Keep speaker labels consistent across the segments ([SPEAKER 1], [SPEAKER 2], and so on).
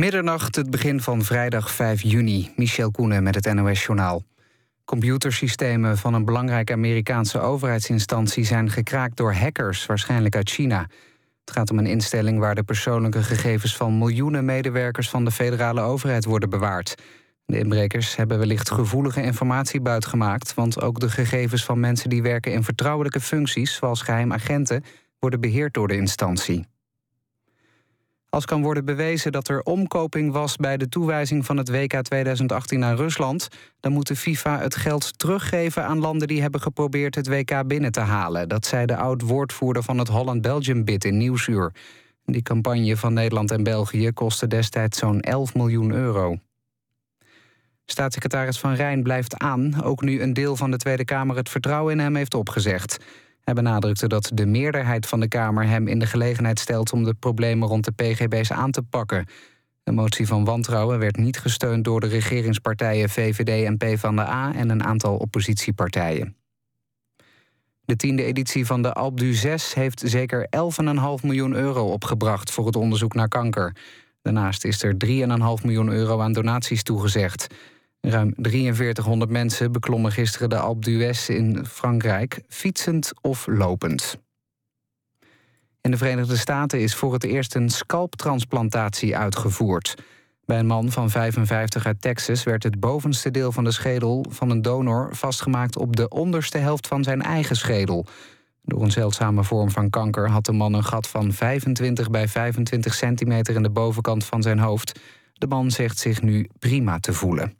[SPEAKER 1] Middernacht, het begin van vrijdag 5 juni. Michel Koenen met het NOS-journaal. Computersystemen van een belangrijke Amerikaanse overheidsinstantie zijn gekraakt door hackers, waarschijnlijk uit China. Het gaat om een instelling waar de persoonlijke gegevens van miljoenen medewerkers van de federale overheid worden bewaard. De inbrekers hebben wellicht gevoelige informatie buitgemaakt, want ook de gegevens van mensen die werken in vertrouwelijke functies, zoals geheimagenten, worden beheerd door de instantie. Als kan worden bewezen dat er omkoping was bij de toewijzing van het WK 2018 aan Rusland, dan moet de FIFA het geld teruggeven aan landen die hebben geprobeerd het WK binnen te halen. Dat zei de oud-woordvoerder van het Holland-Belgium-bid in Nieuwsuur. Die campagne van Nederland en België kostte destijds zo'n 11 miljoen euro. Staatssecretaris Van Rijn blijft aan, ook nu een deel van de Tweede Kamer het vertrouwen in hem heeft opgezegd. Hij benadrukte dat de meerderheid van de Kamer hem in de gelegenheid stelt om de problemen rond de PGB's aan te pakken. De motie van wantrouwen werd niet gesteund door de regeringspartijen VVD en PvdA en een aantal oppositiepartijen. De tiende editie van de Alp 6 heeft zeker 11,5 miljoen euro opgebracht voor het onderzoek naar kanker. Daarnaast is er 3,5 miljoen euro aan donaties toegezegd. Ruim 4300 mensen beklommen gisteren de Alpe d'Huez in Frankrijk, fietsend of lopend. In de Verenigde Staten is voor het eerst een scalptransplantatie uitgevoerd. Bij een man van 55 uit Texas werd het bovenste deel van de schedel van een donor vastgemaakt op de onderste helft van zijn eigen schedel. Door een zeldzame vorm van kanker had de man een gat van 25 bij 25 centimeter in de bovenkant van zijn hoofd. De man zegt zich nu prima te voelen.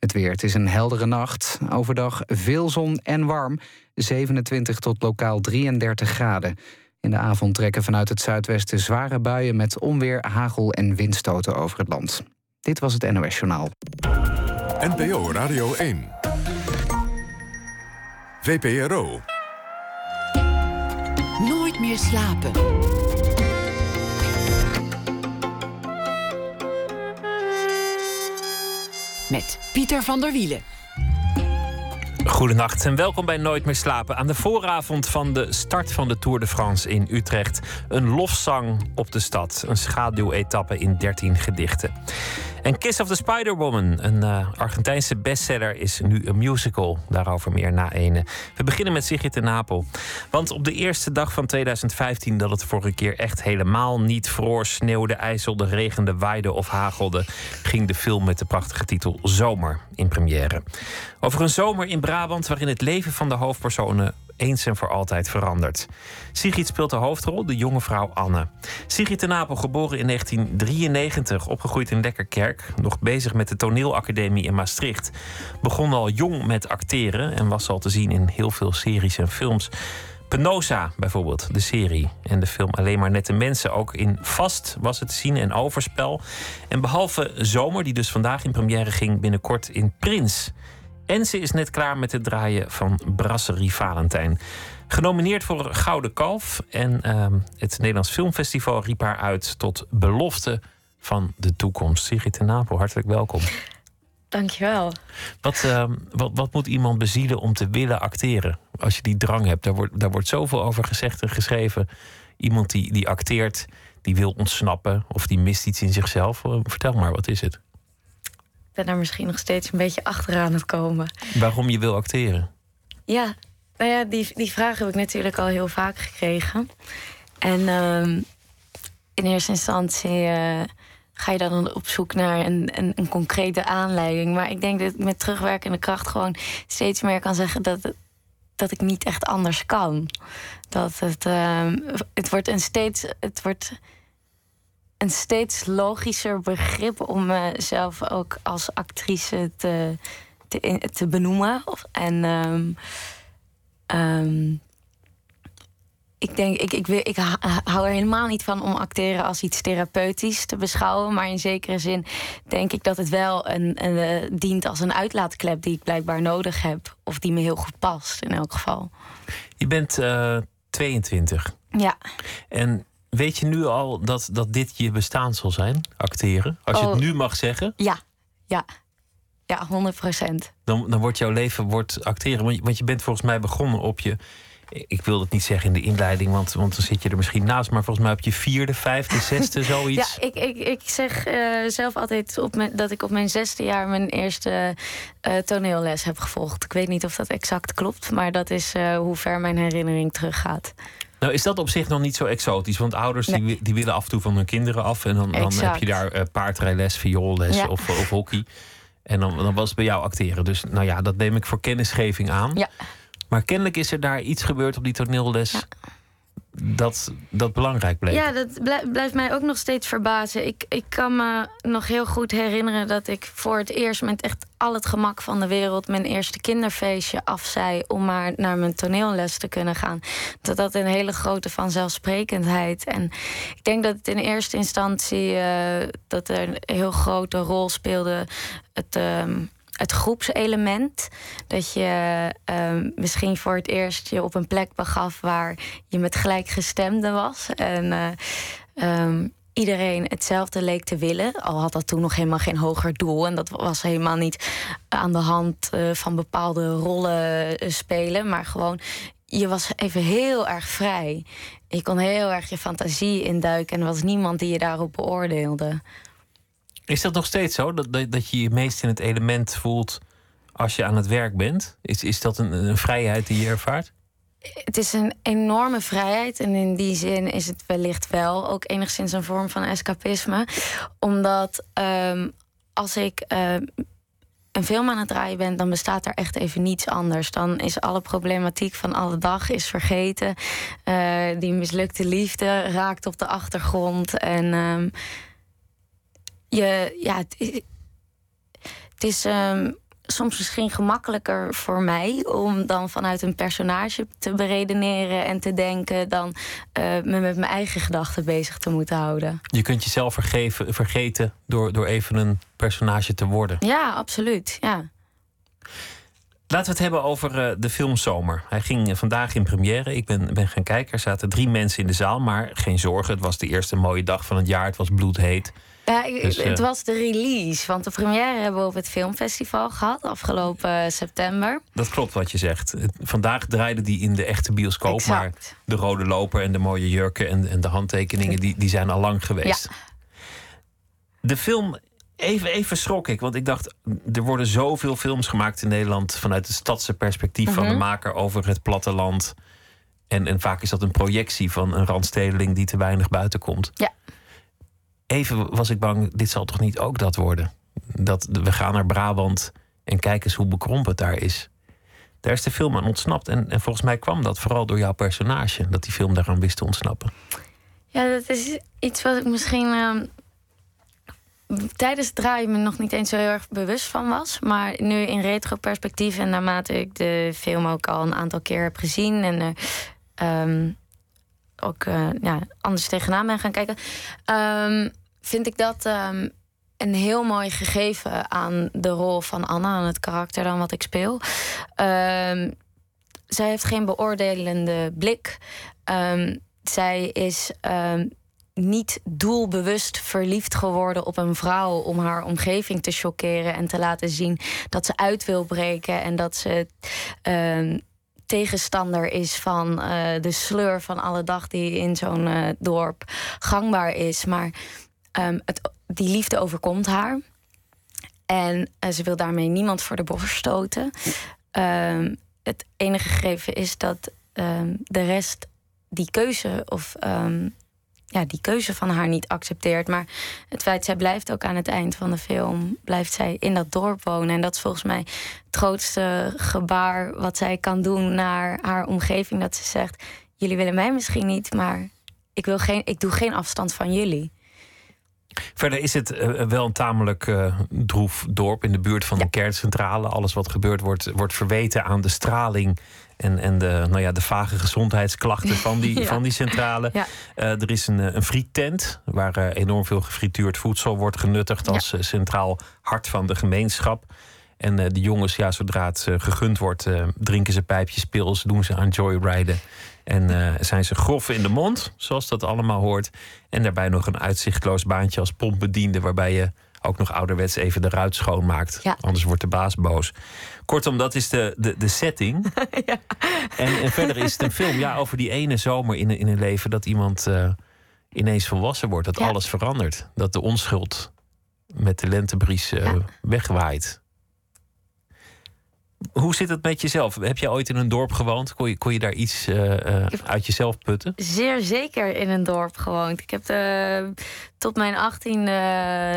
[SPEAKER 1] Het weer. Het is een heldere nacht. Overdag veel zon en warm. 27 tot lokaal 33 graden. In de avond trekken vanuit het zuidwesten zware buien met onweer, hagel en windstoten over het land. Dit was het NOS Journaal.
[SPEAKER 2] NPO Radio 1. VPRO.
[SPEAKER 3] Nooit meer slapen. Met Pieter van der Wielen.
[SPEAKER 4] Goedenacht en welkom bij Nooit meer slapen. Aan de vooravond van de start van de Tour de France in Utrecht. Een lofzang op de stad. Een schaduwetappe in 13 gedichten. En Kiss of the Spider-Woman, een uh, Argentijnse bestseller, is nu een musical. Daarover meer na ene. We beginnen met Sigrid de Napel. Want op de eerste dag van 2015, dat het vorige keer echt helemaal niet vroor, sneeuwde, ijzelde, regende, waaide of hagelde, ging de film met de prachtige titel Zomer in première. Over een zomer in Brabant waarin het leven van de hoofdpersonen eens en voor altijd verandert. Sigrid speelt de hoofdrol, de jonge vrouw Anne. Sigrid de Napel, geboren in 1993, opgegroeid in Lekkerkerk, nog bezig met de toneelacademie in Maastricht. Begon al jong met acteren en was al te zien in heel veel series en films. Penosa bijvoorbeeld, de serie. En de film Alleen maar nette mensen. Ook in Vast was het te zien en Overspel. En behalve Zomer, die dus vandaag in première ging, binnenkort in Prins. En ze is net klaar met het draaien van Brasserie Valentijn. Genomineerd voor Gouden Kalf. En ehm, het Nederlands Filmfestival riep haar uit tot belofte van de toekomst. Sigrid de Napel, hartelijk welkom.
[SPEAKER 5] Dankjewel.
[SPEAKER 4] Wat, uh, wat, wat moet iemand bezielen om te willen acteren? Als je die drang hebt, daar wordt, daar wordt zoveel over gezegd en geschreven. Iemand die, die acteert, die wil ontsnappen of die mist iets in zichzelf. Vertel maar, wat is het?
[SPEAKER 5] Ben daar misschien nog steeds een beetje achteraan het komen.
[SPEAKER 4] Waarom je wil acteren?
[SPEAKER 5] Ja, nou ja, die, die vraag heb ik natuurlijk al heel vaak gekregen. En uh, in eerste instantie uh, ga je dan op zoek naar een, een, een, concrete aanleiding. Maar ik denk dat ik met terugwerkende kracht gewoon steeds meer kan zeggen dat, dat ik niet echt anders kan. Dat het, uh, het wordt een steeds. Het wordt een steeds logischer begrip om mezelf ook als actrice te, te, te benoemen. En um, um, ik denk, ik, ik, ik, ik hou er helemaal niet van om acteren als iets therapeutisch te beschouwen. Maar in zekere zin denk ik dat het wel een, een, uh, dient als een uitlaatklep die ik blijkbaar nodig heb. Of die me heel goed past in elk geval.
[SPEAKER 4] Je bent uh, 22.
[SPEAKER 5] Ja.
[SPEAKER 4] En Weet je nu al dat, dat dit je bestaan zal zijn, acteren? Als je het nu mag zeggen?
[SPEAKER 5] Ja, ja. Ja, 100 procent.
[SPEAKER 4] Dan, dan wordt jouw leven wordt acteren. Want, want je bent volgens mij begonnen op je ik wil het niet zeggen in de inleiding, want, want dan zit je er misschien naast. Maar volgens mij op je vierde, vijfde, zesde, zoiets.
[SPEAKER 5] Ja, ik, ik, ik zeg uh, zelf altijd op mijn, dat ik op mijn zesde jaar mijn eerste uh, toneelles heb gevolgd. Ik weet niet of dat exact klopt, maar dat is uh, hoe ver mijn herinnering teruggaat.
[SPEAKER 4] Nou, is dat op zich nog niet zo exotisch? Want ouders die, die willen af en toe van hun kinderen af. En dan, dan heb je daar uh, paardrijles, vioolles ja. of, of hockey. En dan, dan was het bij jou acteren. Dus nou ja, dat neem ik voor kennisgeving aan.
[SPEAKER 5] Ja.
[SPEAKER 4] Maar kennelijk is er daar iets gebeurd op die toneelles. Ja. Dat, dat belangrijk bleek.
[SPEAKER 5] Ja, dat blijft mij ook nog steeds verbazen. Ik, ik kan me nog heel goed herinneren dat ik voor het eerst met echt al het gemak van de wereld mijn eerste kinderfeestje afzei om maar naar mijn toneelles te kunnen gaan. Dat dat een hele grote vanzelfsprekendheid. En ik denk dat het in eerste instantie uh, dat er een heel grote rol speelde. Het. Uh, het groepselement. Dat je uh, misschien voor het eerst je op een plek begaf waar je met gelijkgestemden was. En uh, um, iedereen hetzelfde leek te willen. Al had dat toen nog helemaal geen hoger doel. En dat was helemaal niet aan de hand uh, van bepaalde rollen spelen. Maar gewoon, je was even heel erg vrij. Je kon heel erg je fantasie induiken. En er was niemand die je daarop beoordeelde.
[SPEAKER 4] Is dat nog steeds zo? Dat, dat, je je meest in het element voelt als je aan het werk bent? Is, is dat een, een vrijheid die je ervaart?
[SPEAKER 5] Het is een enorme vrijheid. En in die zin is het wellicht wel ook enigszins een vorm van escapisme. Omdat um, als ik uh, een film aan het draaien ben, dan bestaat er echt even niets anders. Dan is alle problematiek van alle dag is vergeten. Uh, die mislukte liefde raakt op de achtergrond. En. Um, je, ja, het, het is um, soms misschien gemakkelijker voor mij om dan vanuit een personage te beredeneren en te denken dan uh, me met mijn eigen gedachten bezig te moeten houden.
[SPEAKER 4] Je kunt jezelf vergeven, vergeten door, door even een personage te worden.
[SPEAKER 5] Ja, absoluut. Ja.
[SPEAKER 4] Laten we het hebben over uh, de film Zomer. Hij ging vandaag in première. Ik ben, ben gaan kijken. Er zaten drie mensen in de zaal. Maar geen zorgen, het was de eerste mooie dag van het jaar. Het was bloedheet.
[SPEAKER 5] Ja, dus, het uh, was de release. Want de première hebben we op het filmfestival gehad afgelopen september.
[SPEAKER 4] Dat klopt wat je zegt. Vandaag draaide die in de echte bioscoop.
[SPEAKER 5] Exact.
[SPEAKER 4] Maar de rode loper en de mooie jurken en, en de handtekeningen, die, die zijn al lang geweest.
[SPEAKER 5] Ja.
[SPEAKER 4] De film Even, even schrok ik, want ik dacht, er worden zoveel films gemaakt in Nederland vanuit het stadse perspectief mm -hmm. van de maker over het platteland. En, en vaak is dat een projectie van een randstedeling die te weinig buiten komt.
[SPEAKER 5] Ja.
[SPEAKER 4] Even was ik bang, dit zal toch niet ook dat worden? Dat we gaan naar Brabant en kijken hoe bekrompen het daar is. Daar is de film aan ontsnapt. En, en volgens mij kwam dat vooral door jouw personage, dat die film daaraan wist te ontsnappen.
[SPEAKER 5] Ja, dat is iets wat ik misschien uh, tijdens het draaien me nog niet eens zo heel erg bewust van was. Maar nu in retro-perspectief en naarmate ik de film ook al een aantal keer heb gezien en um, ook uh, ja, anders tegenaan ben gaan kijken, um, vind ik dat um, een heel mooi gegeven aan de rol van Anna, aan het karakter dan wat ik speel. zij heeft geen beoordelende blik. zij is niet doelbewust verliefd geworden op een vrouw om haar omgeving te choqueren en te laten zien dat ze uit wil breken en dat ze tegenstander is van uh, de sleur van alle dag die in zo'n uh, dorp gangbaar is. Maar het, die liefde overkomt haar. En uh, ze wil daarmee niemand voor de borst stoten. Um, het enige gegeven is dat um, de rest die keuze of ja, die keuze van haar niet accepteert. Maar het feit, zij blijft ook aan het eind van de film... blijft zij in dat dorp wonen. En dat is volgens mij het grootste gebaar wat zij kan doen... naar haar omgeving, dat ze zegt... jullie willen mij misschien niet, maar ik, wil geen, ik doe geen afstand van jullie.
[SPEAKER 4] Verder is het uh, wel een tamelijk uh, droef dorp in de buurt van ja. de kerncentrale. Alles wat gebeurt wordt, wordt verweten aan de straling en, en de, nou ja, de vage gezondheidsklachten van die, ja. van die centrale.
[SPEAKER 5] Ja.
[SPEAKER 4] Uh, er is een, een frietent waar uh, enorm veel gefrituurd voedsel wordt genuttigd als ja. centraal hart van de gemeenschap. En de jongens, ja, zodra het gegund wordt, drinken ze pijpjes pils, doen ze aan joyriden. En zijn ze grof in de mond, zoals dat allemaal hoort. En daarbij nog een uitzichtloos baantje als pompbediende, waarbij je ook nog ouderwets even de ruit schoonmaakt.
[SPEAKER 5] Ja.
[SPEAKER 4] Anders wordt de baas boos. Kortom, dat is de, de, de setting.
[SPEAKER 5] ja.
[SPEAKER 4] en, en verder is het een film ja, over die ene zomer in, in een leven dat iemand eh, ineens volwassen wordt. Dat
[SPEAKER 5] Ja.
[SPEAKER 4] alles verandert. Dat de onschuld met de lentebries eh, wegwaait. Hoe zit het met jezelf? Heb jij ooit in een dorp gewoond? Kon je, kon je daar iets eh, eh, uit jezelf putten?
[SPEAKER 5] zeer zeker in een dorp gewoond. Ik heb tot mijn 18e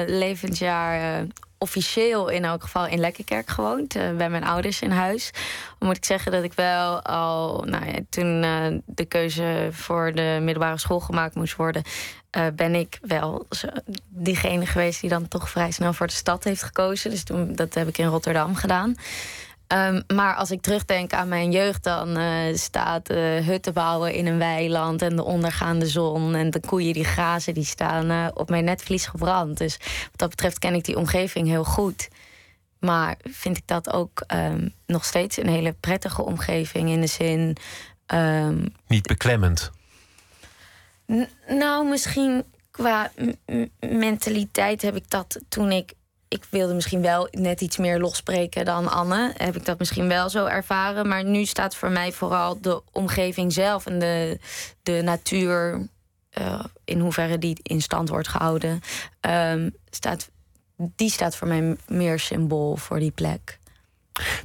[SPEAKER 5] levensjaar eh, officieel in elk geval in Lekkerkerk gewoond. bij mijn ouders in huis. Dan moet ik zeggen dat ik wel al, nou ja, toen de keuze voor de middelbare school gemaakt moest worden, ben ik wel zo- diegene geweest die dan toch vrij snel voor de stad heeft gekozen. Dus toen, dat heb ik in Rotterdam gedaan. Ehm, maar als ik terugdenk aan mijn jeugd, dan eh, staat eh, hutten bouwen in een weiland en de ondergaande zon en de koeien die grazen, die staan eh, op mijn netvlies gebrand. Dus wat dat betreft ken ik die omgeving heel goed. Maar vind ik dat ook ehm, nog steeds een hele prettige omgeving in de zin. ehm,
[SPEAKER 4] Niet beklemmend.
[SPEAKER 5] N- nou, misschien qua mentaliteit heb ik dat toen ik. Ik wilde misschien wel net iets meer losspreken dan Anne. Heb ik dat misschien wel zo ervaren. Maar nu staat voor mij vooral de omgeving zelf en de, de natuur. eh, in hoeverre die in stand wordt gehouden. ehm, staat, die staat voor mij meer symbool voor die plek.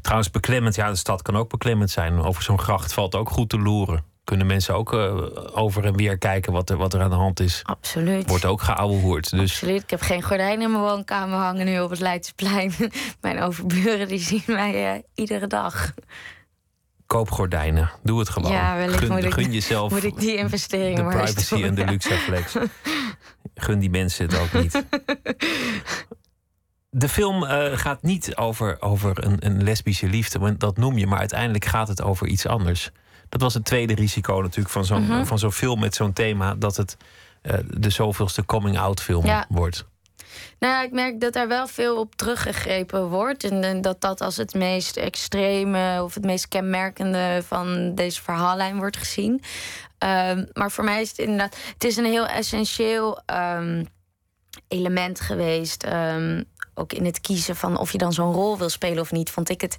[SPEAKER 4] Trouwens, beklemmend. Ja, de stad kan ook beklemmend zijn. Over zo'n gracht valt ook goed te loeren. Kunnen mensen ook eh, over en weer kijken wat er, wat er aan de hand is.
[SPEAKER 5] Absoluut.
[SPEAKER 4] Wordt ook geouwehoerd. Dus
[SPEAKER 5] Absoluut. Ik heb geen gordijnen in mijn woonkamer hangen nu op het Leidseplein. Mijn overburen die zien mij eh, iedere dag.
[SPEAKER 4] koop gordijnen. Doe het gewoon.
[SPEAKER 5] Ja, wellicht
[SPEAKER 4] gun,
[SPEAKER 5] moet ik-
[SPEAKER 4] gun jezelf
[SPEAKER 5] Moet ik die investering
[SPEAKER 4] de
[SPEAKER 5] maar
[SPEAKER 4] privacy
[SPEAKER 5] doen,
[SPEAKER 4] en de
[SPEAKER 5] ja.
[SPEAKER 4] luxe flex. Gun die mensen het ook niet. De film eh, gaat niet over, over een, een lesbische liefde, want dat noem je, maar uiteindelijk gaat het over iets anders. Dat was het tweede risico natuurlijk van zo'n
[SPEAKER 5] Mhm.
[SPEAKER 4] van zo'n film met zo'n thema, dat het eh, de zoveelste coming-out film
[SPEAKER 5] Ja.
[SPEAKER 4] wordt.
[SPEAKER 5] Nou ja, ik merk dat daar wel veel op teruggegrepen wordt. En, eh, dat dat als het meest extreme of het meest kenmerkende van deze verhaallijn wordt gezien. Ehm, maar voor mij is het inderdaad. Het is een heel essentieel ehm, element geweest. ehm, ook in het kiezen van of je dan zo'n rol wil spelen of niet. Vond ik het.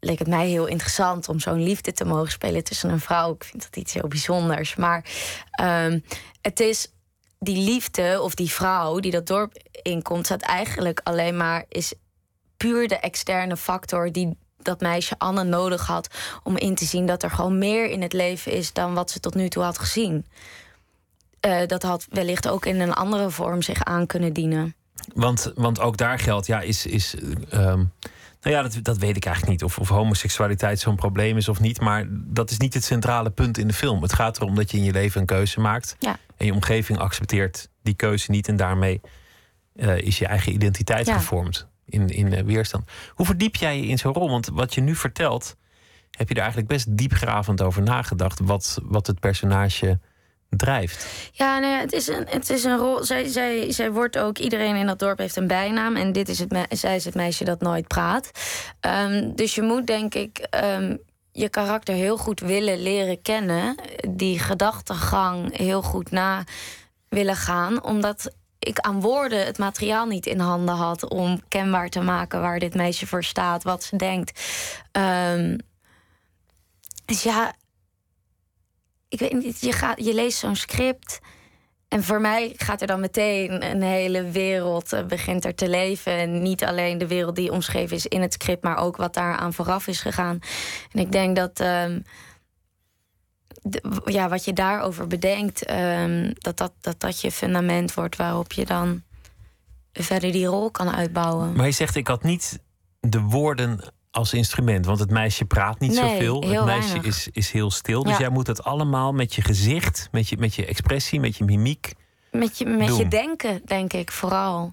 [SPEAKER 5] Leek het mij heel interessant om zo'n liefde te mogen spelen tussen een vrouw. Ik vind dat iets heel bijzonders. Maar ehm, het is die liefde of die vrouw die dat dorp inkomt, staat eigenlijk alleen maar is puur de externe factor die dat meisje Anne nodig had om in te zien dat er gewoon meer in het leven is dan wat ze tot nu toe had gezien. Eh, dat had wellicht ook in een andere vorm zich aan kunnen dienen.
[SPEAKER 4] Want, want ook daar geldt, ja, is. is ehm, nou ja, dat, dat weet ik eigenlijk niet. Of, of homoseksualiteit zo'n probleem is of niet. Maar dat is niet het centrale punt in de film. Het gaat erom dat je in je leven een keuze maakt.
[SPEAKER 5] Ja.
[SPEAKER 4] En je omgeving accepteert die keuze niet. En daarmee eh, is je eigen identiteit
[SPEAKER 5] Ja.
[SPEAKER 4] gevormd in, in eh, weerstand. Hoe verdiep jij je in zo'n rol? Want wat je nu vertelt, heb je er eigenlijk best diepgravend over nagedacht. Wat, wat het personage drijft.
[SPEAKER 5] Ja, nou ja, het is een, het is een rol. Zij, zij, zij wordt ook. Iedereen in dat dorp heeft een bijnaam. En dit is het, zij is het meisje dat nooit praat. Ehm, dus je moet, denk ik, ehm, je karakter heel goed willen leren kennen. Die gedachtegang heel goed na willen gaan. Omdat ik aan woorden het materiaal niet in handen had om kenbaar te maken waar dit meisje voor staat, wat ze denkt. Ehm, dus ja, ik weet niet, je, gaat, je leest zo'n script. En voor mij gaat er dan meteen een hele wereld eh, begint er te leven. En niet alleen de wereld die omschreven is in het script, maar ook wat daar aan vooraf is gegaan. En ik denk dat ehm, ja, wat je daarover bedenkt, ehm, dat, dat, dat dat je fundament wordt waarop je dan verder die rol kan uitbouwen.
[SPEAKER 4] Maar je zegt, ik had niet de woorden als instrument. Want het meisje praat niet
[SPEAKER 5] Nee,
[SPEAKER 4] zoveel. Het meisje
[SPEAKER 5] weinig.
[SPEAKER 4] is, is heel stil. Dus
[SPEAKER 5] Ja.
[SPEAKER 4] jij moet het allemaal met je gezicht, met je, met je expressie, met je mimiek.
[SPEAKER 5] Met je, met je denken, denk ik vooral.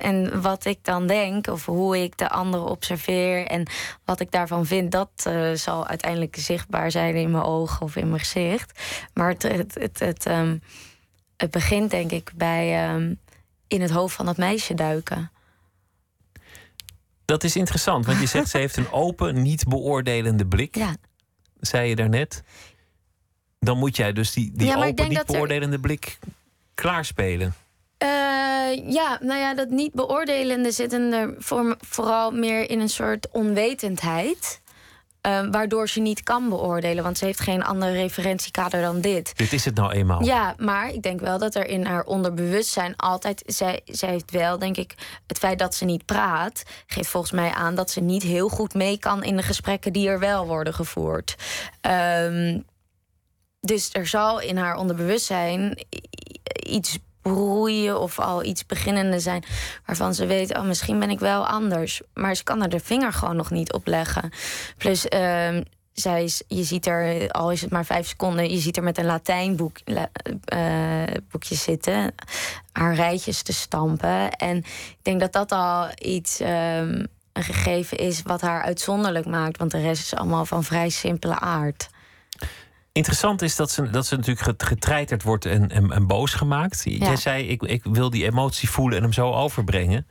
[SPEAKER 5] En wat ik dan denk, of hoe ik de ander observeer en wat ik daarvan vind, dat eh, zal uiteindelijk zichtbaar zijn in mijn ogen of in mijn gezicht. Maar het, het, het, het, ehm, het begint, denk ik, bij ehm, in het hoofd van dat meisje duiken.
[SPEAKER 4] Dat is interessant, want je zegt ze heeft een open, niet beoordelende blik.
[SPEAKER 5] Ja.
[SPEAKER 4] Zei je daarnet. Dan moet jij dus die, die
[SPEAKER 5] Ja,
[SPEAKER 4] open, niet
[SPEAKER 5] er-
[SPEAKER 4] beoordelende blik klaarspelen.
[SPEAKER 5] Eh, Uh, ja, nou ja, dat niet beoordelende zit er voor, vooral meer in een soort onwetendheid. Uh, waardoor ze niet kan beoordelen, want ze heeft geen andere referentiekader dan dit.
[SPEAKER 4] Dit is het nou eenmaal.
[SPEAKER 5] Ja, maar ik denk wel dat er in haar onderbewustzijn altijd. Zij, zij heeft wel, denk ik, het feit dat ze niet praat, geeft volgens mij aan dat ze niet heel goed mee kan in de gesprekken die er wel worden gevoerd. Um, dus er zal in haar onderbewustzijn iets broeien of al iets beginnende zijn waarvan ze weet, oh misschien ben ik wel anders, maar ze kan er de vinger gewoon nog niet op leggen. Plus, uh, zij is, je ziet er, al is het maar vijf seconden, je ziet er met een Latijnboek uh, boekje zitten, haar rijtjes te stampen. En ik denk dat dat al iets. Um, een gegeven is wat haar uitzonderlijk maakt, want de rest is allemaal van vrij simpele aard.
[SPEAKER 4] Interessant is dat ze, dat ze natuurlijk getreiterd wordt en, en, en boos gemaakt. Jij zei, ik, ik wil die emotie voelen en hem zo overbrengen.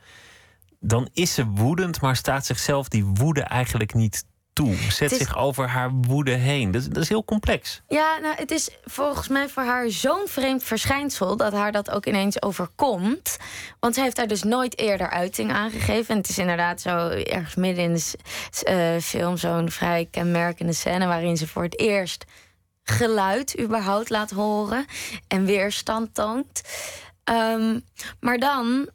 [SPEAKER 4] Dan is ze woedend, maar staat zichzelf die woede eigenlijk niet toe. Zet zich over haar woede heen. Dat, dat, is heel complex.
[SPEAKER 5] Ja, nou, het is volgens mij voor haar zo'n vreemd verschijnsel dat haar dat ook ineens overkomt. Want ze heeft daar dus nooit eerder uiting aan gegeven. En het is inderdaad zo ergens midden in de uh, film zo'n vrij kenmerkende scène waarin ze voor het eerst geluid überhaupt laat horen en weerstand toont. Um, maar dan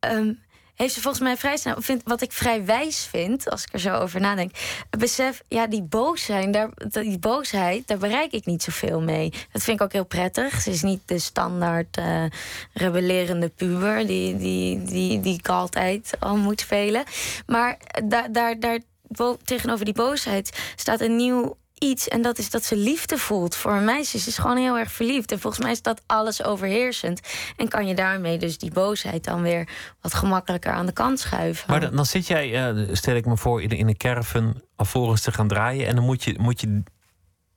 [SPEAKER 5] um, heeft ze volgens mij vrij snel, wat ik vrij wijs vind, als ik er zo over nadenk, besef, ja, die boosheid, daar, die boosheid, daar bereik ik niet zoveel mee. Dat vind ik ook heel prettig. Ze is niet de standaard uh, rebellerende puber die, die, die, die ik altijd al moet spelen. Maar daar, daar, daar tegenover die boosheid staat een nieuw iets. En dat is dat ze liefde voelt voor een meisje. Ze is gewoon heel erg verliefd. En volgens mij is dat alles overheersend. En kan je daarmee dus die boosheid dan weer wat gemakkelijker aan de kant schuiven.
[SPEAKER 4] Maar dan, dan zit jij, uh, stel ik me voor, in, in een caravan alvorens te gaan draaien. En dan moet je, moet je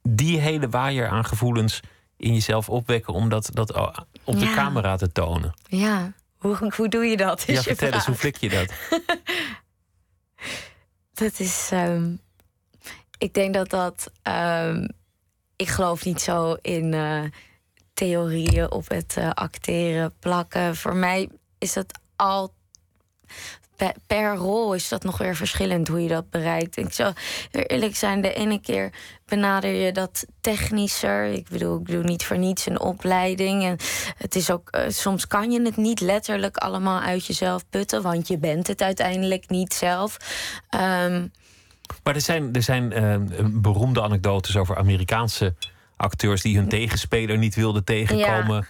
[SPEAKER 4] die hele waaier aan gevoelens in jezelf opwekken om dat, dat op de camera te tonen.
[SPEAKER 5] Ja, hoe, hoe doe je dat?
[SPEAKER 4] Ja, vertel eens, hoe flik je dat?
[SPEAKER 5] dat is. Um, ik denk dat dat. Um, ik geloof niet zo in uh, theorieën op het uh, acteren, plakken. Voor mij is dat al. Per, rol is dat nog weer verschillend hoe je dat bereikt. Ik zou eerlijk zijn, de ene keer benader je dat technischer. Ik bedoel, ik doe niet voor niets een opleiding. En het is ook, uh, soms kan je het niet letterlijk allemaal uit jezelf putten, want je bent het uiteindelijk niet zelf. Um,
[SPEAKER 4] maar er zijn, er zijn uh, beroemde anekdotes over Amerikaanse acteurs die hun tegenspeler niet wilden tegenkomen.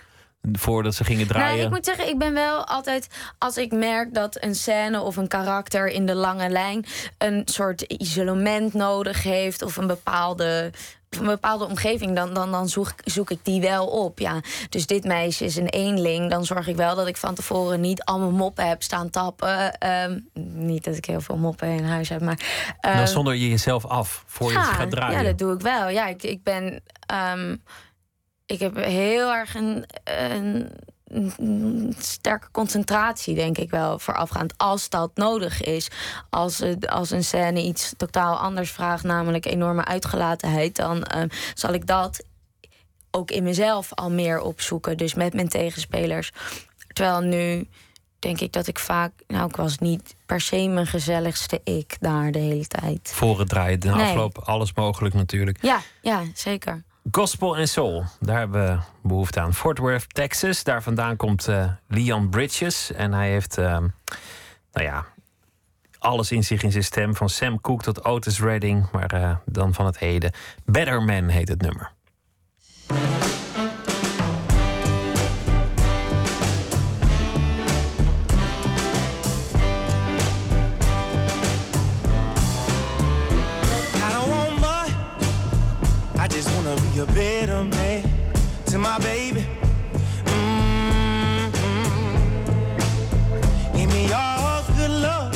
[SPEAKER 4] Voordat ze gingen draaien.
[SPEAKER 5] Nou, ik moet zeggen, ik ben wel altijd. Als ik merk dat een scène of een karakter in de lange lijn. een soort isolement nodig heeft. of een bepaalde een bepaalde omgeving, dan, dan, dan zoek, zoek ik die wel op. Ja. Dus dit meisje is een eenling. Dan zorg ik wel dat ik van tevoren niet allemaal moppen heb staan tappen. Ehm, niet dat ik heel veel moppen in huis heb, maar.
[SPEAKER 4] Um, dan zonder je jezelf af voor je gaat draaien.
[SPEAKER 5] Ja, dat doe ik wel. Ja, ik, ik ben. Um, ik heb heel erg een, een sterke concentratie, denk ik wel, voorafgaand. Als dat nodig is. Als, als een scène iets totaal anders vraagt, namelijk enorme uitgelatenheid, dan uh, zal ik dat ook in mezelf al meer opzoeken. Dus met mijn tegenspelers. Terwijl nu denk ik dat ik vaak. Nou, ik was niet per se mijn gezelligste ik daar de hele tijd.
[SPEAKER 4] Voor het draaien, de nee. afloop, alles mogelijk natuurlijk.
[SPEAKER 5] Ja, ja, zeker.
[SPEAKER 4] Gospel en soul, daar hebben we behoefte aan. Fort Worth, Texas, daar vandaan komt uh, Leon Bridges. En hij heeft, uh, nou ja, alles in zich in zijn stem. Van Sam Cooke tot Otis Redding, maar uh, dan van het heden. Better Man heet het nummer. A better man to my baby. Mm-hmm. Give me all good love.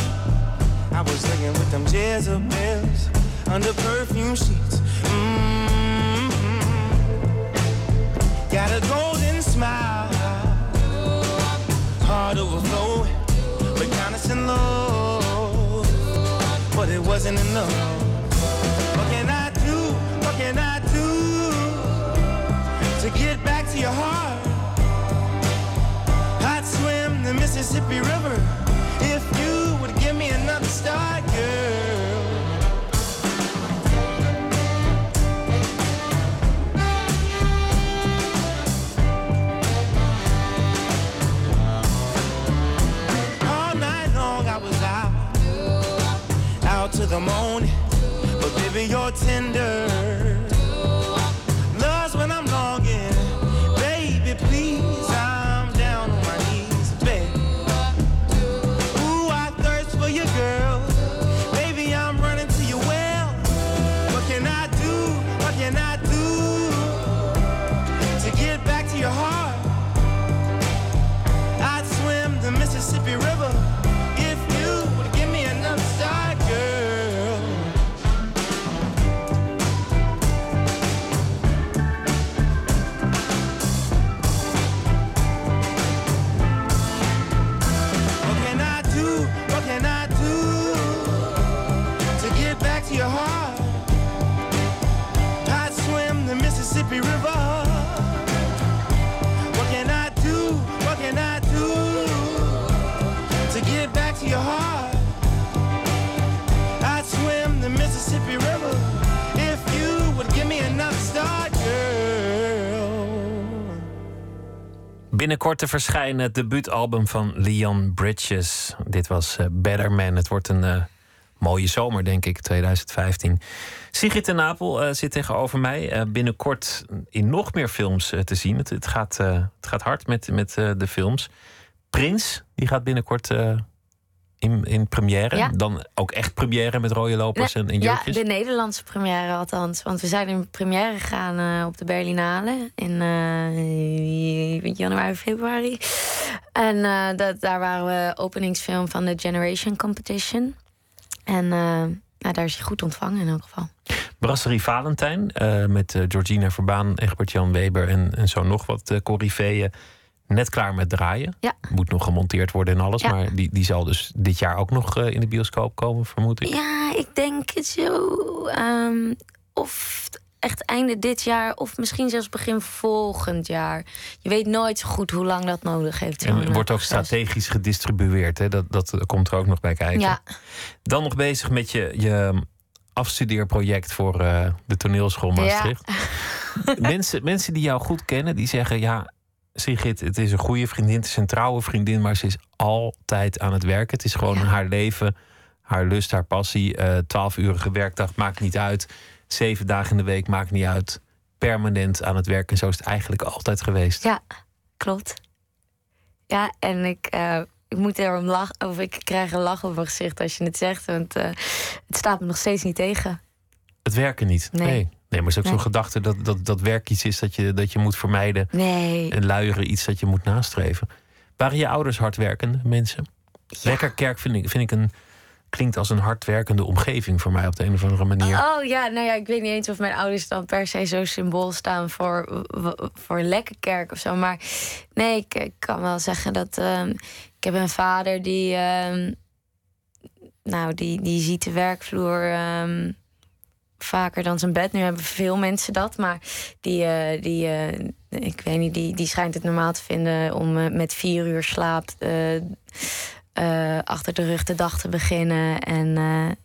[SPEAKER 4] I was living with them Jezebels under perfume sheets. Mm-hmm. Got a golden smile, heart overflowing with kindness and love, but it wasn't enough. your heart. I'd swim
[SPEAKER 6] the Mississippi River if you would give me another star, girl. All night long I was out, out to the morning, but baby, you're tender. Your heart? I'd swim the Mississippi River if you would give me enough start, girl.
[SPEAKER 4] Binnenkort te verschijnen het debuutalbum van Leon Bridges. Dit was eh, Better Man. Het wordt een eh, mooie zomer, denk ik, 2015. Sigrid de Napel eh, zit tegenover mij. binnenkort in nog meer films te zien. Het, gaat, het gaat hard met, met de films. Prins, die gaat binnenkort in, in première.
[SPEAKER 5] Ja.
[SPEAKER 4] Dan ook echt première met rode lopers en, en
[SPEAKER 5] ja, de Nederlandse première althans. Want we zijn in première gegaan eh, op de Berlinale in eh, januari, februari. En eh, dat, daar waren we openingsfilm van de Generation Competition. En nou, daar is hij goed ontvangen in elk geval.
[SPEAKER 4] Brasserie Valentijn met Georgina Verbaan, Egbert-Jan Weber en, en zo nog wat uh, corriveeën. Net klaar met draaien.
[SPEAKER 5] Ja.
[SPEAKER 4] Moet nog gemonteerd worden en alles.
[SPEAKER 5] Ja.
[SPEAKER 4] Maar die, die zal dus dit jaar ook nog eh, in de bioscoop komen, vermoed ik.
[SPEAKER 5] Ja, ik denk het zo. ehm, of echt einde dit jaar, of misschien zelfs begin volgend jaar. Je weet nooit zo goed hoe lang dat nodig heeft.
[SPEAKER 4] En het wordt
[SPEAKER 5] eh,
[SPEAKER 4] ook
[SPEAKER 5] proces.
[SPEAKER 4] strategisch gedistribueerd. Hè? Dat, dat komt er ook nog bij kijken.
[SPEAKER 5] Ja,
[SPEAKER 4] Dan nog bezig met je, je afstudeerproject voor eh, de toneelschool Maastricht. mensen, mensen die jou goed kennen, die zeggen... ja, Sigrid, het is een goede vriendin, het is een trouwe vriendin... maar ze is altijd aan het werken. Het is gewoon
[SPEAKER 5] Ja.
[SPEAKER 4] haar leven, haar lust, haar passie. eh Twaalf-urige werkdag maakt niet uit. Zeven dagen in de week maakt niet uit. Permanent aan het werk. En zo is het eigenlijk altijd geweest.
[SPEAKER 5] ja, klopt. Ja, en ik, eh, ik moet erom lachen, of ik krijg een lach op mijn gezicht als je het zegt, want eh, het staat me nog steeds niet tegen.
[SPEAKER 4] Het werken niet.
[SPEAKER 5] Nee.
[SPEAKER 4] Nee, nee maar het is ook
[SPEAKER 5] Nee.
[SPEAKER 4] zo'n gedachte dat, dat, dat werk iets is dat je, dat je moet vermijden.
[SPEAKER 5] Nee.
[SPEAKER 4] En luieren iets dat je moet nastreven. Waren je ouders hardwerkende mensen?
[SPEAKER 5] Ja.
[SPEAKER 4] Lekkerkerk vind ik, vind ik een, klinkt als een hardwerkende omgeving voor mij op de een of andere manier.
[SPEAKER 5] Oh ja, nou ja, ik weet niet eens of mijn ouders dan per se zo symbool staan voor, voor lekkerkerk of zo. Maar nee, ik, ik kan wel zeggen dat ehm, ik heb een vader die, ehm, nou, die, die ziet de werkvloer ehm, vaker dan zijn bed. Nu hebben veel mensen dat, maar die, eh, die eh, ik weet niet, die, die schijnt het normaal te vinden om eh, met vier uur slaap achter de rug de dag te beginnen. En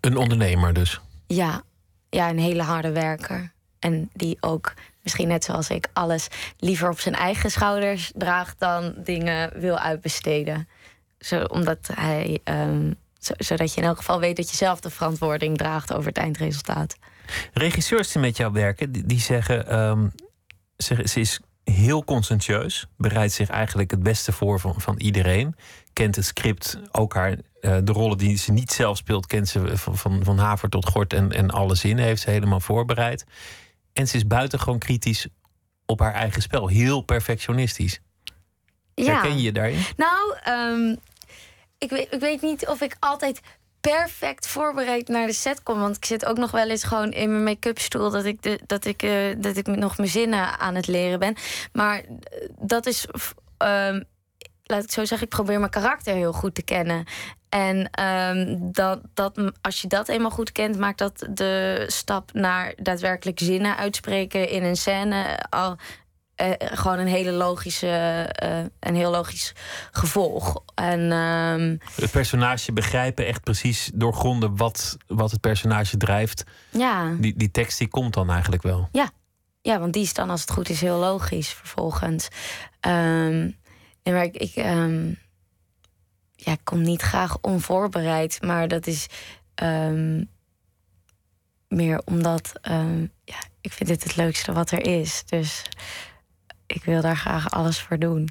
[SPEAKER 4] Een ondernemer dus.
[SPEAKER 5] ja, ja, een hele harde werker. En die ook, misschien net zoals ik, alles liever op zijn eigen schouders draagt dan dingen wil uitbesteden. Zo, omdat hij, ehm, zo- zodat je in elk geval weet dat je zelf de verantwoording draagt over het eindresultaat.
[SPEAKER 4] Regisseurs die met jou werken, die, die zeggen... ehm, ze, ze is heel conscientieus. Bereidt zich eigenlijk het beste voor van, van iedereen. Kent het script, ook haar, eh, de rollen die ze niet zelf speelt... kent ze van, van, van haver tot gort en, en alle zinnen heeft ze helemaal voorbereid. En ze is buitengewoon kritisch op haar eigen spel. Heel perfectionistisch. Herken je je daarin?
[SPEAKER 5] Nou, ehm, ik, weet, ik weet niet of ik altijd perfect voorbereid naar de set kom. Want ik zit ook nog wel eens gewoon in mijn make-up stoel... dat ik, dat, ik, eh, dat ik nog mijn zinnen aan het leren ben. Maar eh, dat is... ehm, laat ik zo zeggen, ik probeer mijn karakter heel goed te kennen. En ehm, dat, dat, als je dat eenmaal goed kent, maakt dat de stap naar daadwerkelijk zinnen uitspreken in een scène al eh, gewoon een hele logische, een heel logisch gevolg. En ehm,
[SPEAKER 4] Het personage begrijpen, echt precies doorgronden wat, wat het personage drijft.
[SPEAKER 5] ja,
[SPEAKER 4] Die, die tekst die komt dan eigenlijk wel.
[SPEAKER 5] ja, want die is dan als het goed is heel logisch vervolgens. Ehm en maar ik, ik, ehm, ja, ik kom niet graag onvoorbereid, maar dat is. ehm, meer omdat ehm, ja, ik vind dit het leukste wat er is. Dus ik wil daar graag alles voor doen.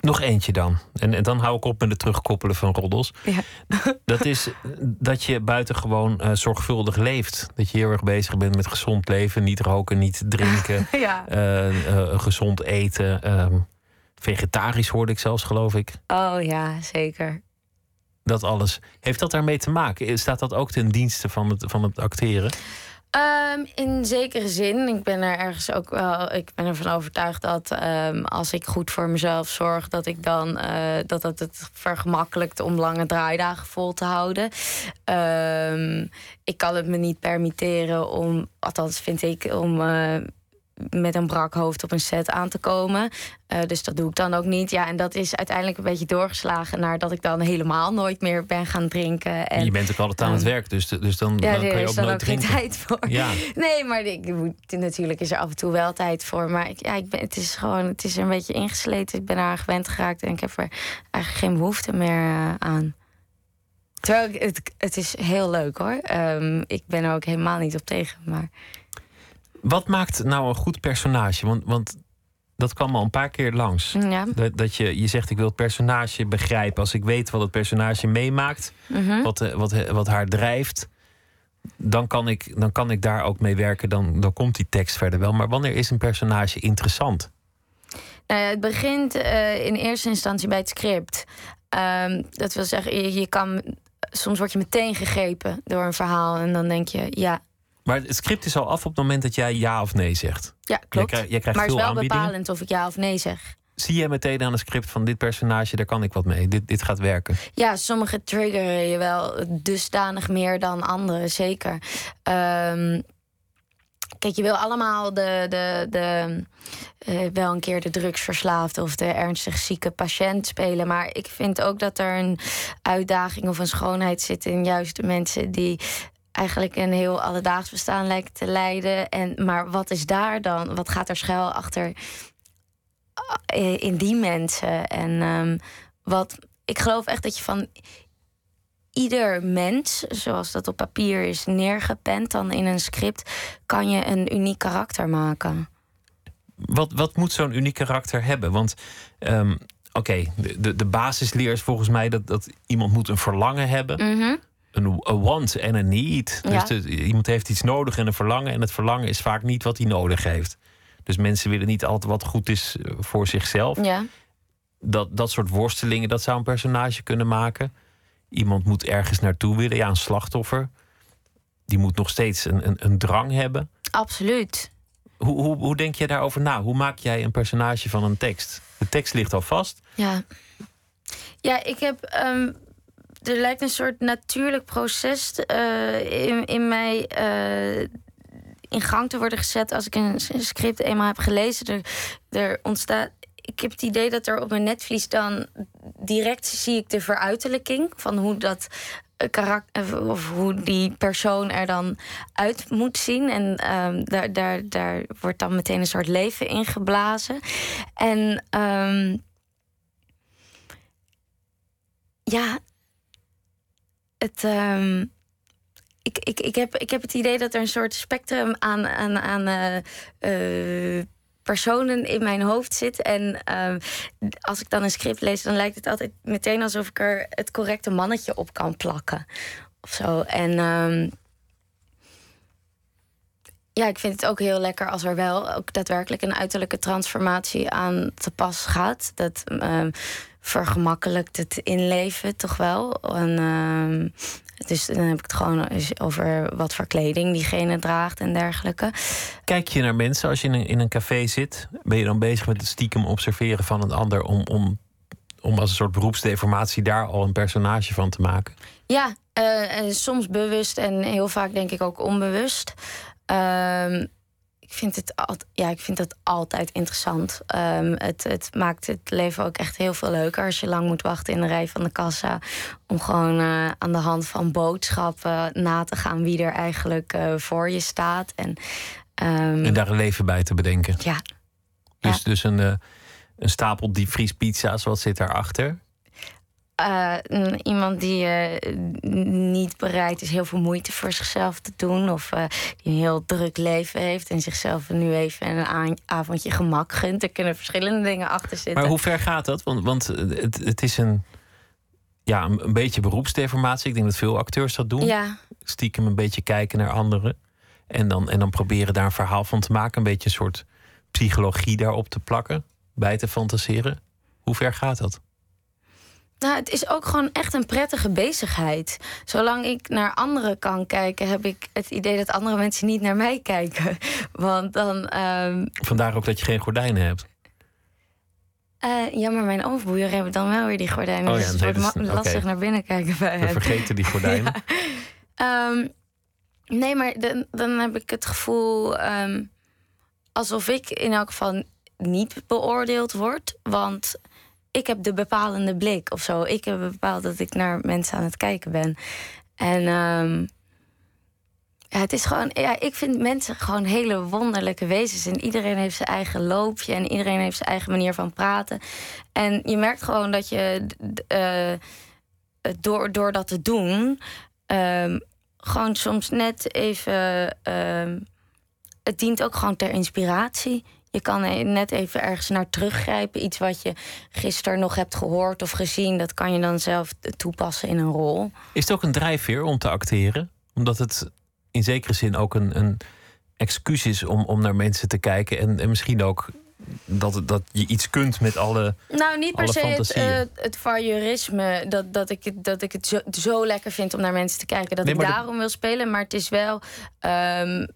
[SPEAKER 4] Nog eentje dan. En, en dan hou ik op met het terugkoppelen van roddels.
[SPEAKER 5] Ja.
[SPEAKER 4] Dat is dat je buitengewoon eh zorgvuldig leeft. Dat je heel erg bezig bent met gezond leven. Niet roken, niet drinken.
[SPEAKER 5] ja.
[SPEAKER 4] eh, eh, gezond eten. ehm, vegetarisch hoorde ik zelfs, geloof ik.
[SPEAKER 5] Oh ja, zeker.
[SPEAKER 4] Dat alles. Heeft dat daarmee te maken? Staat dat ook ten dienste van het, van het acteren?
[SPEAKER 5] Ehm, in zekere zin. Ik ben er ergens ook wel. Ik ben ervan overtuigd dat ehm, als ik goed voor mezelf zorg, dat ik dan eh, dat dat het vergemakkelijkt om lange draaidagen vol te houden. Ehm, ik kan het me niet permitteren om, althans vind ik, om eh, met een brak hoofd op een set aan te komen. Eh, dus dat doe ik dan ook niet. Ja, en dat is uiteindelijk een beetje doorgeslagen naar dat ik dan helemaal nooit meer ben gaan drinken. En,
[SPEAKER 4] je bent ook altijd aan het werk, dus, dus dan,
[SPEAKER 5] ja,
[SPEAKER 4] dan kan je ook nooit
[SPEAKER 5] ook geen tijd voor.
[SPEAKER 4] Ja.
[SPEAKER 5] Nee, maar ik, natuurlijk is er af en toe wel tijd voor. Maar ik, ja, ik ben, het is gewoon, het is er een beetje ingesleten. Ik ben eraan gewend geraakt en ik heb er eigenlijk geen behoefte meer eh, aan. Terwijl ik, het, het is heel leuk hoor. Ehm, ik ben er ook helemaal niet op tegen. Maar
[SPEAKER 4] Wat maakt nou een goed personage? Want, want dat kwam al een paar keer langs.
[SPEAKER 5] ja.
[SPEAKER 4] Dat, dat je, je zegt, ik wil het personage begrijpen. Als ik weet wat het personage meemaakt,
[SPEAKER 5] Mhm.
[SPEAKER 4] wat, eh, wat, eh, wat haar drijft, dan kan, ik, dan kan ik daar ook mee werken. Dan, dan komt die tekst verder wel. Maar wanneer is een personage interessant?
[SPEAKER 5] Nou ja, het begint eh, in eerste instantie bij het script. Ehm, dat wil zeggen, je, je kan, soms word je meteen gegrepen door een verhaal. En dan denk je, ja,
[SPEAKER 4] Maar het script is al af op het moment dat jij ja of nee zegt.
[SPEAKER 5] ja klopt.
[SPEAKER 4] krijgt- jij krijgt
[SPEAKER 5] maar het is wel bepalend of ik ja of nee zeg.
[SPEAKER 4] Zie jij meteen aan het script van dit personage, daar kan ik wat mee. Dit, dit gaat werken.
[SPEAKER 5] Ja, sommige triggeren je wel dusdanig meer dan andere, zeker. Ehm, kijk, je wil allemaal de, de, de, eh, wel een keer de drugsverslaafde of de ernstig zieke patiënt spelen. Maar ik vind ook dat er een uitdaging of een schoonheid zit in juist de mensen die eigenlijk een heel alledaags bestaan lijken te leiden. En, maar wat is daar dan? Wat gaat er schuil achter eh, in die mensen? En ehm, wat, ik geloof echt dat je van ieder mens, zoals dat op papier is neergepend, dan in een script, kan je een uniek karakter maken.
[SPEAKER 4] Wat, wat moet zo'n uniek karakter hebben? Want ehm, oké, de, de, de basisleer is volgens mij dat, dat iemand moet een verlangen hebben.
[SPEAKER 5] Mhm.
[SPEAKER 4] Een want en een need.
[SPEAKER 5] Ja.
[SPEAKER 4] Dus de- iemand heeft iets nodig en een verlangen. En het verlangen is vaak niet wat hij nodig heeft. Dus mensen willen niet altijd wat goed is eh, voor zichzelf.
[SPEAKER 5] Ja.
[SPEAKER 4] Dat, dat soort worstelingen, dat zou een personage kunnen maken. Iemand moet ergens naartoe willen. Ja, een slachtoffer. Die moet nog steeds een, een, een drang hebben.
[SPEAKER 5] Absoluut.
[SPEAKER 4] Hoe, hoe, hoe denk je daarover na? Hoe maak jij een personage van een tekst? De tekst ligt al vast.
[SPEAKER 5] Ja. Ja, ik heb. ehm, er lijkt een soort natuurlijk proces eh, in, in mij eh, in gang te worden gezet als ik een script eenmaal heb gelezen. Er, er ontstaat. Ik heb het idee dat er op mijn netvlies dan direct zie ik de veruiterlijking van hoe dat karakter of hoe die persoon er dan uit moet zien. En ehm, daar, daar, daar wordt dan meteen een soort leven in geblazen. En ehm, ja, het. ehm, ik, ik, ik, heb, ik heb het idee dat er een soort spectrum aan, aan, aan eh, eh, personen in mijn hoofd zit. En ehm, als ik dan een script lees, dan lijkt het altijd meteen alsof ik er het correcte mannetje op kan plakken. Of zo. En ehm, ja, ik vind het ook heel lekker als er wel ook daadwerkelijk een uiterlijke transformatie aan te pas gaat. Dat ehm, vergemakkelijkt het inleven toch wel. En, ehm, dus dan heb ik het gewoon over wat voor kleding diegene draagt en dergelijke.
[SPEAKER 4] Kijk je naar mensen als je in een, in een café zit? Ben je dan bezig met het stiekem observeren van een ander om, om, om als een soort beroepsdeformatie daar al een personage van te maken?
[SPEAKER 5] Ja, eh, soms bewust en heel vaak denk ik ook onbewust. Ehm, ik, vind het altijd, ja, ik vind het altijd interessant. Ehm, het, het maakt het leven ook echt heel veel leuker als je lang moet wachten in de rij van de kassa. Om gewoon eh, aan de hand van boodschappen na te gaan wie er eigenlijk eh, voor je staat. En, ehm,
[SPEAKER 4] En daar een leven bij te bedenken.
[SPEAKER 5] ja,
[SPEAKER 4] Dus,
[SPEAKER 5] Ja.
[SPEAKER 4] dus een, eh, een stapel diepvriespizza's, wat zit daarachter?
[SPEAKER 5] N- iemand die eh, niet bereid is heel veel moeite voor zichzelf te doen. Of eh, die een heel druk leven heeft en zichzelf nu even een avondje gemak gunt. Er kunnen verschillende dingen achter zitten.
[SPEAKER 4] Maar hoe ver gaat dat? Want, want het, het is een, ja, een, een beetje beroepsdeformatie. Ik denk dat veel acteurs dat doen.
[SPEAKER 5] Ja,
[SPEAKER 4] Stiekem een beetje kijken naar anderen. En dan, en dan proberen daar een verhaal van te maken. Een beetje een soort psychologie daarop te plakken. Bij te fantaseren. Hoe ver gaat dat?
[SPEAKER 5] Nou, het is ook gewoon echt een prettige bezigheid. Zolang ik naar anderen kan kijken, heb ik het idee dat andere mensen niet naar mij kijken. Want dan. ehm,
[SPEAKER 4] Vandaar ook dat je geen gordijnen hebt.
[SPEAKER 5] eh, ja, maar mijn overboeier hebben dan wel weer die gordijnen.
[SPEAKER 4] Oh ja,
[SPEAKER 5] dus het
[SPEAKER 4] nee,
[SPEAKER 5] wordt
[SPEAKER 4] dus-
[SPEAKER 5] lastig naar binnen kijken bij
[SPEAKER 4] We
[SPEAKER 5] hen.
[SPEAKER 4] vergeten die gordijnen.
[SPEAKER 5] Ehm, nee, maar dan, dan heb ik het gevoel ehm, alsof ik in elk geval niet beoordeeld word. Want ik heb de bepalende blik of zo. Ik heb bepaald dat ik naar mensen aan het kijken ben. En ehm, ja, het is gewoon, ja, ik vind mensen gewoon hele wonderlijke wezens. En iedereen heeft zijn eigen loopje en iedereen heeft zijn eigen manier van praten. En je merkt gewoon dat je eh, door, door dat te doen, ehm, gewoon soms net even. ehm, het dient ook gewoon ter inspiratie. Je kan er net even ergens naar teruggrijpen. Iets wat je gisteren nog hebt gehoord of gezien, dat kan je dan zelf toepassen in een rol.
[SPEAKER 4] Is het ook een drijfveer om te acteren? Omdat het in zekere zin ook een, een excuus is om, om naar mensen te kijken. En, en misschien ook dat, dat je iets kunt met alle.
[SPEAKER 5] Nou, niet per se het, eh, het voyeurisme. Dat, dat, ik, het- dat ik het zo, zo lekker vind om naar mensen te kijken. Dat
[SPEAKER 4] Nee,
[SPEAKER 5] ik daarom wil spelen. Maar het is wel. ehm,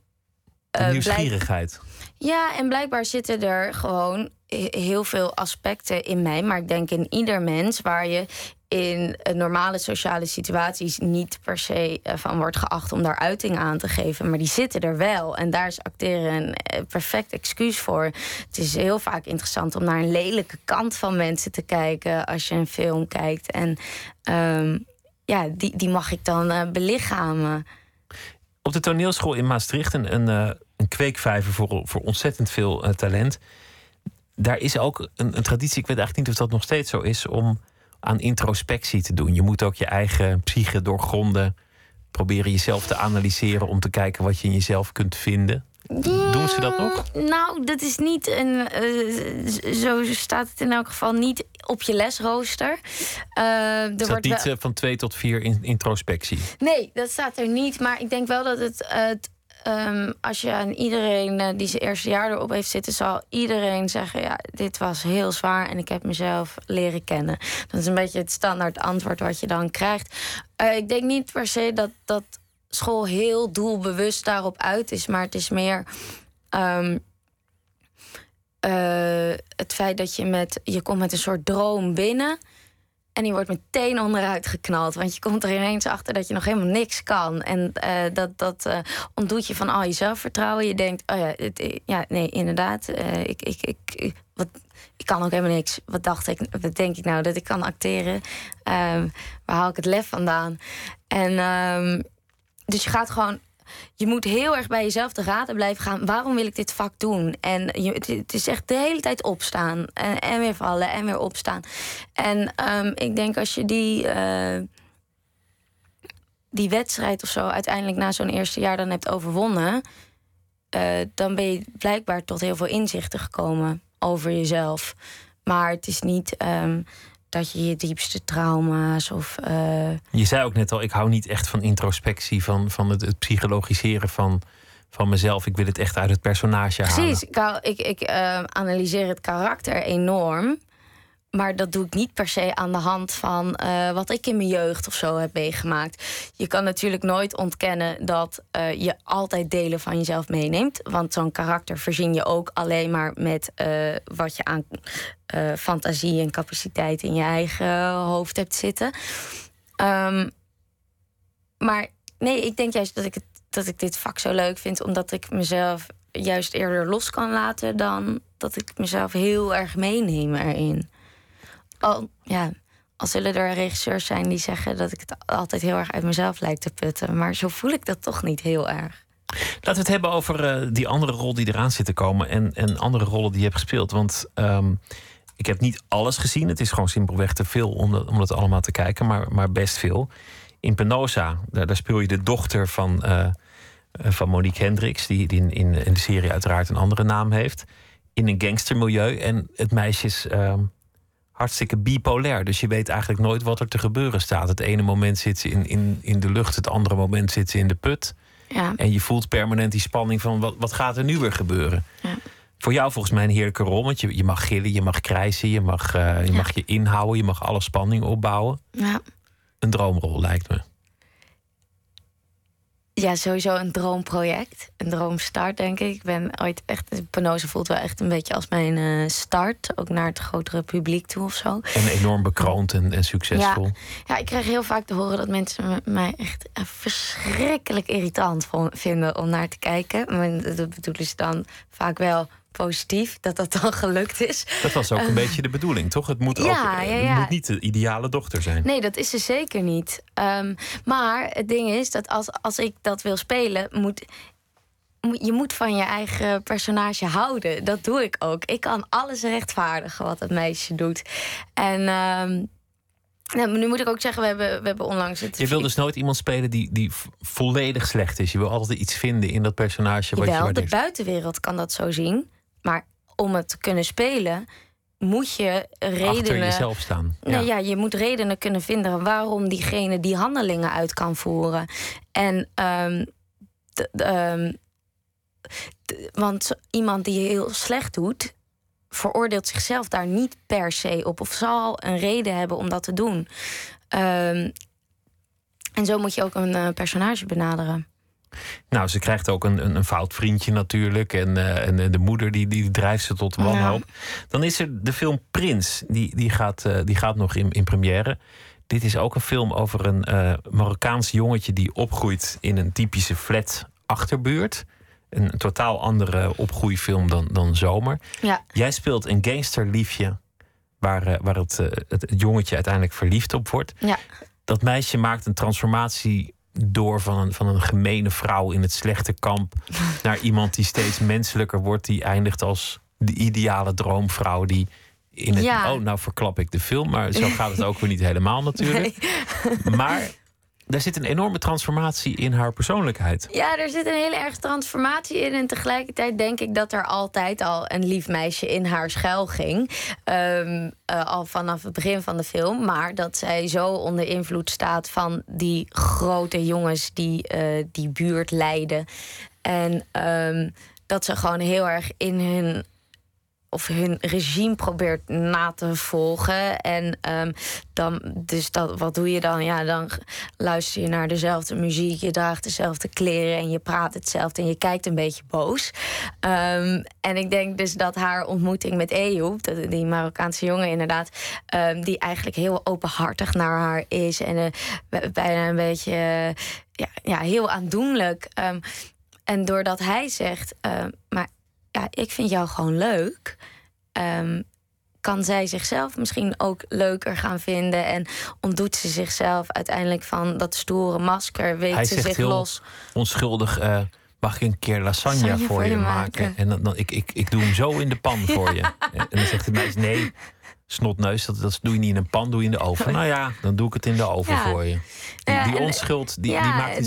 [SPEAKER 5] eh,
[SPEAKER 4] nieuwsgierigheid.
[SPEAKER 5] Ja, en blijkbaar zitten er gewoon he- heel veel aspecten in mij. Maar ik denk in ieder mens waar je in normale sociale situaties niet per se eh, van wordt geacht om daar uiting aan te geven. Maar die zitten er wel. En daar is acteren een eh, perfect excuus voor. Het is heel vaak interessant om naar een lelijke kant van mensen te kijken als je een film kijkt. En ehm, ja, die, die mag ik dan eh, belichamen.
[SPEAKER 4] Op de toneelschool in Maastricht, een, een, eh, een kweekvijver voor, voor ontzettend veel eh, talent. Daar is ook een, een traditie, ik weet eigenlijk niet of dat nog steeds zo is, om aan introspectie te doen. Je moet ook je eigen psyche doorgronden, proberen jezelf te analyseren om te kijken wat je in jezelf kunt vinden. Doen ze dat nog?
[SPEAKER 5] Mm, Nou, dat is niet een. eh, zo staat het in elk geval niet op je lesrooster. Eh, er
[SPEAKER 4] staat
[SPEAKER 5] wordt
[SPEAKER 4] niet
[SPEAKER 5] wel-
[SPEAKER 4] eh, van twee tot vier in, introspectie.
[SPEAKER 5] Nee, dat staat er niet. Maar ik denk wel dat het. het ehm, als je aan iedereen die zijn eerste jaar erop heeft zitten, zal iedereen zeggen: Ja, dit was heel zwaar en ik heb mezelf leren kennen. Dat is een beetje het standaard antwoord wat je dan krijgt. Ik denk niet per se dat, dat school heel doelbewust daarop uit is, maar het is meer. ehm, eh, het feit dat je met je komt met een soort droom binnen. En die wordt meteen onderuit geknald. Want je komt er ineens achter dat je nog helemaal niks kan. En eh, dat, dat eh, ontdoet je van al je zelfvertrouwen. Je denkt, oh ja, het, ja nee, inderdaad. ik, ik, ik, ik- wat, ik kan ook helemaal niks. Wat dacht ik, wat denk ik nou? Dat ik kan acteren. Ehm, waar haal ik het lef vandaan? En ehm, dus je gaat gewoon je moet heel erg bij jezelf te raden blijven gaan. Waarom wil ik dit vak doen? En je, het, is echt de hele tijd opstaan. En, en weer vallen en weer opstaan. En ehm, ik denk als je die, eh, die wedstrijd of zo uiteindelijk na zo'n eerste jaar dan hebt overwonnen. eh, dan ben je blijkbaar tot heel veel inzichten gekomen over jezelf. Maar het is niet ehm, dat je je diepste trauma's of. eh,
[SPEAKER 4] Je zei ook net al, ik hou niet echt van introspectie, van, van het, het psychologiseren van, van mezelf. Ik wil het echt uit het personage halen.
[SPEAKER 5] Precies, ik, hou- ik, ik eh, analyseer het karakter enorm. Maar dat doe ik niet per se aan de hand van eh, wat ik in mijn jeugd of zo heb meegemaakt. Je kan natuurlijk nooit ontkennen dat eh, je altijd delen van jezelf meeneemt. Want zo'n karakter verzin je ook alleen maar met eh, wat je aan fantasie en capaciteit in je eigen hoofd hebt zitten. Ehm, maar nee, ik denk juist dat ik, het, dat ik dit vak zo leuk vind, omdat ik mezelf juist eerder los kan laten dan dat ik mezelf heel erg meeneem erin. Al, ja, al zullen er regisseurs zijn die zeggen dat ik het altijd heel erg uit mezelf lijkt te putten, maar zo voel ik dat toch niet heel erg.
[SPEAKER 4] Laten we het hebben over eh, die andere rol die eraan zit te komen en, en andere rollen die je hebt gespeeld. Want ehm, ik heb niet alles gezien. Het is gewoon simpelweg te veel om dat, om allemaal te kijken, maar, maar best veel. In Penosa, daar, speel je de dochter van, eh, van Monique Hendricks, die, die in, in, in de serie uiteraard een andere naam heeft. In een gangstermilieu. En het meisje is ehm, hartstikke bipolair. Dus je weet eigenlijk nooit wat er te gebeuren staat. Het ene moment zit ze in, in, in de lucht, het andere moment zit ze in de put.
[SPEAKER 5] Ja.
[SPEAKER 4] En je voelt permanent die spanning van wat, wat gaat er nu weer gebeuren.
[SPEAKER 5] Ja.
[SPEAKER 4] Voor jou volgens mij een heerlijke rol. Want je, je mag gillen, je mag krijsen, je mag, eh, je
[SPEAKER 5] Ja.
[SPEAKER 4] mag je inhouden, je mag alle spanning opbouwen.
[SPEAKER 5] Ja.
[SPEAKER 4] Een droomrol lijkt me.
[SPEAKER 5] Ja, sowieso een droomproject. Een droomstart, denk ik. Ik ben ooit echt... Penosa voelt wel echt een beetje als mijn eh, start. Ook naar het grotere publiek toe of zo.
[SPEAKER 4] En enorm bekroond en, en succesvol.
[SPEAKER 5] Ja, ik krijg heel vaak te horen dat mensen me- mij echt eh, verschrikkelijk irritant vinden om naar te kijken. Maar dat bedoelen ze dan vaak wel positief, dat dat dan gelukt is.
[SPEAKER 4] Dat was ook een beetje de bedoeling, toch? Het moet,
[SPEAKER 5] Ja,
[SPEAKER 4] ook,
[SPEAKER 5] ja,
[SPEAKER 4] het
[SPEAKER 5] ja.
[SPEAKER 4] moet niet de ideale dochter zijn.
[SPEAKER 5] Nee, dat is ze zeker niet. Ehm, maar het ding is dat als, als ik dat wil spelen, moet. Je moet van je eigen personage houden. Dat doe ik ook. Ik kan alles rechtvaardigen wat het meisje doet. En ehm, nou, nu moet ik ook zeggen, we hebben, we hebben onlangs het.
[SPEAKER 4] Je wil dus nooit iemand spelen die, die volledig slecht is. Je wil altijd iets vinden in dat personage wat je
[SPEAKER 5] de buitenwereld kan dat zo zien. Maar om het te kunnen spelen, moet je redenen.
[SPEAKER 4] Achter jezelf staan. Ja.
[SPEAKER 5] Nou ja, je moet redenen kunnen vinden waarom diegene die handelingen uit kan voeren. En ehm, ehm, want iemand die heel slecht doet, veroordeelt zichzelf daar niet per se op, of zal een reden hebben om dat te doen. Ehm, en zo moet je ook een eh, personage benaderen.
[SPEAKER 4] Nou, ze krijgt ook een, een, een fout vriendje natuurlijk. En, eh, en, de moeder die, die drijft ze tot wanhoop. Dan is er de film Prins. Die, die, gaat, eh, die gaat nog in, in première. Dit is ook een film over een eh, Marokkaans jongetje... die opgroeit in een typische flat achterbuurt. Een, totaal andere opgroeifilm dan, dan Zomer.
[SPEAKER 5] Ja,
[SPEAKER 4] Jij speelt een gangsterliefje... waar, waar het, het, het jongetje uiteindelijk verliefd op wordt.
[SPEAKER 5] ja,
[SPEAKER 4] Dat meisje maakt een transformatie door van een, van een gemene vrouw in het slechte kamp naar iemand die steeds menselijker wordt, die eindigt als de ideale droomvrouw die in het.
[SPEAKER 5] Ja.
[SPEAKER 4] Oh, nou verklap ik de film, maar zo gaat het ook weer niet helemaal natuurlijk. Maar daar zit een enorme transformatie in haar persoonlijkheid.
[SPEAKER 5] Ja, er zit een hele erg transformatie in. En tegelijkertijd denk ik dat er altijd al een lief meisje in haar schuil ging. Eh, al vanaf het begin van de film. Maar dat zij zo onder invloed staat van die grote jongens die eh, die buurt leiden. En ehm, dat ze gewoon heel erg in hun of hun regime probeert na te volgen. En ehm, dan, dus dat, wat doe je dan? Ja, dan luister je naar dezelfde muziek, je draagt dezelfde kleren en je praat hetzelfde en je kijkt een beetje boos. Ehm, en ik denk dus dat haar ontmoeting met dat- die Marokkaanse jongen inderdaad, ehm, die eigenlijk heel openhartig naar haar is en eh, bijna een beetje eh, ja, ja, heel aandoenlijk. En doordat hij zegt, ehm, maar ja, ik vind jou gewoon leuk. ehm, kan zij zichzelf misschien ook leuker gaan vinden. En ontdoet ze zichzelf uiteindelijk van dat stoere masker. Weet
[SPEAKER 4] Hij
[SPEAKER 5] ze zich los.
[SPEAKER 4] onschuldig. eh, Mag ik een keer lasagne,
[SPEAKER 5] Lasagne
[SPEAKER 4] voor je maken? En dan, dan, ik, ik, ik doe hem zo in de pan voor je. En dan zegt de meisje: Nee, snotneus, dat, dat doe je niet in een pan, doe je in de oven. Nou ja, dan doe ik het in de oven
[SPEAKER 5] Ja.
[SPEAKER 4] voor je. Die, die onschuld, die,
[SPEAKER 5] ja,
[SPEAKER 4] die maakt iets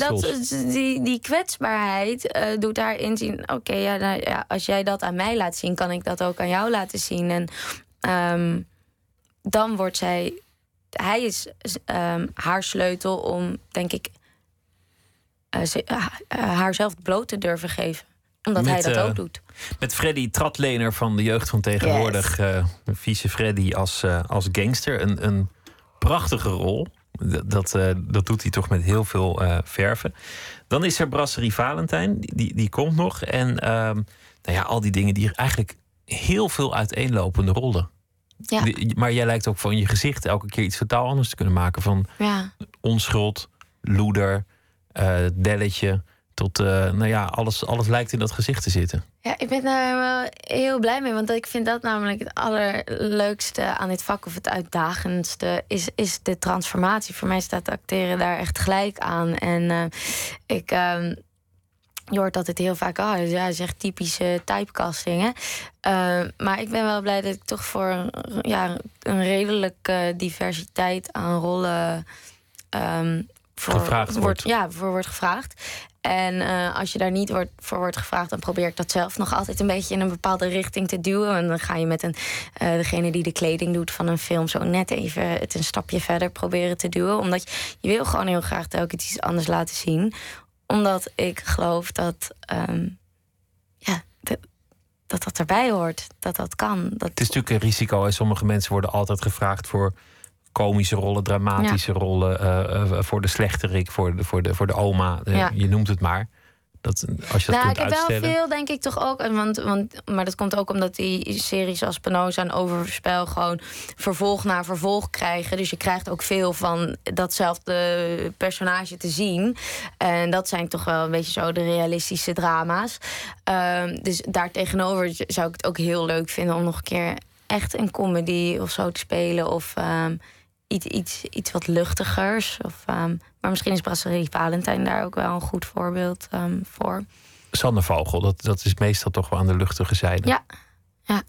[SPEAKER 5] dat, die, die kwetsbaarheid eh, doet haar inzien... oké, ja, nou, ja, als jij dat aan mij laat zien... kan ik dat ook aan jou laten zien. En ehm, dan wordt zij... Hij is ehm, haar sleutel om, denk ik... eh, ze- eh, haarzelf bloot te durven geven. Omdat
[SPEAKER 4] Met,
[SPEAKER 5] hij dat ook doet.
[SPEAKER 4] Met Freddy Tratlener van de jeugd van tegenwoordig. eh vieze Freddy als, eh, als gangster. Een, een prachtige rol. D- Dat, eh, dat doet hij toch met heel veel verven. Dan is er Brasserie Valentijn. Die, die, die komt nog. En ehm, nou ja, al die dingen die eigenlijk heel veel uiteenlopende rollen.
[SPEAKER 5] Ja,
[SPEAKER 4] Die- Maar jij lijkt ook van je gezicht elke keer iets totaal anders te kunnen maken. Van
[SPEAKER 5] ja.
[SPEAKER 4] onschuld, loeder, delletje. Tot, eh, nou ja, alles, alles lijkt in dat gezicht te zitten.
[SPEAKER 5] Ja, ik ben daar wel heel blij mee. Want ik vind dat namelijk het allerleukste aan dit vak, of het uitdagendste, is, is de transformatie. Voor mij staat acteren daar echt gelijk aan. En eh, ik. ehm, je hoort altijd heel vaak, ah, ja, dat is echt typische typecasting. Hè? Eh, maar ik ben wel blij dat ik toch voor een, ja, een redelijke diversiteit aan rollen ehm, voor,
[SPEAKER 4] Gevraagd wordt.
[SPEAKER 5] Ja, voor wordt gevraagd. En eh, als je daar niet wordt, voor wordt gevraagd, dan probeer ik dat zelf nog altijd een beetje in een bepaalde richting te duwen. En dan ga je met een, eh, degene die de kleding doet van een film zo net even het een stapje verder proberen te duwen. Omdat je, wil gewoon heel graag telkens iets anders laten zien. Omdat ik geloof dat ehm, ja, dat, dat dat erbij hoort. Dat dat kan. Dat,
[SPEAKER 4] Het is natuurlijk een risico. En sommige mensen worden altijd gevraagd voor komische rollen, dramatische rollen. eh, eh, voor de slechterik, voor de, voor de, voor de oma. eh,
[SPEAKER 5] Ja.
[SPEAKER 4] Je noemt het maar. Dat, als je dat
[SPEAKER 5] nou, ik heb
[SPEAKER 4] uitstellen.
[SPEAKER 5] wel veel, denk ik toch ook. en Want, want, maar dat komt ook omdat die series als Penosa en Overspel gewoon vervolg na vervolg krijgen. Dus je krijgt ook veel van datzelfde personage te zien. En dat zijn toch wel een beetje zo de realistische drama's. Ehm, dus daartegenover zou ik het ook heel leuk vinden om nog een keer echt een comedy of zo te spelen. Of ehm, iets, iets, iets wat luchtigers. Of, ehm, maar misschien is Brasserie Valentijn daar ook wel een goed voorbeeld ehm, voor.
[SPEAKER 4] Sander Vogel, dat, dat is meestal toch wel aan de luchtige zijde.
[SPEAKER 5] Ja, ja.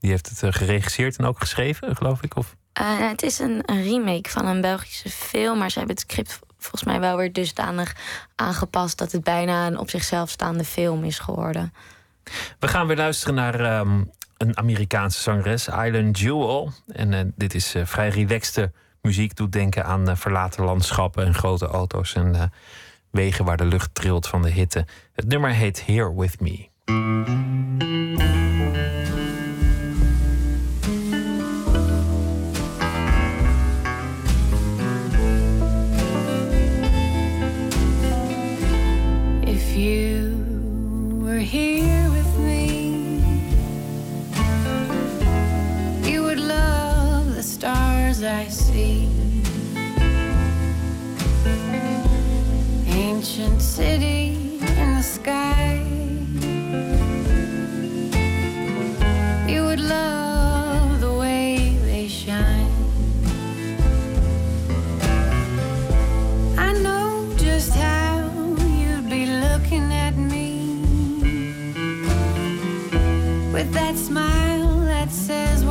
[SPEAKER 4] Die heeft het eh, geregisseerd en ook geschreven, geloof ik. Of...
[SPEAKER 5] Eh, het is een, een remake van een Belgische film, maar ze hebben het script volgens mij wel weer dusdanig aangepast dat het bijna een op zichzelf staande film is geworden.
[SPEAKER 4] We gaan weer luisteren naar ehm, een Amerikaanse zangeres, Island Jewel. En eh, dit is eh, vrij relaxte muziek. Doet denken aan eh, verlaten landschappen en grote auto's en wegen waar de lucht trilt van de hitte. Het nummer heet Here With Me.
[SPEAKER 7] If you I see. Ancient city in the sky. You would love the way they shine. I know just how you'd be looking at me with that smile that says,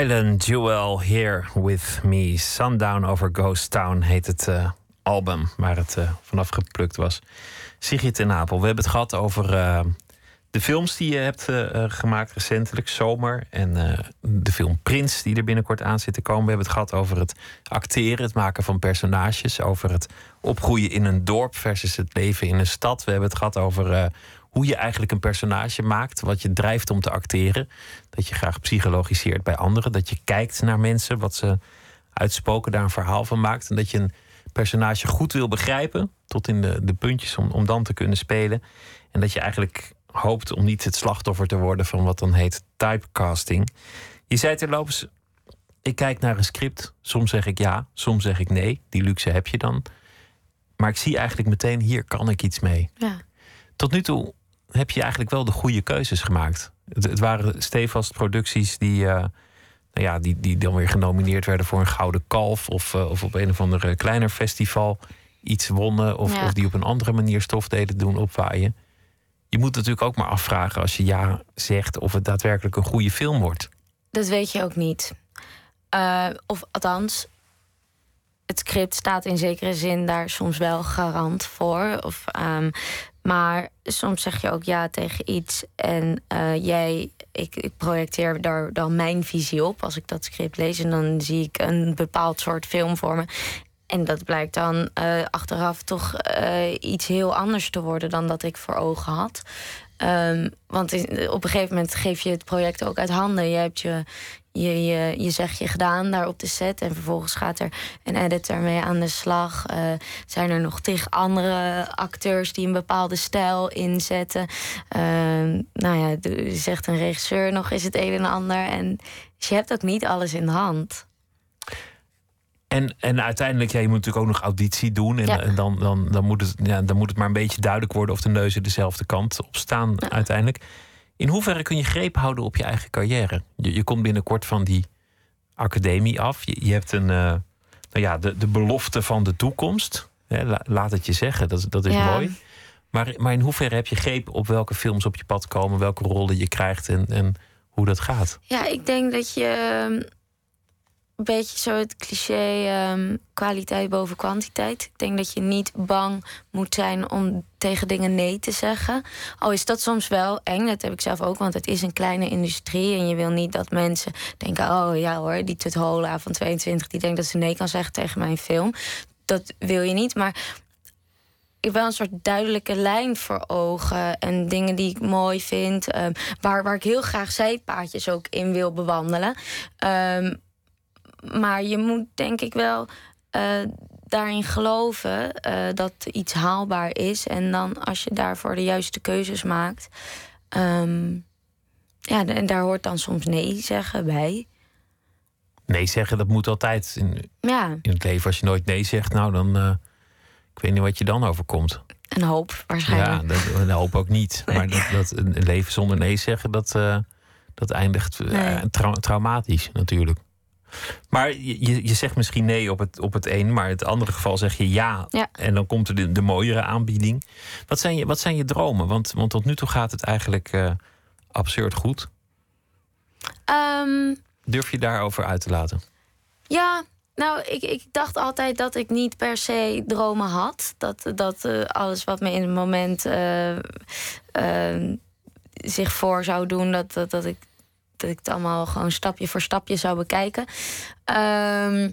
[SPEAKER 4] Island Jewel Here With Me. Sundown Over Ghost Town heet het eh, album waar het eh, vanaf geplukt was. Sigrid in Apel, we hebben het gehad over eh, de films die je hebt gemaakt recentelijk. Zomer en de film Prins die er binnenkort aan zit te komen. We hebben het gehad over het acteren, het maken van personages. Over het opgroeien in een dorp versus het leven in een stad. We hebben het gehad over hoe je eigenlijk een personage maakt, wat je drijft om te acteren. Dat je graag psychologiseert bij anderen, dat je kijkt naar mensen, wat ze uitspoken, daar een verhaal van maakt. En dat je een personage goed wil begrijpen, tot in de, de puntjes om, om dan te kunnen spelen. En dat je eigenlijk hoopt om niet het slachtoffer te worden van wat dan heet typecasting. Je zei terloops, ik kijk naar een script. Soms zeg ik ja, soms zeg ik nee. Die luxe heb je dan. Maar ik zie eigenlijk meteen, hier kan ik iets mee.
[SPEAKER 5] Ja.
[SPEAKER 4] Tot nu toe heb je eigenlijk wel de goede keuzes gemaakt. Het, het waren stevast producties die, uh, nou ja, die, die dan weer genomineerd werden voor een gouden kalf. Of, uh, of op een of ander kleiner festival iets wonnen. Of,
[SPEAKER 5] Ja.
[SPEAKER 4] of die op een andere manier stofdelen doen opwaaien. Je moet natuurlijk ook maar afvragen als je ja zegt of het daadwerkelijk een goede film wordt.
[SPEAKER 5] Dat weet je ook niet. Eh, of althans, het script staat in zekere zin daar soms wel garant voor. Of, ehm, maar soms zeg je ook ja tegen iets. En eh, jij, ik, ik projecteer daar dan mijn visie op als ik dat script lees. En dan zie ik een bepaald soort film voor me. En dat blijkt dan eh, achteraf toch eh, iets heel anders te worden dan dat ik voor ogen had. Ehm, want op een gegeven moment geef je het project ook uit handen. Je hebt je, je, je, je zegje gedaan daar op de set. En vervolgens gaat er een editor mee aan de slag. Eh, zijn er nog tig andere acteurs die een bepaalde stijl inzetten. Ehm, nou ja, zegt een regisseur nog eens het een en ander. En dus je hebt ook niet alles in de hand.
[SPEAKER 4] En, en uiteindelijk, ja, je moet natuurlijk ook nog auditie doen. En,
[SPEAKER 5] Ja.
[SPEAKER 4] en dan, dan, dan, moet het, ja, dan moet het maar een beetje duidelijk worden of de neuzen dezelfde kant op staan uiteindelijk. In hoeverre kun je greep houden op je eigen carrière? Je, je komt binnenkort van die academie af. Je, je hebt een, eh, nou ja, de, de belofte van de toekomst. Hè, la- laat het je zeggen, dat, dat is
[SPEAKER 5] Ja.
[SPEAKER 4] mooi. Maar, maar in hoeverre heb je greep op welke films op je pad komen, welke rollen je krijgt en, en hoe dat gaat?
[SPEAKER 5] Ja, ik denk dat je een beetje zo het cliché ehm, kwaliteit boven kwantiteit. Ik denk dat je niet bang moet zijn om tegen dingen nee te zeggen. Al is dat soms wel eng, dat heb ik zelf ook, want het is een kleine industrie en je wil niet dat mensen denken: oh ja hoor, die Tuthola van 22 die denkt dat ze nee kan zeggen tegen mijn film. Dat wil je niet, maar ik wel een soort duidelijke lijn voor ogen. En dingen die ik mooi vind. ehm, waar, waar ik heel graag zijpaadjes ook in wil bewandelen. Ehm, maar je moet denk ik wel eh, daarin geloven eh, dat iets haalbaar is. En dan als je daarvoor de juiste keuzes maakt. ehm, ja, en daar hoort dan soms nee zeggen bij.
[SPEAKER 4] Nee zeggen, dat moet altijd in,
[SPEAKER 5] Ja,
[SPEAKER 4] in het leven. Als je nooit nee zegt, nou dan. eh, ik weet niet wat je dan overkomt.
[SPEAKER 5] een hoop
[SPEAKER 4] Ja,
[SPEAKER 5] waarschijnlijk.
[SPEAKER 4] dat, dat hoop ook niet. Maar dat, dat een leven zonder nee zeggen, dat, dat eindigt
[SPEAKER 5] Nee.
[SPEAKER 4] traumatisch natuurlijk. Maar je, je- zegt misschien nee op het, op het een, maar in het andere geval zeg je ja.
[SPEAKER 5] Ja.
[SPEAKER 4] En dan komt er de, de mooiere aanbieding. Wat zijn je, wat zijn je dromen? Want, want tot nu toe gaat het eigenlijk eh, absurd goed.
[SPEAKER 5] Ehm,
[SPEAKER 4] Durf je daarover uit te laten?
[SPEAKER 5] Ja, nou, ik, ik dacht altijd dat ik niet per se dromen had. Dat, dat eh, alles wat me in het moment eh, zich voor zou doen, dat, dat, dat, ik, dat ik het allemaal gewoon stapje voor stapje zou bekijken. Ehm,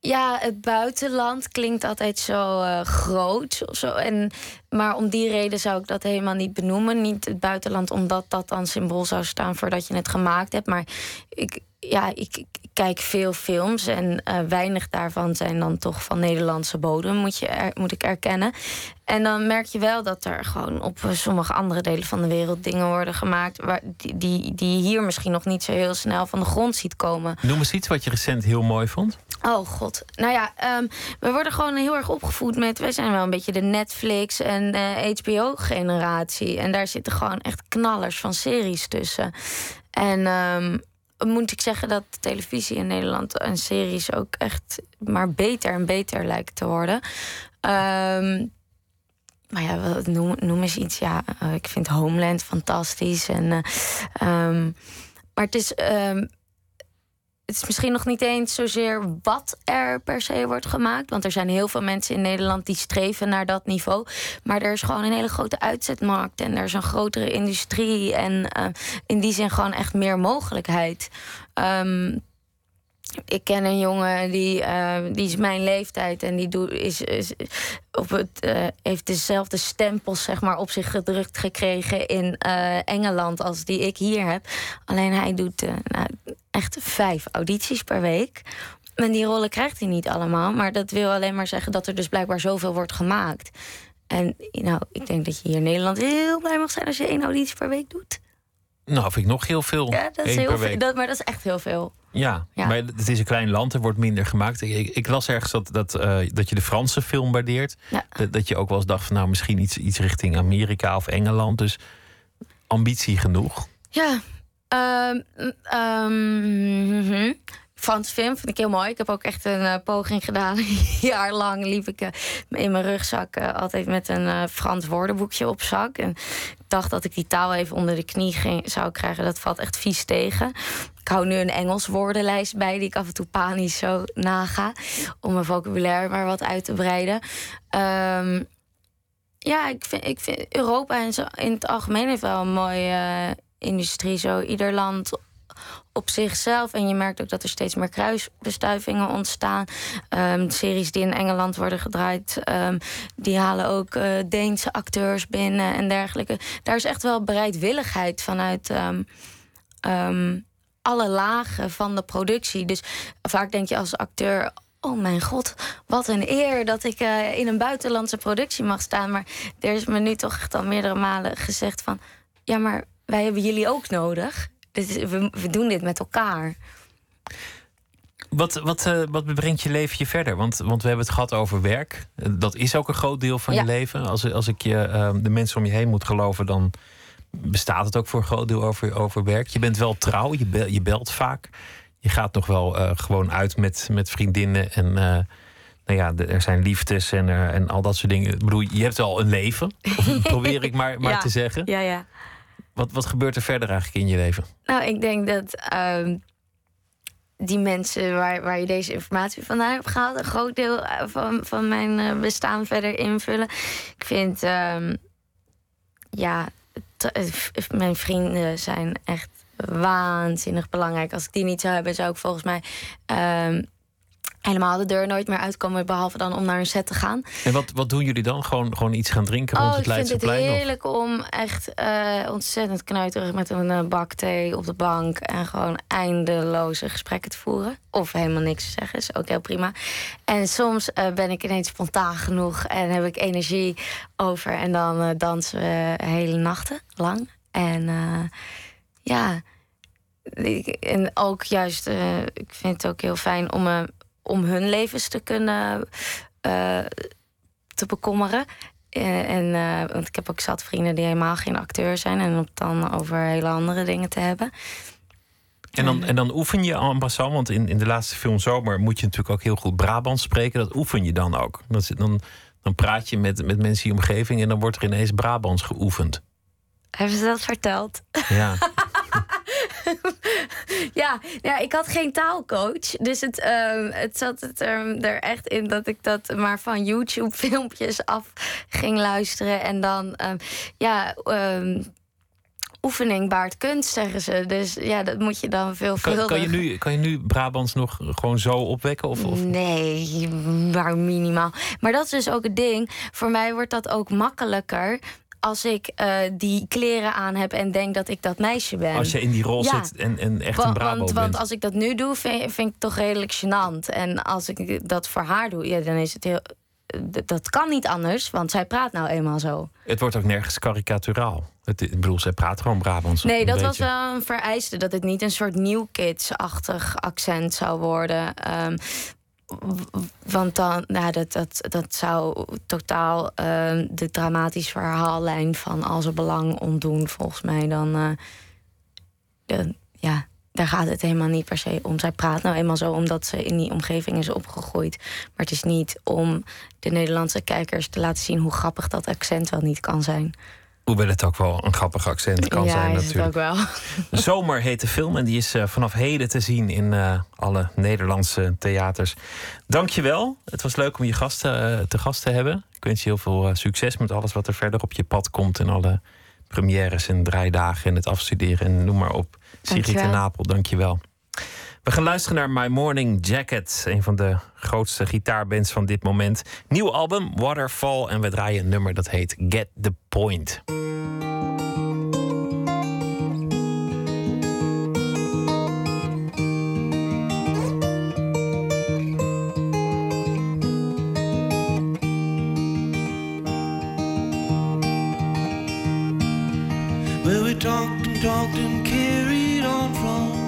[SPEAKER 5] ja, het buitenland klinkt altijd zo eh, groot. Of zo. En, maar om die reden zou ik dat helemaal niet benoemen. Niet het buitenland, omdat dat dan symbool zou staan voordat je het gemaakt hebt. Maar ik, ja, ik, ik kijk veel films en eh, weinig daarvan zijn dan toch van Nederlandse bodem, moet, je er, moet ik erkennen. En dan merk je wel dat er gewoon op sommige andere delen van de wereld dingen worden gemaakt waar, die, die, die je hier misschien nog niet zo heel snel van de grond ziet komen.
[SPEAKER 4] Noem eens iets wat je recent heel mooi vond.
[SPEAKER 5] Oh god. Nou ja, ehm, we worden gewoon heel erg opgevoed met... wij zijn wel een beetje de Netflix en eh, HBO-generatie. En daar zitten gewoon echt knallers van series tussen. En ehm, moet ik zeggen dat televisie in Nederland... en series ook echt maar beter en beter lijken te worden. Ehm, maar ja, noem eens iets. Ja, eh, ik vind Homeland fantastisch. En, eh, ehm, maar het is... ehm, het is misschien nog niet eens zozeer wat er per se wordt gemaakt. Want er zijn heel veel mensen in Nederland die streven naar dat niveau. Maar er is gewoon een hele grote uitzetmarkt. En er is een grotere industrie. En eh, in die zin gewoon echt meer mogelijkheid. Ehm, ik ken een jongen die, eh, die is mijn leeftijd en die doet, is, op het, eh, heeft dezelfde stempels zeg maar, op zich gedrukt gekregen in eh, Engeland als die ik hier heb. Alleen hij doet nou, echt vijf audities per week. En die rollen krijgt hij niet allemaal. Maar dat wil alleen maar zeggen dat er dus blijkbaar zoveel wordt gemaakt. En nou, ik denk dat je hier in Nederland heel blij mag zijn als je één auditie per week doet.
[SPEAKER 4] Nou, vind ik nog heel veel.
[SPEAKER 5] Ja, dat is heel veel. Dat, maar dat is echt heel veel.
[SPEAKER 4] Ja,
[SPEAKER 5] Ja.
[SPEAKER 4] maar het is een klein land, er wordt minder gemaakt. Ik, ik, las ergens dat, dat, eh, dat je de Franse film waardeert.
[SPEAKER 5] Ja.
[SPEAKER 4] Dat, dat je ook wel eens dacht van nou misschien iets, iets richting Amerika of Engeland. Dus ambitie genoeg.
[SPEAKER 5] Ja. Mhm. Frans film vind ik heel mooi. Ik heb ook echt een eh, poging gedaan. Een jaar lang liep ik eh, in mijn rugzak eh, altijd met een Frans woordenboekje op zak. En ik dacht dat ik die taal even onder de knie ging, zou krijgen. Dat valt echt vies tegen. Ik hou nu een Engels woordenlijst bij die ik af en toe panisch zo naga. Om mijn vocabulaire maar wat uit te breiden. Ehm, ja, ik vind, ik vind Europa in het algemeen wel een mooie industrie. Zo ieder land op zichzelf. En je merkt ook dat er steeds meer kruisbestuivingen ontstaan. Ehm, series die in Engeland worden gedraaid, ehm, die halen ook eh, Deense acteurs binnen en dergelijke. Daar is echt wel bereidwilligheid vanuit ehm, alle lagen van de productie. Dus vaak denk je als acteur. Oh mijn god, wat een eer dat ik eh, in een buitenlandse productie mag staan. Maar er is me nu toch echt al meerdere malen gezegd van... ja, maar wij hebben jullie ook nodig. Dit is- we, we doen dit met elkaar.
[SPEAKER 4] Wat, wat, eh, wat brengt je leven je verder? Want, want we hebben het gehad over werk. Dat is ook een groot deel van
[SPEAKER 5] Ja.
[SPEAKER 4] je leven. Als, als ik je, eh, de mensen om je heen moet geloven, dan bestaat het ook voor een groot deel over, over werk. Je bent wel trouw, je, bel- je belt vaak. Je gaat nog wel eh, gewoon uit met, met vriendinnen. En eh, nou ja, er zijn liefdes en, en al dat soort dingen. Ik bedoel, je hebt wel een leven. Of probeer ik maar, maar
[SPEAKER 5] Ja.
[SPEAKER 4] te zeggen.
[SPEAKER 5] Ja, ja.
[SPEAKER 4] Wat, wat gebeurt er verder eigenlijk in je leven?
[SPEAKER 5] Nou, ik denk dat ehm, die mensen waar, waar je deze informatie vandaan hebt gehaald, een groot deel eh, van, van mijn eh, bestaan verder invullen. Ik vind, ehm, ja, mijn vrienden zijn echt waanzinnig belangrijk. Als ik die niet zou hebben, zou ik volgens mij ehm, helemaal de deur nooit meer uitkomen, behalve dan om naar een set te gaan.
[SPEAKER 4] En wat, wat doen jullie dan? Gewoon, gewoon iets gaan drinken rond
[SPEAKER 5] Oh, ik vind het
[SPEAKER 4] of-
[SPEAKER 5] heerlijk om echt eh, ontzettend kneuterig met een eh, bak thee op de bank en gewoon eindeloze gesprekken te voeren. Of helemaal niks te zeggen, is ook heel prima. En soms eh, ben ik ineens spontaan genoeg en heb ik energie over. En dan dansen we hele nachten lang. En ja, en ook juist, ik vind het ook heel fijn om, eh, om hun levens te kunnen eh, te bekommeren. Eh, en, eh, want ik heb ook zat vrienden die helemaal geen acteur zijn. En om het dan over hele andere dingen te hebben.
[SPEAKER 4] En dan, en dan oefen je en passant, want in, in de laatste film Zomer moet je natuurlijk ook heel goed Brabants spreken. Dat oefen je dan ook. Is- dan, dan praat je met, met mensen in je omgeving en dan wordt er ineens Brabants geoefend.
[SPEAKER 5] Hebben ze dat verteld?
[SPEAKER 4] Ja.
[SPEAKER 5] ja, ja, ik had geen taalcoach. Dus het, ehm, het zat het er, er echt in dat ik dat maar van YouTube-filmpjes af ging luisteren. En dan, ehm, ja, ehm, oefening baart kunst, zeggen ze. Dus ja, dat moet je dan veel
[SPEAKER 4] Kan, kan, je nu, kan je nu Brabants nog gewoon zo opwekken? Of, of?
[SPEAKER 5] Nee, maar minimaal. Maar dat is dus ook het ding. Voor mij wordt dat ook makkelijker als ik eh, die kleren aan heb en denk dat ik dat meisje ben.
[SPEAKER 4] Als je in die rol
[SPEAKER 5] Ja.
[SPEAKER 4] zit en, en echt een Brabo
[SPEAKER 5] want,
[SPEAKER 4] bent.
[SPEAKER 5] want als ik dat nu doe, vind, vind ik het toch redelijk gênant. En als ik dat voor haar doe, ja, dan is het heel. Dat kan niet anders, want zij praat nou eenmaal zo.
[SPEAKER 4] Het wordt ook nergens karikaturaal. Het, ik bedoel, zij praat gewoon Brabants.
[SPEAKER 5] Nee, dat was wel een vereiste. Dat het niet een soort New Kids-achtig accent zou worden. Ehm, want dan, nou, dat, dat, dat zou totaal ehm, de dramatische verhaallijn van al zijn belang ontdoen, volgens mij. Dan, eh, ja, daar gaat het helemaal niet per se om. Zij praat nou eenmaal zo omdat ze in die omgeving is opgegroeid. Maar het is niet om de Nederlandse kijkers te laten zien hoe grappig dat accent wel niet kan zijn.
[SPEAKER 4] Hoewel het ook wel een grappig accent kan
[SPEAKER 5] ja,
[SPEAKER 4] zijn natuurlijk.
[SPEAKER 5] ook wel.
[SPEAKER 4] Zomer heet de film en die is eh, vanaf heden te zien in eh, alle Nederlandse theaters. Dankjewel. Het was leuk om je gasten, eh, te gast te hebben. Ik wens je heel veel succes met alles wat er verder op je pad komt. En alle premières en draaidagen en het afstuderen en noem maar op. Sigrid in
[SPEAKER 5] Dankjewel.
[SPEAKER 4] Napel, dankjewel. We gaan luisteren naar My Morning Jacket. Een van de grootste gitaarbands van dit moment. Nieuw album, Waterfall. En we draaien een nummer dat heet Get the Point.
[SPEAKER 8] We talked and talked and carried on from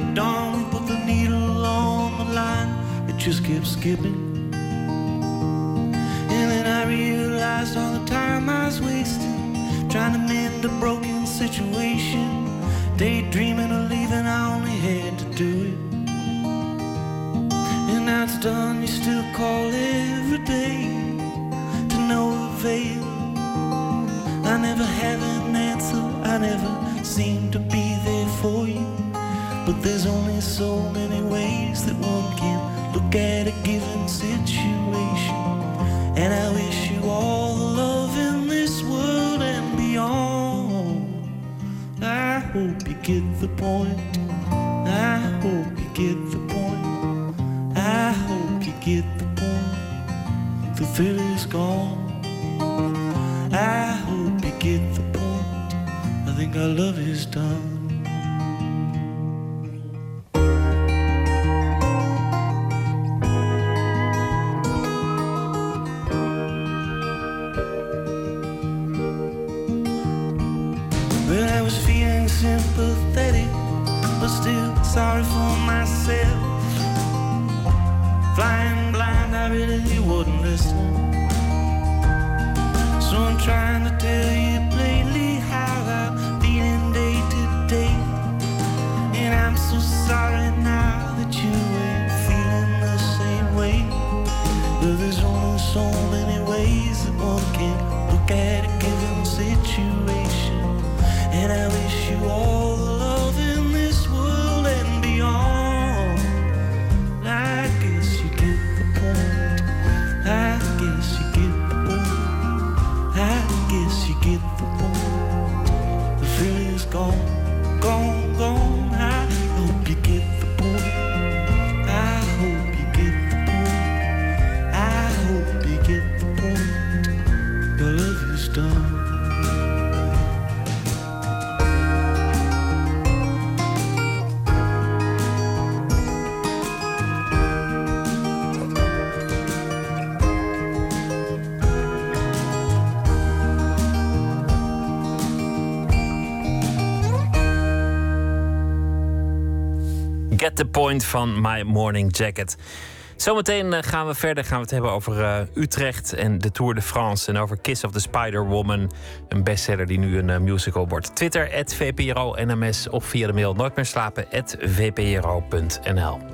[SPEAKER 8] dawn. We put the needle on the line, it just kept skipping. And then I realized all the time I was wasting trying to mend a broken situation. Daydreaming of leaving, I only had to do it. And now it's done, you still call every day to no avail. I never have an answer, I never seem to be there for you. But there's only so many ways that one can look at a given situation. And I wish you all the love in this world and beyond. I hope you get the point. I hope you get the point. I hope you get the point. The thrill is gone. I hope you get the point. I think our love is done.
[SPEAKER 4] Van My Morning Jacket. Zometeen eh, gaan we verder. Gaan we het hebben over eh, Utrecht en de Tour de France. En over Kiss of the Spider Woman. Een bestseller die nu een eh, musical wordt. Twitter, VPRO NMS. Of via de mail nooit meer slapen, VPRO.nl.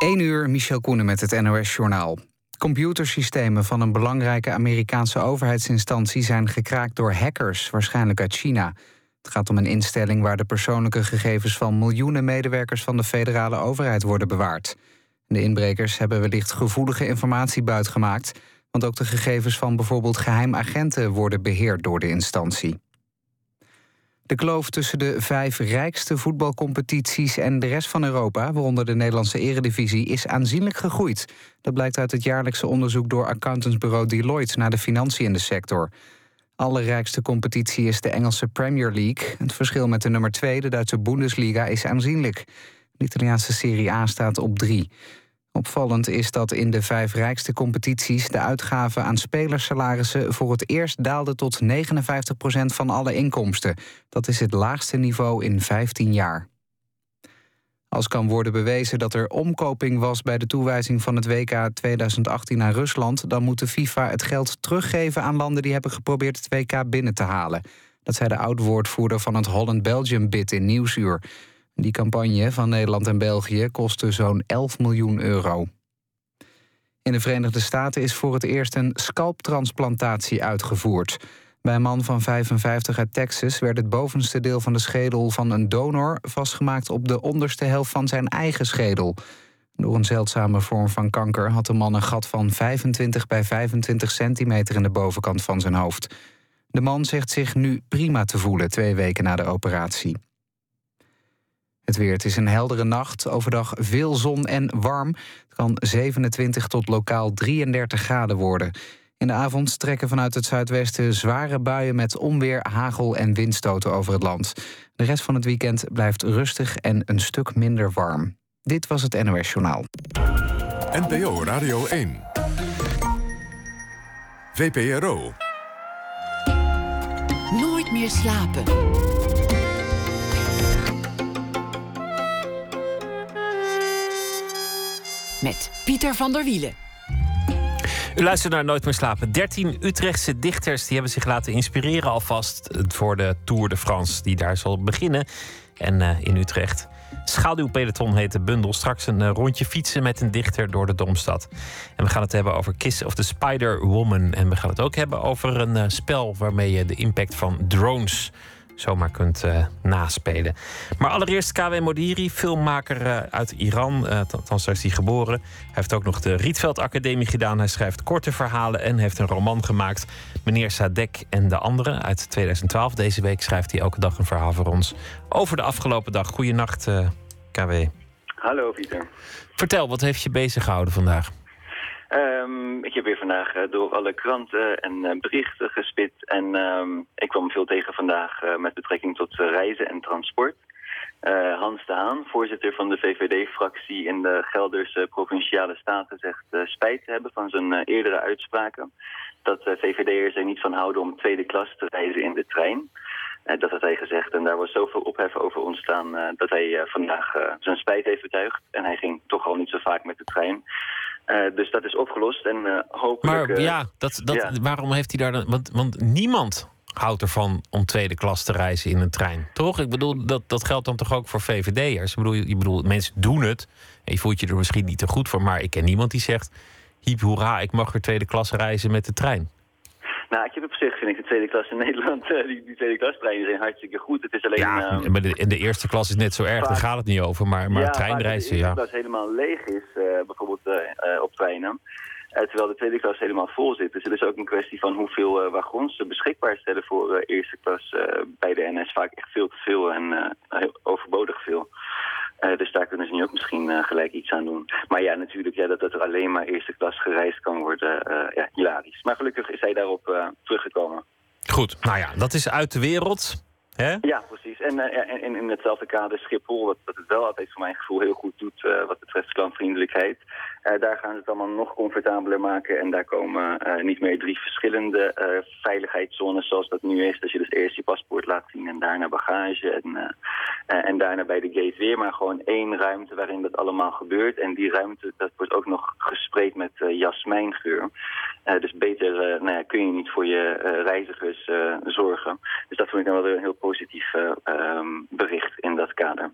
[SPEAKER 1] 1 uur, Michel Koenen met het NOS-journaal. Computersystemen van een belangrijke Amerikaanse overheidsinstantie zijn gekraakt door hackers, waarschijnlijk uit China. Het gaat om een instelling waar de persoonlijke gegevens van miljoenen medewerkers van de federale overheid worden bewaard. De inbrekers hebben wellicht gevoelige informatie buitgemaakt, want ook de gegevens van bijvoorbeeld geheimagenten worden beheerd door de instantie. De kloof tussen de vijf rijkste voetbalcompetities en de rest van Europa, waaronder de Nederlandse Eredivisie, is aanzienlijk gegroeid. Dat blijkt uit het jaarlijkse onderzoek door accountantsbureau Deloitte naar de financiën in de sector. Allerrijkste competitie is de Engelse Premier League. Het verschil met de nummer 2, de Duitse Bundesliga, is aanzienlijk. De Italiaanse Serie A staat op 3. Opvallend is dat in de vijf rijkste competities de uitgaven aan spelersalarissen voor het eerst daalden tot 59% van alle inkomsten. Dat is het laagste niveau in 15 jaar. Als kan worden bewezen dat er omkoping was bij de toewijzing van het WK 2018 aan Rusland, dan moet de FIFA het geld teruggeven aan landen die hebben geprobeerd het WK binnen te halen. Dat zei de oud-woordvoerder van het Holland-Belgium-bid in Nieuwsuur. Die campagne van Nederland en België kostte zo'n 11 miljoen euro. In de Verenigde Staten is voor het eerst een scalptransplantatie uitgevoerd. Bij een man van 55 uit Texas werd het bovenste deel van de schedel van een donor vastgemaakt op de onderste helft van zijn eigen schedel. Door een zeldzame vorm van kanker had de man een gat van 25 bij 25 centimeter in de bovenkant van zijn hoofd. De man zegt zich nu prima te voelen twee weken na de operatie. Het weer. Het is een heldere nacht. Overdag veel zon en warm. Het kan 27 tot lokaal 33 graden worden. In de avond trekken vanuit het zuidwesten zware buien met onweer, hagel en windstoten over het land. De rest van het weekend blijft rustig en een stuk minder warm. Dit was het NOS Journaal.
[SPEAKER 2] NPO Radio 1. VPRO.
[SPEAKER 3] Nooit meer slapen. Met Pieter van der Wielen.
[SPEAKER 4] U luistert naar Nooit meer slapen. 13 Utrechtse dichters die hebben zich laten inspireren alvast voor de Tour de France die daar zal beginnen. En eh, in Utrecht. Schaduwpeloton heet de bundel. Straks een eh, rondje fietsen met een dichter door de Domstad. En we gaan het hebben over Kiss of the Spider Woman. En we gaan het ook hebben over een eh, spel waarmee je de impact van drones zomaar kunt eh, naspelen. Maar allereerst KW Modiri, filmmaker eh, uit Iran. Uh, althans, daar is hij geboren. Hij heeft ook nog de Rietveld Academie gedaan. Hij schrijft korte verhalen en heeft een roman gemaakt. Meneer Sadek en de anderen uit 2012. Deze week schrijft hij elke dag een verhaal voor ons over de afgelopen dag. Goeienacht, KW.
[SPEAKER 9] Hallo, Pieter.
[SPEAKER 4] Vertel, wat heeft je bezig gehouden vandaag?
[SPEAKER 9] Um, ik heb weer vandaag uh, door alle kranten en uh, berichten gespit. En um, ik kwam veel tegen vandaag uh, met betrekking tot reizen en transport. Hans de Haan, voorzitter van de VVD-fractie in de Gelderse Provinciale Staten, zegt spijt te hebben van zijn eerdere uitspraken. Dat VVD'ers er niet van houden om tweede klas te reizen in de trein. dat had hij gezegd en daar was zoveel ophef over ontstaan dat hij vandaag zijn spijt heeft betuigd. En hij ging toch al niet zo vaak met de trein. Uh, dus dat is opgelost en uh, hopelijk...
[SPEAKER 4] Maar ja, dat, dat, ja. waarom heeft hij daar dan... Want, want niemand houdt ervan om tweede klas te reizen in een trein. Toch? Ik bedoel, dat, dat geldt dan toch ook voor VVD'ers? Ik bedoel, ik bedoel, mensen doen het. En je voelt je er misschien niet te goed voor. Maar ik ken niemand die zegt... Hiep hoera, ik mag weer tweede klas reizen met de trein.
[SPEAKER 9] Nou, ik heb op zich vind ik de tweede klas in Nederland, uh, die, die tweede klastreinen zijn hartstikke goed. Het is alleen...
[SPEAKER 4] Ja, uh, maar de, in de eerste klas is net zo erg, vaak, daar gaat het niet over. Maar, maar
[SPEAKER 9] ja,
[SPEAKER 4] treinreizen, ja.
[SPEAKER 9] de klas helemaal leeg is, uh, bijvoorbeeld op treinen. terwijl de tweede klas helemaal vol zit. Dus het is ook een kwestie van hoeveel wagons ze beschikbaar stellen voor eerste klas bij de NS. Vaak echt veel te veel en overbodig veel. Uh, dus daar kunnen ze nu ook misschien uh, gelijk iets aan doen. Maar ja, natuurlijk ja, dat, dat er alleen maar eerste klas gereisd kan worden, uh, ja, hilarisch. Maar gelukkig is hij daarop teruggekomen.
[SPEAKER 4] Goed, nou ja, dat is uit de wereld. Hè?
[SPEAKER 9] Ja, precies. En uh, in, in hetzelfde kader Schiphol, wat, wat het wel altijd voor mijn gevoel heel goed doet wat betreft klantvriendelijkheid. Uh, daar gaan ze het allemaal nog comfortabeler maken en daar komen niet meer drie verschillende veiligheidszones zoals dat nu is. Dat je dus eerst je paspoort laat zien en daarna bagage en, en daarna bij de gate weer. Maar gewoon één ruimte waarin dat allemaal gebeurt. En die ruimte, dat wordt ook nog gespreid met jasmijngeur. dus beter nou ja, kun je niet voor je reizigers zorgen. Dus dat vond ik dan wel een heel positief uh, um, bericht in dat kader.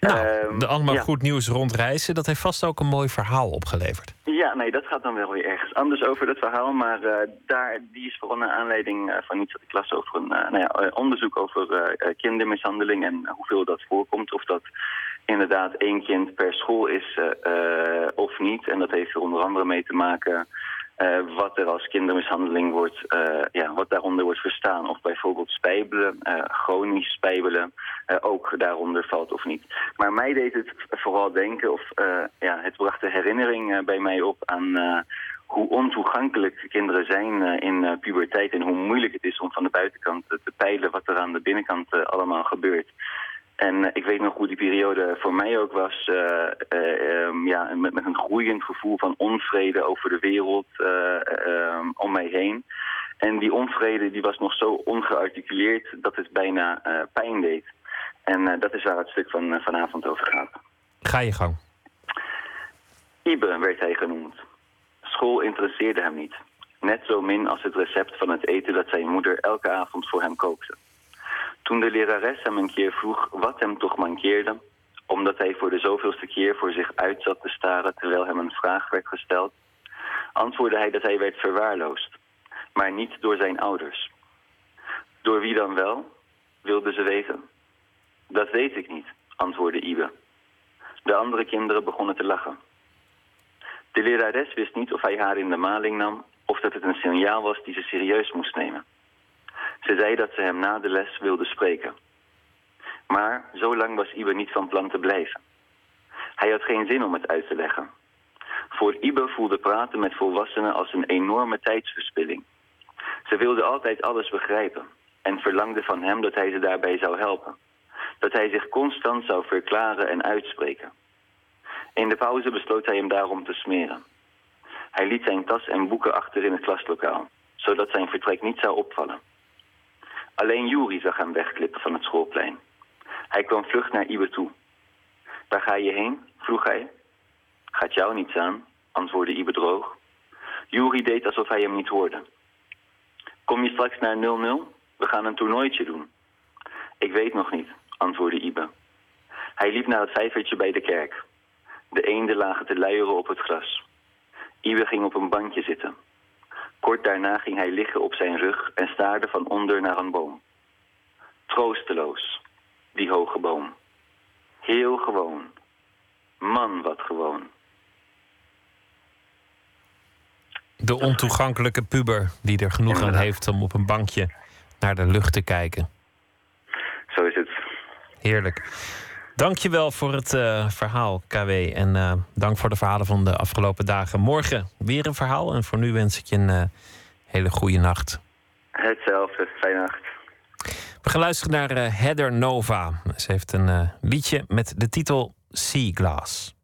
[SPEAKER 4] Nou,
[SPEAKER 9] Ehm,
[SPEAKER 4] de allemaal
[SPEAKER 9] ja.
[SPEAKER 4] goed nieuws rond reizen, dat heeft vast ook een mooi verhaal opgeleverd.
[SPEAKER 9] Ja, nee, dat gaat dan wel weer ergens anders over dat verhaal. Maar eh, daar, die is vooral naar aanleiding eh, van iets dat ik las over een eh, nou ja, onderzoek over kindermishandeling en hoeveel dat voorkomt. Of dat inderdaad één kind per school is of niet. En dat heeft er onder andere mee te maken eh, wat er als kindermishandeling wordt, eh, ja, wat daaronder wordt verstaan. Of bijvoorbeeld spijbelen, eh, chronisch spijbelen, ook daaronder valt of niet. Maar mij deed het vooral denken, of ja, het bracht de herinnering bij mij op aan hoe ontoegankelijk kinderen zijn in puberteit en hoe moeilijk het is om van de buitenkant te peilen wat er aan de binnenkant allemaal gebeurt. En eh, ik weet nog hoe die periode voor mij ook was. eh, eh, ehm, ja, met, met een groeiend gevoel van onvrede over de wereld eh, ehm, om mij heen. En die onvrede die was nog zo ongearticuleerd dat het bijna pijn deed. En dat is waar het stuk van vanavond over gaat.
[SPEAKER 4] Ga je gang.
[SPEAKER 9] Ibe werd hij genoemd. School interesseerde hem niet. Net zo min als het recept van het eten dat zijn moeder elke avond voor hem kookte. Toen de lerares hem een keer vroeg wat hem toch mankeerde, omdat hij voor de zoveelste keer voor zich uit zat te staren terwijl hem een vraag werd gesteld, antwoordde hij dat hij werd verwaarloosd, maar niet door zijn ouders. Door wie dan wel, wilde ze weten. Dat weet ik niet, antwoordde Ibe. De andere kinderen begonnen te lachen. De lerares wist niet of hij haar in de maling nam of dat het een signaal was die ze serieus moest nemen. Ze zei dat ze hem na de les wilde spreken. Maar zo lang was Ibe niet van plan te blijven. Hij had geen zin om het uit te leggen. Voor Ibe voelde praten met volwassenen als een enorme tijdsverspilling. Ze wilde altijd alles begrijpen en verlangde van hem dat hij ze daarbij zou helpen. Dat hij zich constant zou verklaren en uitspreken. In de pauze besloot hij hem daarom te smeren. Hij liet zijn tas en boeken achter in het klaslokaal, zodat zijn vertrek niet zou opvallen. Alleen Juri zag hem wegklippen van het schoolplein. Hij kwam vlug naar Ibe toe. Waar ga je heen? vroeg hij. Gaat jou niets aan, antwoordde Ibe droog. Juri deed alsof hij hem niet hoorde. Kom je straks naar 0-0? We gaan een toernooitje doen. Ik weet nog niet, antwoordde Ibe. Hij liep naar het vijvertje bij de kerk. De eenden lagen te luieren op het gras. Ibe ging op een bankje zitten. Kort daarna ging hij liggen op zijn rug en staarde van onder naar een boom. Troosteloos, die hoge boom. Heel gewoon. Man, wat gewoon.
[SPEAKER 4] De ontoegankelijke puber die er genoeg aan heeft om op een bankje naar de lucht te kijken.
[SPEAKER 9] Zo is het.
[SPEAKER 4] Heerlijk. Dankjewel voor het eh, verhaal, KW. En eh, dank voor de verhalen van de afgelopen dagen. Morgen weer een verhaal. En voor nu wens ik je een eh, hele goede nacht.
[SPEAKER 9] Hetzelfde. Fijne nacht.
[SPEAKER 4] We gaan luisteren naar Heather Nova. Ze heeft een liedje met de titel Sea Glass.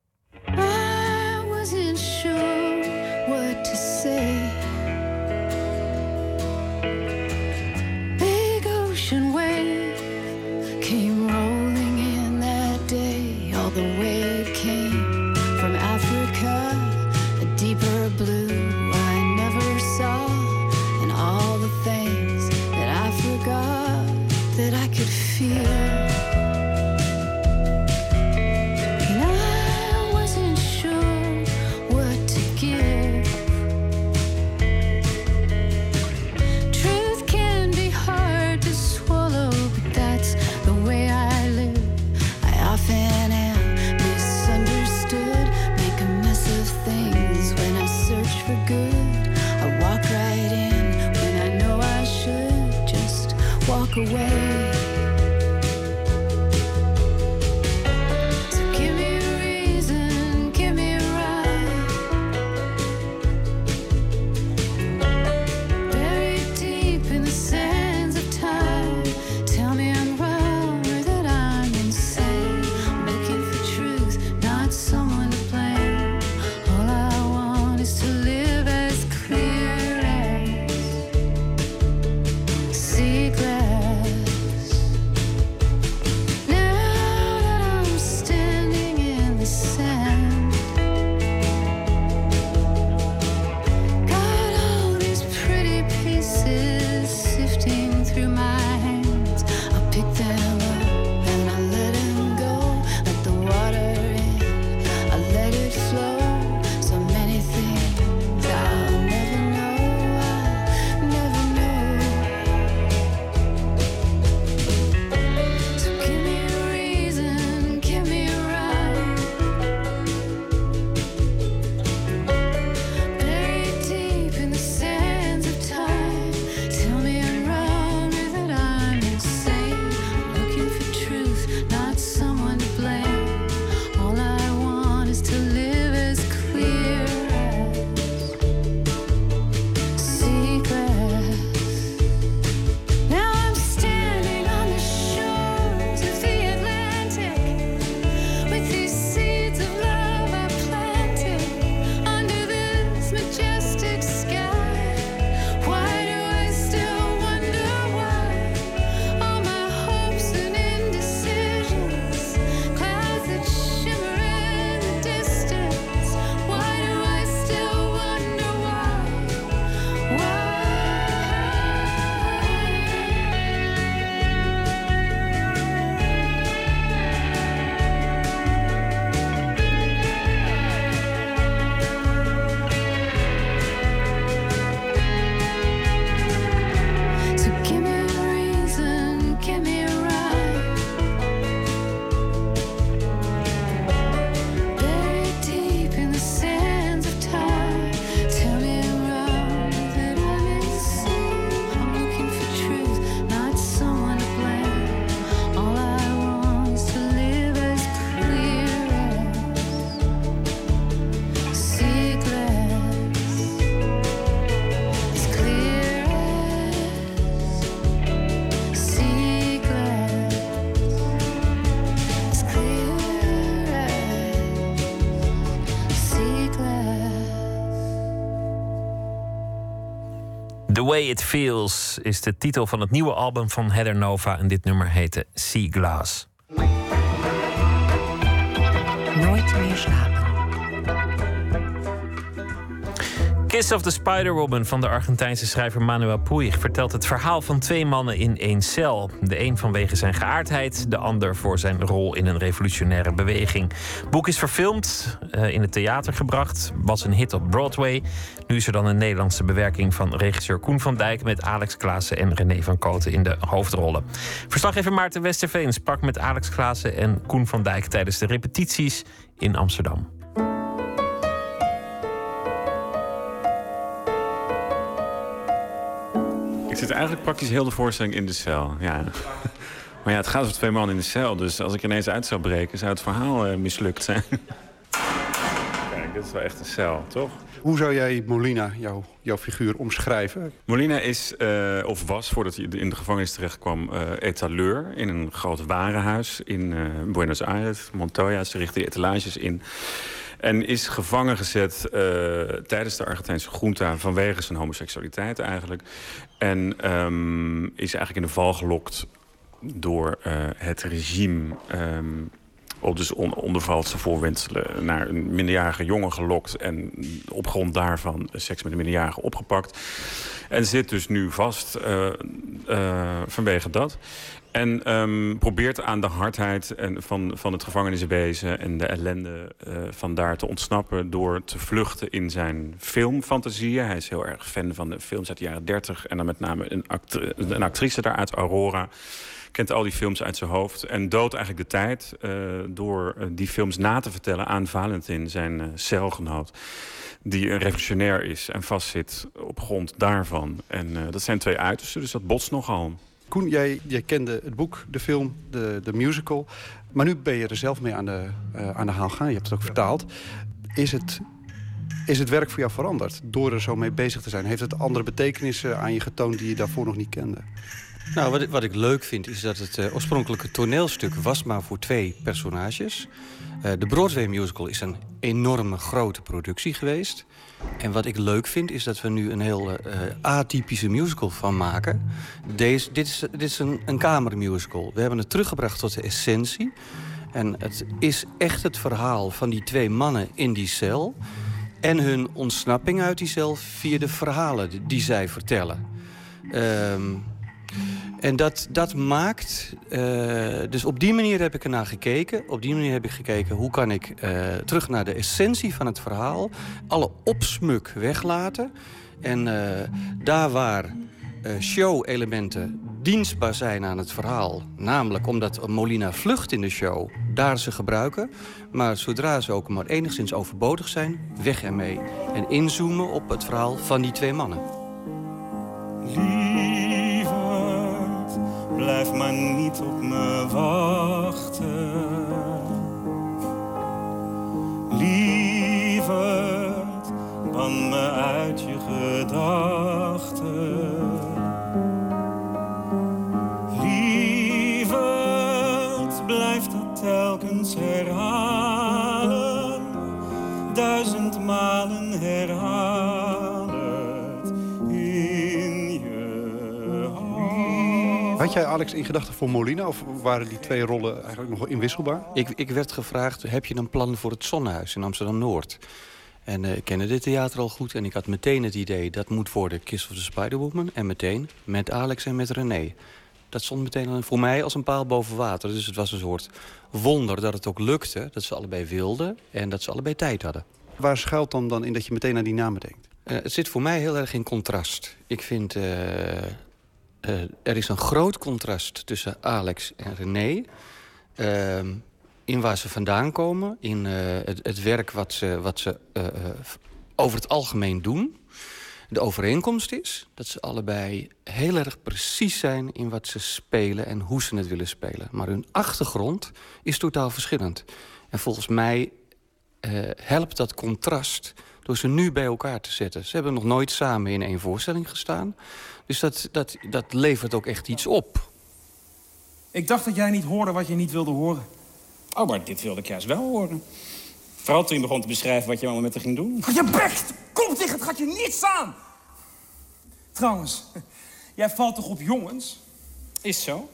[SPEAKER 10] Way It
[SPEAKER 4] Feels is de titel van het nieuwe album van Heather Nova. En dit nummer heette Sea Glass.
[SPEAKER 3] Nooit meer slapen.
[SPEAKER 4] Kiss of the Spider-Woman van de Argentijnse schrijver Manuel Puig vertelt het verhaal van twee mannen in één cel. De een vanwege zijn geaardheid, de ander voor zijn rol in een revolutionaire beweging. Het boek is verfilmd, eh, in het theater gebracht, was een hit op Broadway. Nu is er dan een Nederlandse bewerking van regisseur Koen van Dijk met Alex Klaassen en René van Koten in de hoofdrollen. Verslaggever Maarten Westerveen sprak met Alex Klaassen en Koen van Dijk tijdens de repetities in Amsterdam.
[SPEAKER 11] Ik zit eigenlijk praktisch heel de voorstelling in de cel. Ja. Maar ja, het gaat over twee mannen in de cel. Dus als ik ineens uit zou breken, zou het verhaal eh, mislukt zijn. Kijk, dit is wel echt een cel, toch?
[SPEAKER 12] Hoe zou jij Molina, jouw, jouw figuur, omschrijven?
[SPEAKER 11] Molina is, eh, of was, voordat hij in de gevangenis terecht kwam, eh, etaleur in een groot warenhuis in Buenos Aires, Montoya. Ze richtte etalages in. En is gevangen gezet eh, tijdens de Argentijnse junta vanwege zijn homoseksualiteit eigenlijk. En ehm, is eigenlijk in de val gelokt door eh, het regime. ehm, op dus on, onder valse voorwendselen naar een minderjarige jongen gelokt... en op grond daarvan seks met een minderjarige opgepakt. En zit dus nu vast eh, vanwege dat. En ehm, probeert aan de hardheid en van, van het gevangeniswezen... en de ellende eh, van daar te ontsnappen... door te vluchten in zijn filmfantasieën. Hij is heel erg fan van de films uit de jaren 30... en dan met name een, een actrice daaruit, Aurora kent al die films uit zijn hoofd en doodt eigenlijk de tijd eh, door eh, die films na te vertellen aan Valentin, zijn celgenoot. Die een revolutionair is en vastzit op grond daarvan. En dat zijn twee uitersten, dus dat botst nogal.
[SPEAKER 12] Koen, jij, jij kende het boek, de film, de, de musical. Maar nu ben je er zelf mee aan de, eh, aan de haal gaan. Je hebt het ook vertaald. Is het, is het werk voor jou veranderd door er zo mee bezig te zijn? Heeft het andere betekenissen aan je getoond die je daarvoor nog niet kende?
[SPEAKER 13] Nou, wat ik, wat ik leuk vind is dat het eh, oorspronkelijke toneelstuk was maar voor twee personages. Eh, de Broadway musical is een enorme grote productie geweest. En wat ik leuk vind is dat we nu een heel eh, atypische musical van maken. Deze, dit is, dit is een, een kamermusical. We hebben het teruggebracht tot de essentie. En het is echt het verhaal van die twee mannen in die cel... en hun ontsnapping uit die cel via de verhalen die- zij vertellen. Ehm en dat, dat maakt... eh, dus op die manier heb ik ernaar gekeken. Op die manier heb ik gekeken hoe kan ik eh, terug naar de essentie van het verhaal... alle opsmuk weglaten. En eh, daar waar show-elementen dienstbaar zijn aan het verhaal... namelijk omdat Molina vlucht in de show, daar ze gebruiken... maar zodra ze ook maar enigszins overbodig zijn, weg ermee. En inzoomen op het verhaal van die twee mannen.
[SPEAKER 8] Blijf maar niet op me wachten. Lieverd, ban me uit je gedachten. Lieverd, blijf dat telkens herhalen. Duizend
[SPEAKER 12] Had jij Alex in gedachten voor Molina? Of waren die twee rollen eigenlijk nog wel inwisselbaar?
[SPEAKER 13] Ik, ik werd gevraagd, heb je een plan voor het Zonnehuis in Amsterdam-Noord? En eh, ik kende dit theater al goed en ik had meteen het idee... dat moet worden Kiss of the Spider-Woman. En meteen met Alex en met René. Dat stond meteen voor mij als een paal boven water. Dus het was een soort wonder dat het ook lukte. Dat ze allebei wilden en dat ze allebei tijd hadden.
[SPEAKER 12] Waar schuilt dan, dan in dat je meteen aan die namen denkt?
[SPEAKER 13] Eh, het zit voor mij heel erg in contrast. Ik vind... eh, eh, er is een groot contrast tussen Alex en René. Ehm, in waar ze vandaan komen. In eh, het, werk wat ze, wat ze eh, over het algemeen doen. De overeenkomst is dat ze allebei heel erg precies zijn... in wat ze spelen en hoe ze het willen spelen. Maar hun achtergrond is totaal verschillend. En volgens mij helpt dat contrast door ze nu bij elkaar te zetten. Ze hebben nog nooit samen in één voorstelling gestaan. Dus dat, dat, dat levert ook echt iets op.
[SPEAKER 14] Ik dacht dat jij niet hoorde wat je niet wilde horen.
[SPEAKER 15] Oh, maar dit wilde ik juist wel horen. Vooral toen je begon te beschrijven wat je allemaal met haar ging doen.
[SPEAKER 14] Je bek! Kom tegen, het gaat je niets aan! Trouwens, jij valt toch op jongens?
[SPEAKER 15] Is zo.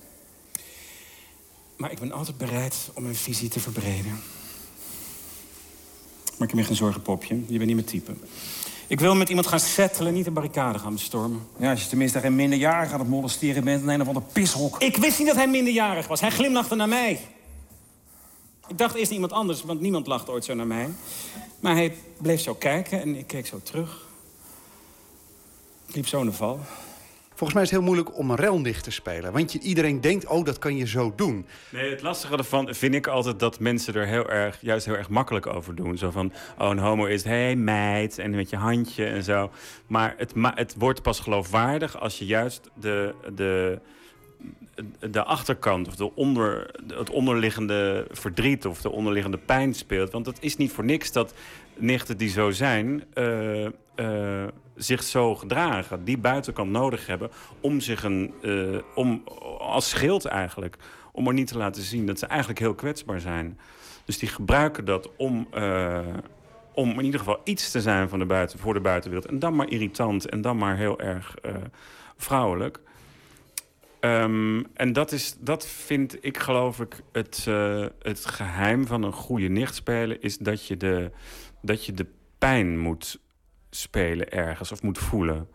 [SPEAKER 15] Maar ik ben altijd bereid om mijn visie te verbreden. Maar ik heb me geen zorgen, popje. Je bent niet mijn type. Ik wil met iemand gaan settelen, niet een barricade gaan bestormen.
[SPEAKER 14] Ja, als je tenminste geen minderjarige aan het molesteren bent in een of ander pishok.
[SPEAKER 15] Ik wist niet dat hij minderjarig was. Hij glimlachte naar mij. Ik dacht eerst iemand anders, want niemand lacht ooit zo naar mij. Maar hij bleef zo kijken en ik keek zo terug. Ik liep zo in de val.
[SPEAKER 12] Volgens mij is het heel moeilijk om een rel nicht te spelen. Want je, iedereen denkt, oh, dat kan je zo doen.
[SPEAKER 11] Nee, het lastige ervan vind ik altijd dat mensen er heel erg, juist heel erg makkelijk over doen. Zo van, oh, een homo is, hey meid, en met je handje en zo. Maar het, ma het wordt pas geloofwaardig als je juist de, de, de achterkant of de onder, het onderliggende verdriet of de onderliggende pijn speelt. Want het is niet voor niks dat nichten die zo zijn, eh, eh, zich zo gedragen. Die buitenkant nodig hebben om zich een, eh, om, als schild eigenlijk, om er niet te laten zien dat ze eigenlijk heel kwetsbaar zijn. Dus die gebruiken dat om, eh, om in ieder geval iets te zijn van de buiten, voor de buitenwereld. En dan maar irritant en dan maar heel erg eh, vrouwelijk. Ehm, en dat, is, dat vind ik, geloof ik, het, het geheim van een goede nicht spelen... is dat je, de, dat je de pijn moet spelen ergens of moet voelen.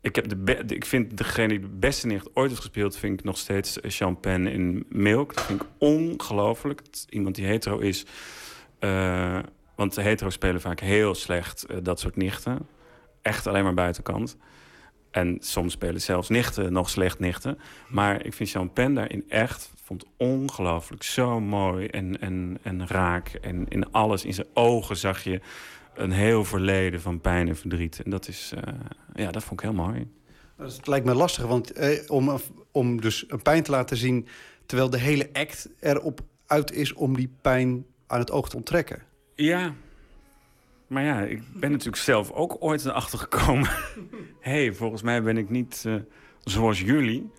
[SPEAKER 11] Ik, heb de ik vind degene die de beste nicht ooit heeft gespeeld... vind ik nog steeds eh, Champagne in Milk. Dat vind ik ongelooflijk. Iemand die hetero is. Eh, want de hetero spelen vaak heel slecht eh, dat soort nichten. Echt alleen maar buitenkant. En soms spelen zelfs nichten nog slecht nichten. Maar ik vind Champagne daarin echt... vond ongelooflijk zo mooi en, en, en raak. En in alles, in zijn ogen zag je een heel verleden van pijn en verdriet. En dat is, eh, ja, dat vond ik heel mooi.
[SPEAKER 12] Dat is- het lijkt me lastig, want eh, om, om dus een pijn te laten zien... terwijl de hele act erop uit is om die pijn aan het oog te onttrekken.
[SPEAKER 11] Ja, maar ja, ik ben natuurlijk zelf ook ooit erachter gekomen. Hé, hey, volgens mij ben ik niet eh, zoals jullie.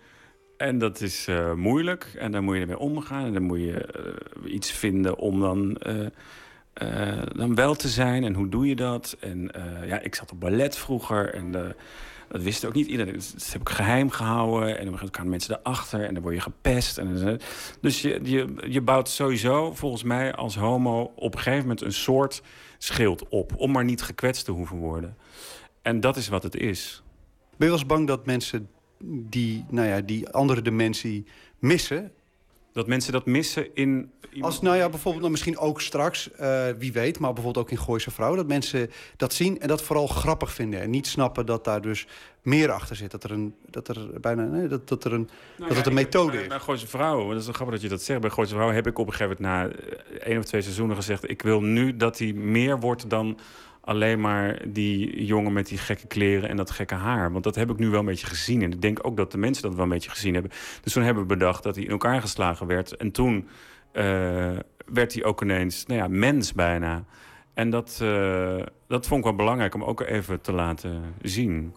[SPEAKER 11] En dat is eh, moeilijk. En daar moet je ermee omgaan. En dan moet je iets vinden om dan, eh, dan wel te zijn. En hoe doe je dat? En eh, ja, ik zat op ballet vroeger. En eh, dat wist ook niet iedereen. Dat heb ik geheim gehouden. En dan kwamen mensen erachter. En dan word je gepest. En, dus je, je, je bouwt sowieso, volgens mij, als homo... op een gegeven moment een soort schild op. Om maar niet gekwetst te hoeven worden. En dat is wat het is.
[SPEAKER 12] Ben je wel eens bang dat mensen die, nou ja, die andere dimensie missen?
[SPEAKER 11] Dat mensen dat missen in...
[SPEAKER 12] Als, nou ja, bijvoorbeeld dan misschien ook straks, eh, wie weet... maar bijvoorbeeld ook in Gooise Vrouw... dat mensen dat zien en dat vooral grappig vinden... en niet snappen dat daar dus meer achter zit. Dat er, een, dat er bijna nee, dat, dat er een, dat het een methode
[SPEAKER 11] bij,
[SPEAKER 12] is.
[SPEAKER 11] Bij Gooise Vrouwen, dat is wel grappig dat je dat zegt. Bij Gooise Vrouwen heb ik op een gegeven moment na eh, één of twee seizoenen gezegd... ik wil nu dat hij meer wordt dan alleen maar die jongen met die gekke kleren en dat gekke haar. Want dat heb ik nu wel een beetje gezien. En ik denk ook dat de mensen dat wel een beetje gezien hebben. Dus toen hebben we bedacht dat hij in elkaar geslagen werd. En toen eh, werd hij ook ineens, nou ja, mens bijna. En dat, eh, dat vond ik wel belangrijk om ook even te laten zien.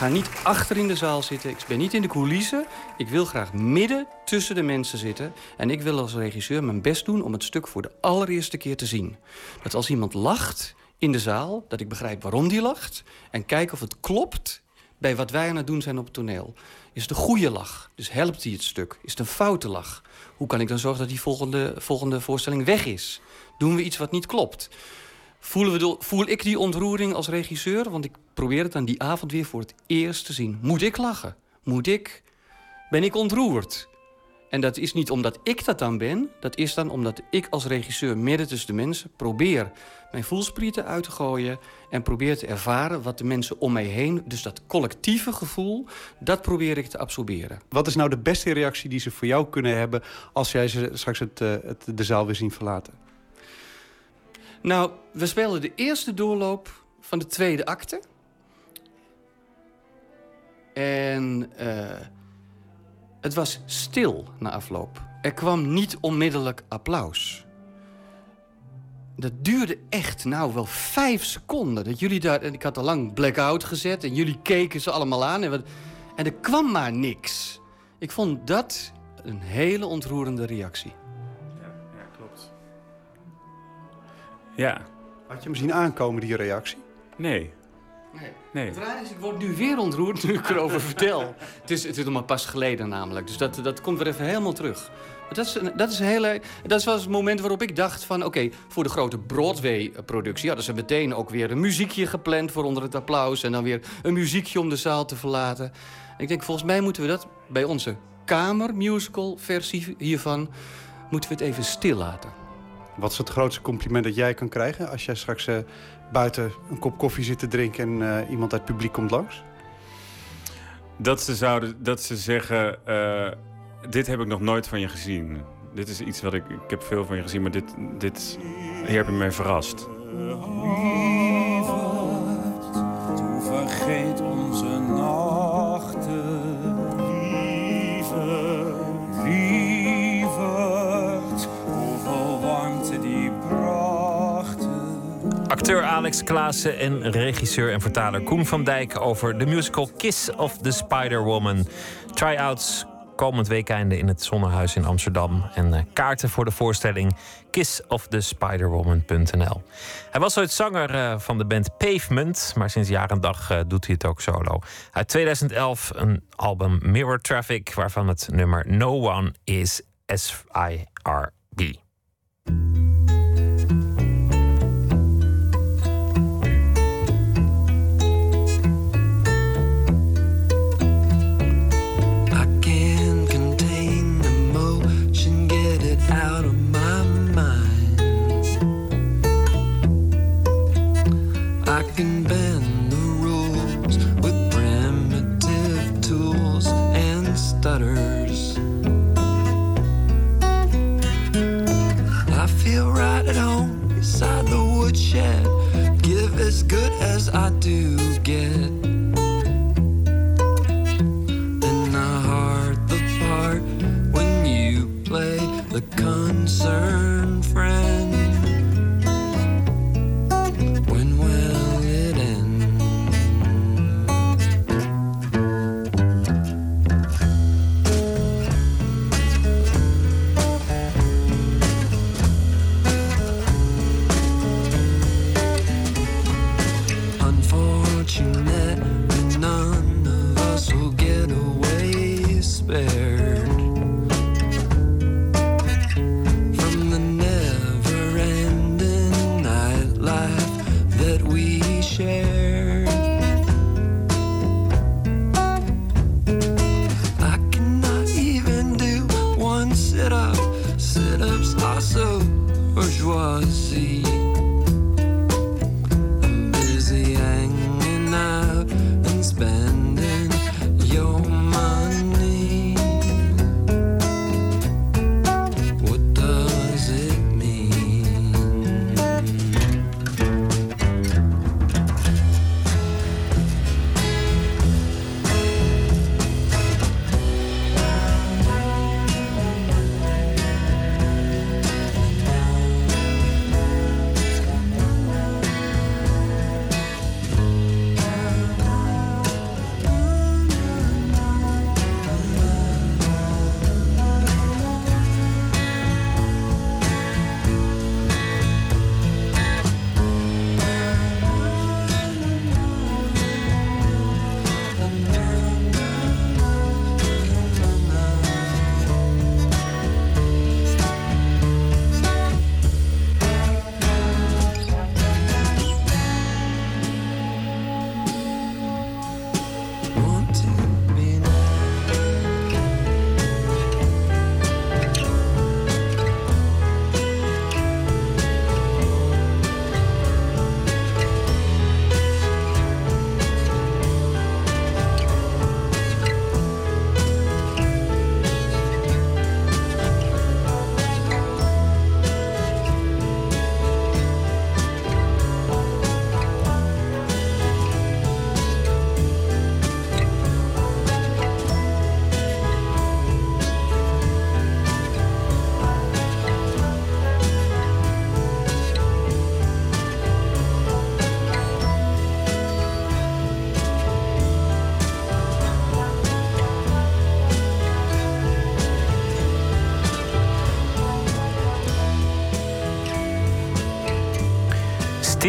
[SPEAKER 13] Ga niet achter in de zaal zitten. Ik ben niet in de coulissen. Ik wil graag midden tussen de mensen zitten. En ik wil als regisseur mijn best doen om het stuk voor de allereerste keer te zien. Dat als iemand lacht in de zaal, dat ik begrijp waarom die lacht. En kijk of het klopt bij wat wij aan het doen zijn op het toneel. Is het een goede lach? Dus helpt die het stuk? Is het een foute lach? Hoe kan ik dan zorgen dat die volgende, volgende voorstelling weg is? Doen we iets wat niet klopt? Voelen we voel ik die ontroering als regisseur? Want ik probeer het aan die avond weer voor het eerst te zien. Moet ik lachen? Moet ik? Ben ik ontroerd? En dat is niet omdat ik dat dan ben. Dat is dan omdat ik als regisseur midden tussen de mensen probeer mijn voelsprieten uit te gooien. En probeer te ervaren wat de mensen om mij heen. Dus dat collectieve gevoel, dat probeer ik te absorberen.
[SPEAKER 12] Wat is nou de beste reactie die ze voor jou kunnen hebben... als jij ze straks het, eh, het, de zaal weer zien verlaten?
[SPEAKER 13] Nou, we spelen de eerste doorloop van de tweede acte. En eh, het was stil na afloop. Er kwam niet onmiddellijk applaus. Dat duurde echt, nou wel vijf seconden. Dat jullie daar, en ik had al lang blackout gezet en jullie keken ze allemaal aan. En, wat, en er kwam maar niks. Ik vond dat een hele ontroerende reactie.
[SPEAKER 11] Ja.
[SPEAKER 12] Had je hem zien aankomen, die reactie?
[SPEAKER 11] Nee.
[SPEAKER 13] Nee.
[SPEAKER 11] Nee.
[SPEAKER 13] Het raar is, ik word nu weer ontroerd nu ik erover vertel. Het is, het is nog maar pas geleden namelijk. Dus dat, dat komt weer even helemaal terug. Maar dat, is, een- dat, is een hele, dat was het moment waarop ik dacht van... oké, voor de grote Broadway-productie hadden ze meteen ook weer een muziekje gepland... voor onder het applaus en dan weer een muziekje om de zaal te verlaten. En ik denk, volgens mij moeten we dat bij onze kamermusical-versie hiervan... moeten we het even stil laten.
[SPEAKER 12] Wat is het grootste compliment dat jij kan krijgen... als jij straks eh, buiten een kop koffie zit te drinken... en eh, iemand uit het publiek komt langs?
[SPEAKER 11] Dat ze, zouden, dat ze zeggen, eh, dit heb ik nog nooit van je gezien. Dit is iets wat ik, ik heb veel van je gezien, maar dit, dit, hier heb je mij verrast.
[SPEAKER 15] Toe vergeet
[SPEAKER 4] Acteur Alex Klaassen en regisseur en vertaler Koen van Dijk over de musical Kiss of the Spider-Woman. Try-outs komend weekende in het Zonnehuis in Amsterdam. En eh, kaarten voor de voorstelling kissofthespiderwoman.nl. Hij was ooit zanger eh, van de band Pavement, maar sinds jaar en dag eh, doet hij het ook solo. Uit 2011 een album Mirror Traffic, waarvan het nummer No One is S-I-R-B.
[SPEAKER 16] Good as I do get. And I heart the part when you play the concerned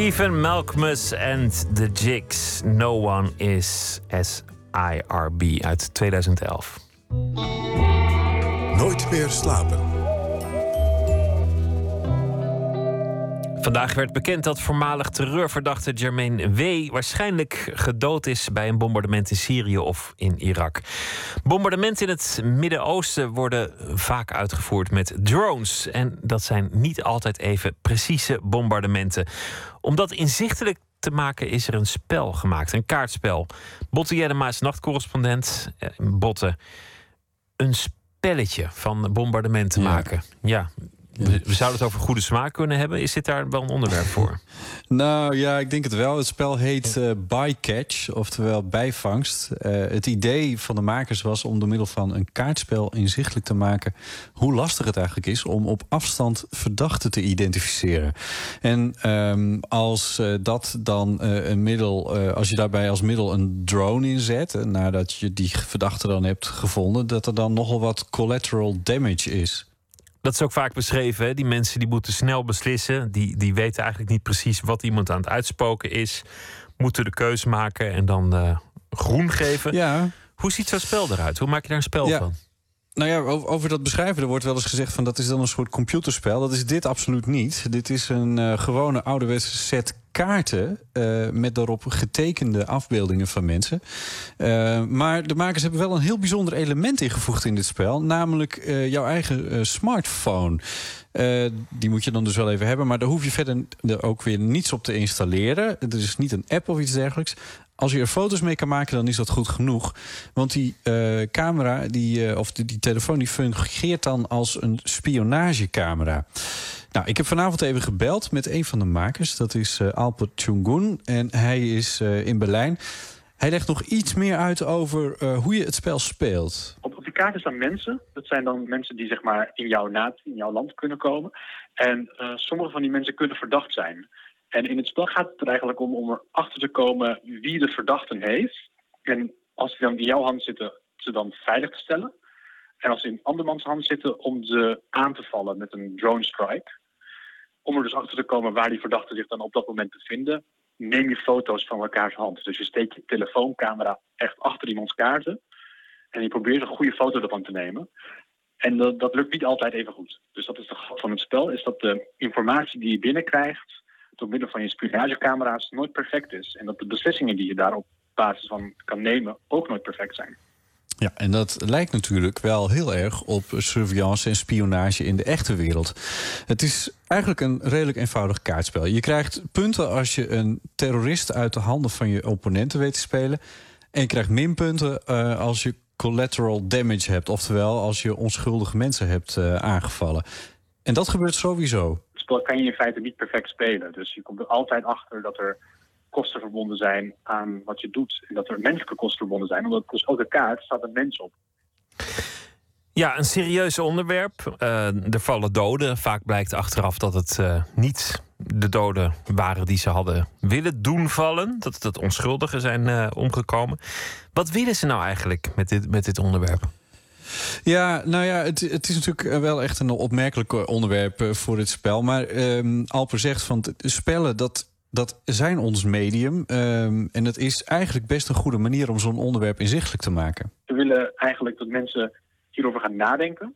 [SPEAKER 4] Stephen Malkmus en The Jigs. No one is as IRB uit 2011.
[SPEAKER 2] Nooit meer slapen.
[SPEAKER 4] Vandaag werd bekend dat voormalig terreurverdachte Jermaine W. waarschijnlijk gedood is bij een bombardement in Syrië of in Irak. Bombardementen in het Midden-Oosten worden vaak uitgevoerd met drones. En dat zijn niet altijd even precieze bombardementen. Om dat inzichtelijk te maken is er een spel gemaakt, een kaartspel. Botte Jellema is nachtcorrespondent. Eh, Botte, een spelletje van bombardementen maken. Ja, we zouden het over goede smaak kunnen hebben. Is dit daar wel een onderwerp voor?
[SPEAKER 17] Nou ja, ik denk het wel. Het spel heet eh Bycatch, oftewel bijvangst. Eh, het idee van de makers was om door middel van een kaartspel inzichtelijk te maken hoe lastig het eigenlijk is om op afstand verdachten te identificeren. En ehm, als eh, dat dan eh, een middel, eh, als je daarbij als middel een drone inzet, nadat je die verdachte dan hebt gevonden, dat er dan nogal wat collateral damage is.
[SPEAKER 4] Dat is ook vaak beschreven. Hè? Die mensen die moeten snel beslissen. Die, die weten eigenlijk niet precies wat iemand aan het uitspoken is. Moeten de keuze maken en dan eh, groen geven.
[SPEAKER 17] Ja.
[SPEAKER 4] Hoe ziet zo'n spel eruit? Hoe maak je daar een spel
[SPEAKER 17] Ja.
[SPEAKER 4] van?
[SPEAKER 17] Nou ja, over, over dat beschrijven, er wordt wel eens gezegd van dat is dan een soort computerspel. Dat is dit absoluut niet. Dit is een eh, gewone ouderwetse set kaarten eh, met daarop getekende afbeeldingen van mensen. Eh, maar de makers hebben wel een heel bijzonder element ingevoegd in dit spel, namelijk eh, jouw eigen smartphone. Die moet je dan dus wel even hebben, maar daar hoef je verder er ook weer niets op te installeren. Er is niet een app of iets dergelijks. Als je er foto's mee kan maken, dan is dat goed genoeg. Want die camera, die, of die, die telefoon, die fungeert dan als een spionagecamera. Nou, ik heb vanavond even gebeld met een van de makers. Dat is eh Alper Chungun. En hij is eh, in Berlijn. Hij legt nog iets meer uit over eh, hoe je het spel speelt.
[SPEAKER 18] Op, die kaarten staan mensen. Dat zijn dan mensen die zeg maar in jouw natie, in jouw land kunnen komen. En sommige van die mensen kunnen verdacht zijn. En in het spel gaat het er eigenlijk om om erachter te komen wie de verdachten heeft. En als die dan in jouw hand zitten, ze dan veilig te stellen. En als ze in andermans hand zitten, om ze aan te vallen met een drone strike. Om er dus achter te komen waar die verdachten zich dan op dat moment bevinden, neem je foto's van elkaars hand. Dus je steekt je telefooncamera echt achter iemands kaarten. En je probeert een goede foto ervan te nemen. En dat, dat lukt niet altijd even goed. Dus dat is de grap van het spel, is dat de informatie die je binnenkrijgt door middel van je spionagecamera's nooit perfect is. En dat de beslissingen die je daar op basis van kan nemen ook nooit perfect zijn.
[SPEAKER 17] Ja, en dat lijkt natuurlijk wel heel erg op surveillance en spionage in de echte wereld. Het is eigenlijk een redelijk eenvoudig kaartspel. Je krijgt punten als je een terrorist uit de handen van je opponenten weet te spelen. En je krijgt minpunten eh, als je collateral damage hebt. Oftewel als je onschuldige mensen hebt eh, aangevallen. En dat gebeurt sowieso.
[SPEAKER 18] Het spel kan je in feite niet perfect spelen. Dus je komt er altijd achter dat er kosten verbonden zijn aan wat je doet. En dat er menselijke kosten verbonden zijn. Omdat dus elke kaart staat een mens op.
[SPEAKER 4] Ja, een serieus onderwerp. Eh, er vallen doden. Vaak blijkt achteraf dat het eh, niet de doden waren die ze hadden willen doen vallen. Dat het onschuldigen zijn eh, omgekomen. Wat willen ze nou eigenlijk met dit, met dit onderwerp?
[SPEAKER 17] Ja, nou ja, het, het is natuurlijk wel echt een opmerkelijk onderwerp voor dit spel. Maar ehm, Alper zegt van spellen, dat, dat zijn ons medium. Ehm, en het is eigenlijk best een goede manier om zo'n onderwerp inzichtelijk te maken.
[SPEAKER 18] We willen eigenlijk dat mensen hierover gaan nadenken.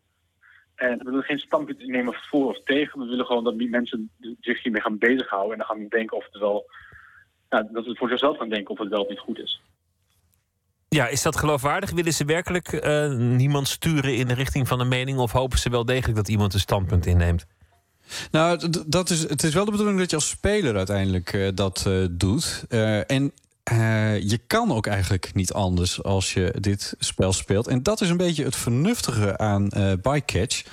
[SPEAKER 18] En we willen geen standpunt nemen voor of tegen. We willen gewoon dat die mensen zich hiermee gaan bezighouden. En dan gaan denken of het wel... Nou, dat we voor zichzelf gaan denken of het wel of niet goed is.
[SPEAKER 4] Ja, is dat geloofwaardig? Willen ze werkelijk eh, niemand sturen in de richting van een mening? Of hopen ze wel degelijk dat iemand een standpunt inneemt?
[SPEAKER 17] Nou, dat is, het is wel de bedoeling dat je als speler uiteindelijk eh, dat eh, doet. Eh, en je kan ook eigenlijk niet anders als je dit spel speelt. En dat is een beetje het vernuftige aan Bycatch.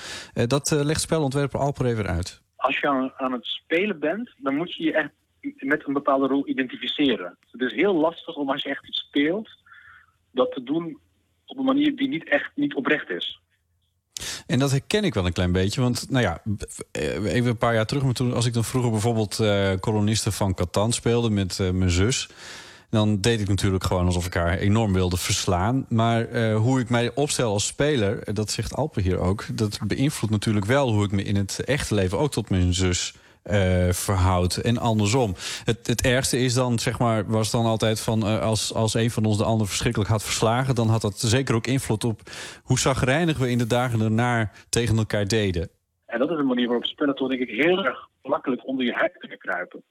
[SPEAKER 17] Dat legt spelontwerper Alper even uit.
[SPEAKER 18] Als je aan, aan het spelen bent, dan moet je je echt met een bepaalde rol identificeren. Het is heel lastig om als je echt iets speelt, dat te doen op een manier die niet echt niet oprecht is.
[SPEAKER 17] En dat herken ik wel een klein beetje. Want, nou ja, eh, even een paar jaar terug. Maar toen, als ik dan vroeger bijvoorbeeld eh kolonisten van Catan speelde met eh, mijn zus. Dan deed ik natuurlijk gewoon alsof ik haar enorm wilde verslaan. Maar hoe ik mij opstel als speler, dat zegt Alpe hier ook. Dat beïnvloedt natuurlijk wel hoe ik me in het echte leven ook tot mijn zus eh, verhoudt. En andersom. Het, het ergste is dan, zeg maar, was dan altijd van... eh, als, als een van ons de ander verschrikkelijk had verslagen... dan had dat zeker ook invloed op hoe zagrijnig we in de dagen daarna tegen elkaar deden.
[SPEAKER 18] En dat is een manier waarop spellen toch denk ik heel erg makkelijk onder je huid kunnen kruipen.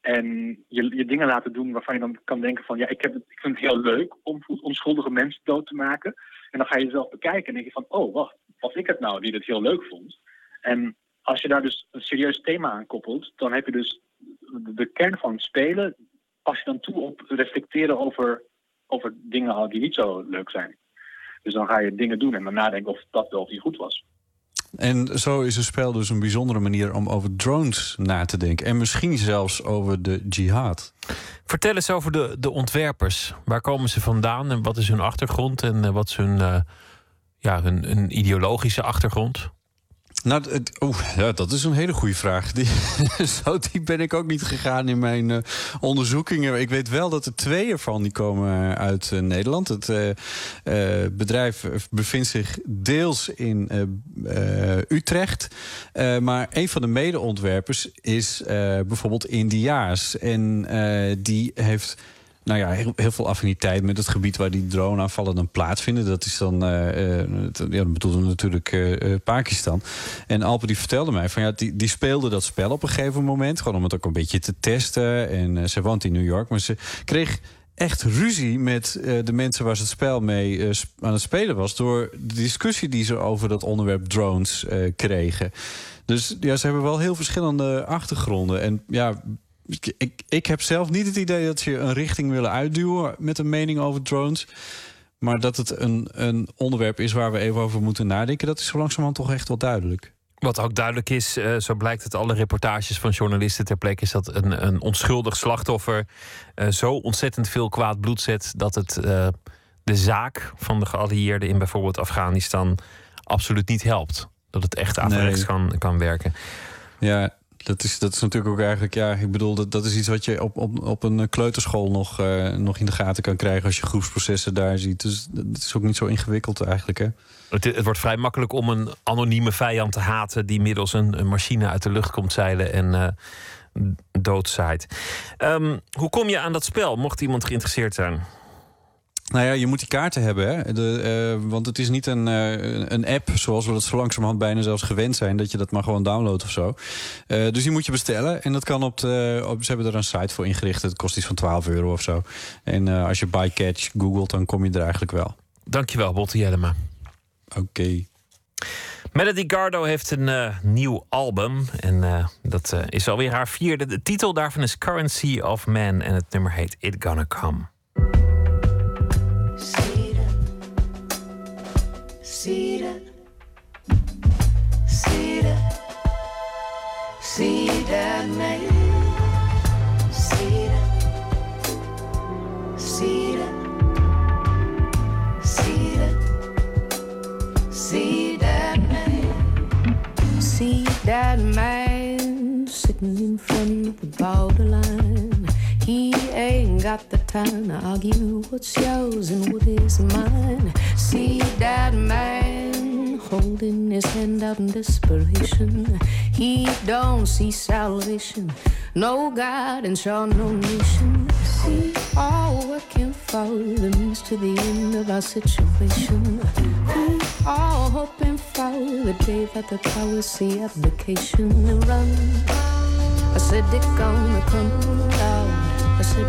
[SPEAKER 18] En je, je dingen laten doen waarvan je dan kan denken van ja, ik, heb het, ik vind het heel leuk om onschuldige mensen dood te maken. En dan ga je jezelf bekijken en denk je van oh wacht, was ik het nou die dit heel leuk vond? En als je daar dus een serieus thema aan koppelt, dan heb je dus de, kern van het spelen, pas je dan toe op reflecteren over, over dingen die niet zo leuk zijn. Dus dan ga je dingen doen en dan nadenken of dat wel of niet goed was.
[SPEAKER 17] En zo is het spel dus een bijzondere manier om over drones na te denken. En misschien zelfs over de jihad.
[SPEAKER 4] Vertel eens over de, de ontwerpers. Waar komen ze vandaan en wat is hun achtergrond en eh, wat is hun, eh, ja, hun, hun ideologische achtergrond?
[SPEAKER 17] Nou, ja, dat is een hele goede vraag. Die, zo diep ben ik ook niet gegaan in mijn eh, onderzoekingen. Ik weet wel dat er twee ervan die komen uit eh, Nederland. Het eh, eh, bedrijf bevindt zich deels in eh, eh, Utrecht. Eh, maar een van de medeontwerpers is eh, bijvoorbeeld Indiaas. En eh, die heeft nou ja, heel, heel veel affiniteit met het gebied waar die droneaanvallen dan plaatsvinden. Dat is dan, eh, eh, ja, dat bedoelde natuurlijk eh, Pakistan. En Alpe die vertelde mij van ja, die, die speelde dat spel op een gegeven moment. Gewoon om het ook een beetje te testen. En ze woont in New York, maar ze kreeg echt ruzie met de mensen waar ze het spel mee aan het spelen was. Door de discussie die ze over dat onderwerp drones kregen. Dus ja, ze hebben wel heel verschillende achtergronden. En ja, ik, ik, heb zelf niet het idee dat ze een richting willen uitduwen met een mening over drones. Maar dat het een, een onderwerp is waar we even over moeten nadenken, dat is zo langzamerhand toch echt wel duidelijk.
[SPEAKER 4] Wat ook duidelijk is, eh, zo blijkt uit alle reportages van journalisten ter plekke, is dat een, een onschuldig slachtoffer eh, zo ontzettend veel kwaad bloed zet dat het eh, de zaak van de geallieerden in bijvoorbeeld Afghanistan absoluut niet helpt. Dat het echt averechts
[SPEAKER 17] Nee.
[SPEAKER 4] kan, kan werken.
[SPEAKER 17] Ja, dat is, dat is natuurlijk ook eigenlijk, ja, ik bedoel, dat, dat is iets wat je op, op, op een kleuterschool nog, eh, nog in de gaten kan krijgen als je groepsprocessen daar ziet. Dus dat is ook niet zo ingewikkeld eigenlijk, hè?
[SPEAKER 4] Het, het wordt vrij makkelijk om een anonieme vijand te haten die middels een, een machine uit de lucht komt zeilen en eh doodzaait. Ehm, hoe kom je aan dat spel, mocht iemand geïnteresseerd zijn?
[SPEAKER 17] Nou ja, je moet die kaarten hebben. Hè? De, eh, want het is niet een, eh, een app zoals we dat zo langzamerhand bijna zelfs gewend zijn. Dat je dat maar gewoon downloadt of zo. Eh, dus die moet je bestellen. En dat kan op de. Op, ze hebben er een site voor ingericht. Het kost iets van 12 euro of zo. En als je bycatch googelt, dan kom je er eigenlijk wel.
[SPEAKER 4] Dankjewel, Botte Jellema.
[SPEAKER 17] Oké.
[SPEAKER 4] Melody Gardo heeft een nieuw album. En dat eh, is alweer haar vierde. De titel daarvan is Currency of Man. En het nummer heet It Gonna Come.
[SPEAKER 19] That man.
[SPEAKER 10] Sitting in front of the borderline. He ain't got the time to argue what's yours and what is mine. See that man holding his hand out in desperation. He don't see salvation, no God and sure no nation. See all working for the means to the end of our situation. We all hoping for the day that the powers see abdication and run. I said it gonna come. See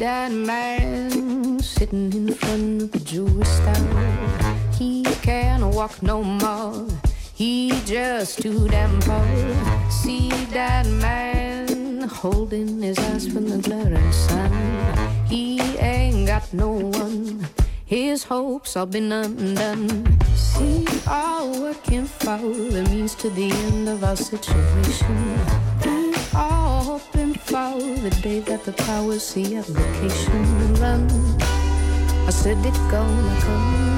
[SPEAKER 10] that
[SPEAKER 19] man?
[SPEAKER 10] Sitting in front of the jewelry store. He can't walk no more. He just too damn poor. See that man holding his eyes from the glaring sun. He ain't got no one. His hopes all been undone. See, all working for the means to the end of our situation. We all hoping for the day that the powers see application run. I said it gonna come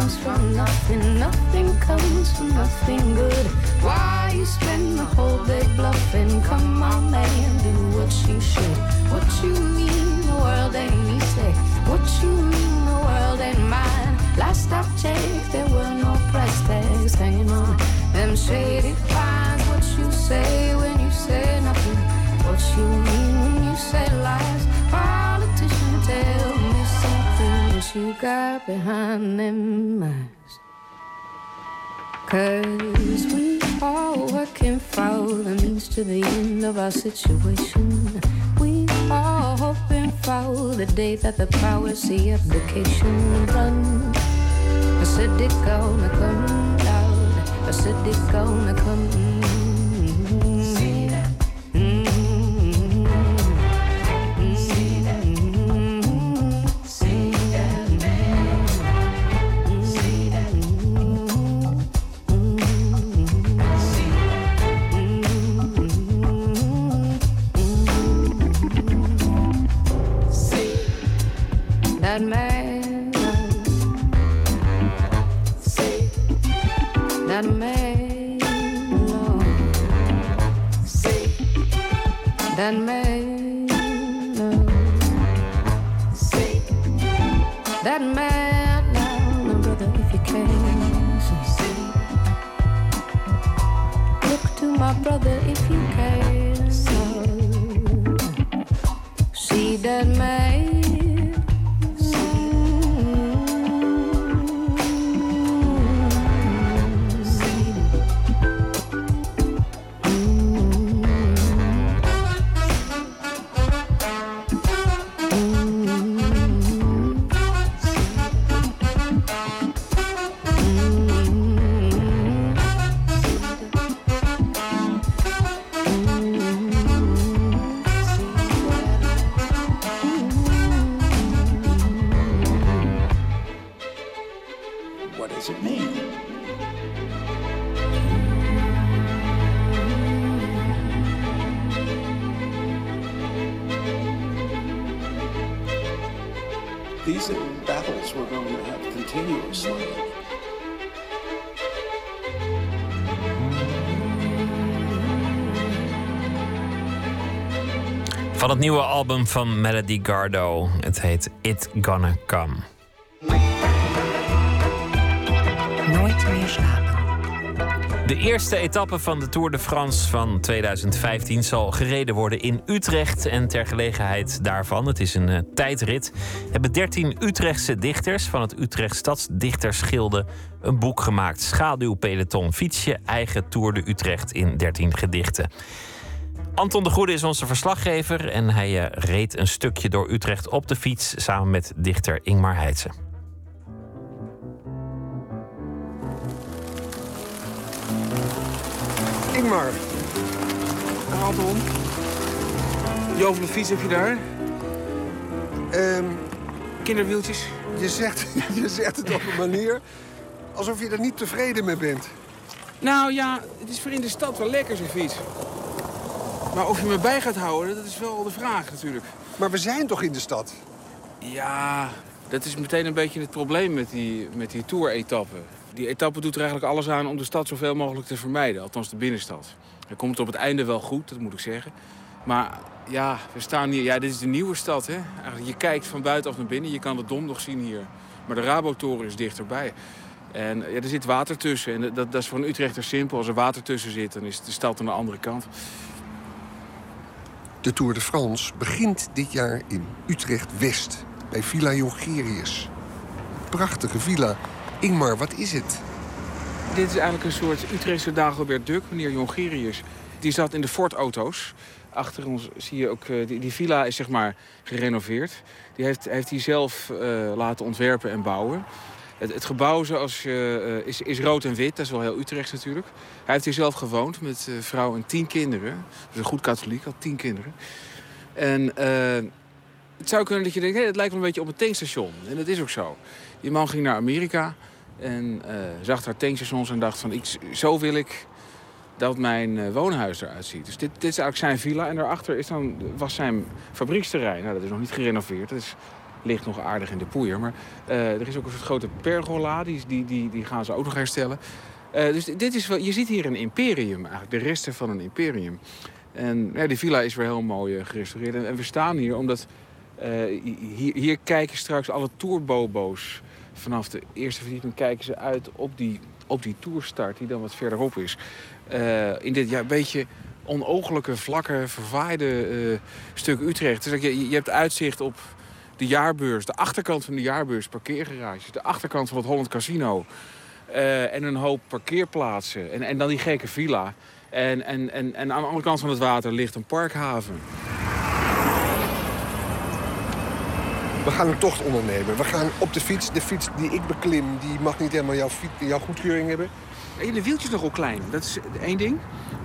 [SPEAKER 10] comes from nothing, nothing comes from nothing good. Why you spend the whole day bluffing? Come on, man, do what you should. What you mean, the world ain't easy. What you mean, the world ain't mine. Last I checked, there were no price tags hanging on them shady pines. What you say when you say nothing? What you mean when you say lies? Politician, you got behind them eyes? Cause we all working for the means to the end of our situation. We all hoping for the day that the powers see abdication run. I said it gonna come loud. I said it gonna come. That man, see that man, see that man, see that man, now, my brother, if you can, see. Look to my brother
[SPEAKER 4] nieuwe album van Melody Gardo. Het heet It Gonna Come.
[SPEAKER 3] Nooit meer slapen.
[SPEAKER 4] De eerste etappe van de Tour de France van 2015 zal gereden worden in Utrecht. En ter gelegenheid daarvan, het is een eh, tijdrit, hebben 13 Utrechtse dichters van het Utrecht Stadsdichtersgilde een boek gemaakt. Schaduwpeloton, fiets je eigen Tour de Utrecht in 13 gedichten. Anton de Goede is onze verslaggever en hij eh, reed een stukje door Utrecht op de fiets samen met dichter Ingmar Heitse.
[SPEAKER 20] Ingmar. Anton. Jovel de fiets heb je daar.
[SPEAKER 21] Ehm,
[SPEAKER 20] Kinderwieltjes.
[SPEAKER 21] je, zegt, je zegt het op een manier alsof je er niet tevreden mee bent.
[SPEAKER 20] Nou ja, het is voor in de stad wel lekker zo'n fiets. Maar of je me bij gaat houden, dat is wel de vraag natuurlijk.
[SPEAKER 21] Maar we zijn toch in de stad?
[SPEAKER 20] Ja, dat is meteen een beetje het probleem met die, met die tour-etappe. Die etappe doet er eigenlijk alles aan om de stad zoveel mogelijk te vermijden. Althans de binnenstad. Dan komt het op het einde wel goed, dat moet ik zeggen. Maar ja, we staan hier... Ja, dit is de nieuwe stad, hè. Eigenlijk, je kijkt van buitenaf naar binnen. Je kan de Dom nog zien hier. Maar de Rabotoren is dichterbij. En ja, er zit water tussen. En dat, dat is voor een Utrechter simpel. Als er water tussen zit, dan is de stad aan de andere kant.
[SPEAKER 21] De Tour de France begint dit jaar in Utrecht-West, bij Villa Jongerius. Prachtige villa. Ingmar, wat is het?
[SPEAKER 20] Dit is eigenlijk een soort Utrechtse Dagobert Duck, meneer Jongerius. Die zat in de Ford-auto's. Achter ons zie je ook, eh, die, die villa is zeg maar gerenoveerd. Die heeft, heeft hij zelf eh, laten ontwerpen en bouwen. Het, gebouw zoals, eh, eh, is, is rood en wit, dat is wel heel Utrechts natuurlijk. Hij heeft hier zelf gewoond met eh, vrouw en tien kinderen. Dus een goed katholiek, had tien kinderen. En het zou kunnen dat je denkt, hé, het lijkt wel een beetje op een tankstation. En dat is ook zo. Die man ging naar Amerika en zag daar tankstations en dacht van, ik, zo wil ik dat mijn woonhuis eruit ziet. Dus dit, dit is eigenlijk zijn villa en daarachter is dan, was zijn fabrieksterrein. Nou, dat is nog niet gerenoveerd. Dat is ligt nog aardig in de poeier. Maar eh, er is ook een grote pergola, die, die, die, gaan ze ook nog herstellen. Eh, dus dit is wel, je ziet hier een imperium eigenlijk, de resten van een imperium. En ja, die villa is weer heel mooi eh, gerestaureerd. En, we staan hier omdat hier, hier kijken straks alle tourbobo's. Vanaf de eerste verdieping kijken ze uit op die, op die tourstart die dan wat verderop is. In dit ja, beetje onogelijke, vlakke, verwaaide eh, stuk Utrecht. Dus je, je hebt uitzicht op de jaarbeurs, de achterkant van de jaarbeurs, parkeergarages, de achterkant van het Holland Casino. eh, en een hoop parkeerplaatsen. En, en dan die gekke villa. En, en, en, en aan de andere kant van het water ligt een parkhaven.
[SPEAKER 21] We gaan een tocht ondernemen. We gaan op de fiets. De fiets die ik beklim, die mag niet helemaal jouw, fiets- jouw goedkeuring hebben.
[SPEAKER 20] En de wieltjes nogal klein. Dat is één ding.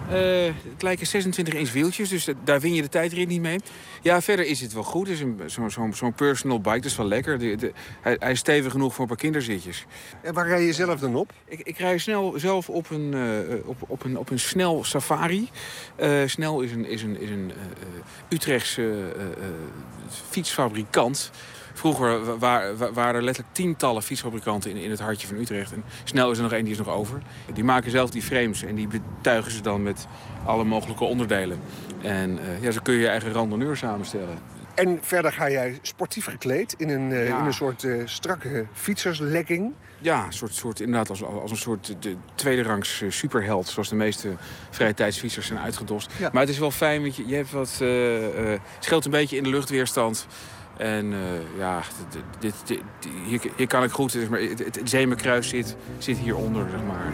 [SPEAKER 20] Eh, het lijken 26 inch wieltjes, dus dat- daar win je de tijdrit niet mee. Ja, verder is het wel goed. Het is een- zo'n zo'n zo'n personal bike, dat is wel lekker. De, de- hij, hij is stevig genoeg voor een paar kinderzitjes.
[SPEAKER 21] En waar rij je zelf dan op?
[SPEAKER 20] Ik, ik rij snel zelf op een, eh, op, op een, op een snel safari. Eh, snel is een, is een, is een eh, eh, Utrechtse eh, eh, fietsfabrikant. Vroeger wa- wa- wa- waren er letterlijk tientallen fietsfabrikanten in, in het hartje van Utrecht. En snel is er nog één, die is nog over. Die maken zelf die frames en die betuigen ze dan met alle mogelijke onderdelen. En eh, ja, zo kun je je eigen randonneur samenstellen.
[SPEAKER 21] En verder ga jij sportief gekleed in een, eh,
[SPEAKER 20] Ja.
[SPEAKER 21] in een soort eh, strakke fietserslegging.
[SPEAKER 20] Ja, soort, soort, inderdaad als, als een soort de tweede rangs superheld. Zoals de meeste vrije tijdsfietsers zijn uitgedost.
[SPEAKER 21] Ja.
[SPEAKER 20] Maar het is wel fijn, want je, je hebt wat, eh, scheelt een beetje in de luchtweerstand. En eh, ja, dit, dit, dit- hier, hier kan ik goed, zeg maar, het, het Zemenkruis zit, zit hieronder, zeg maar.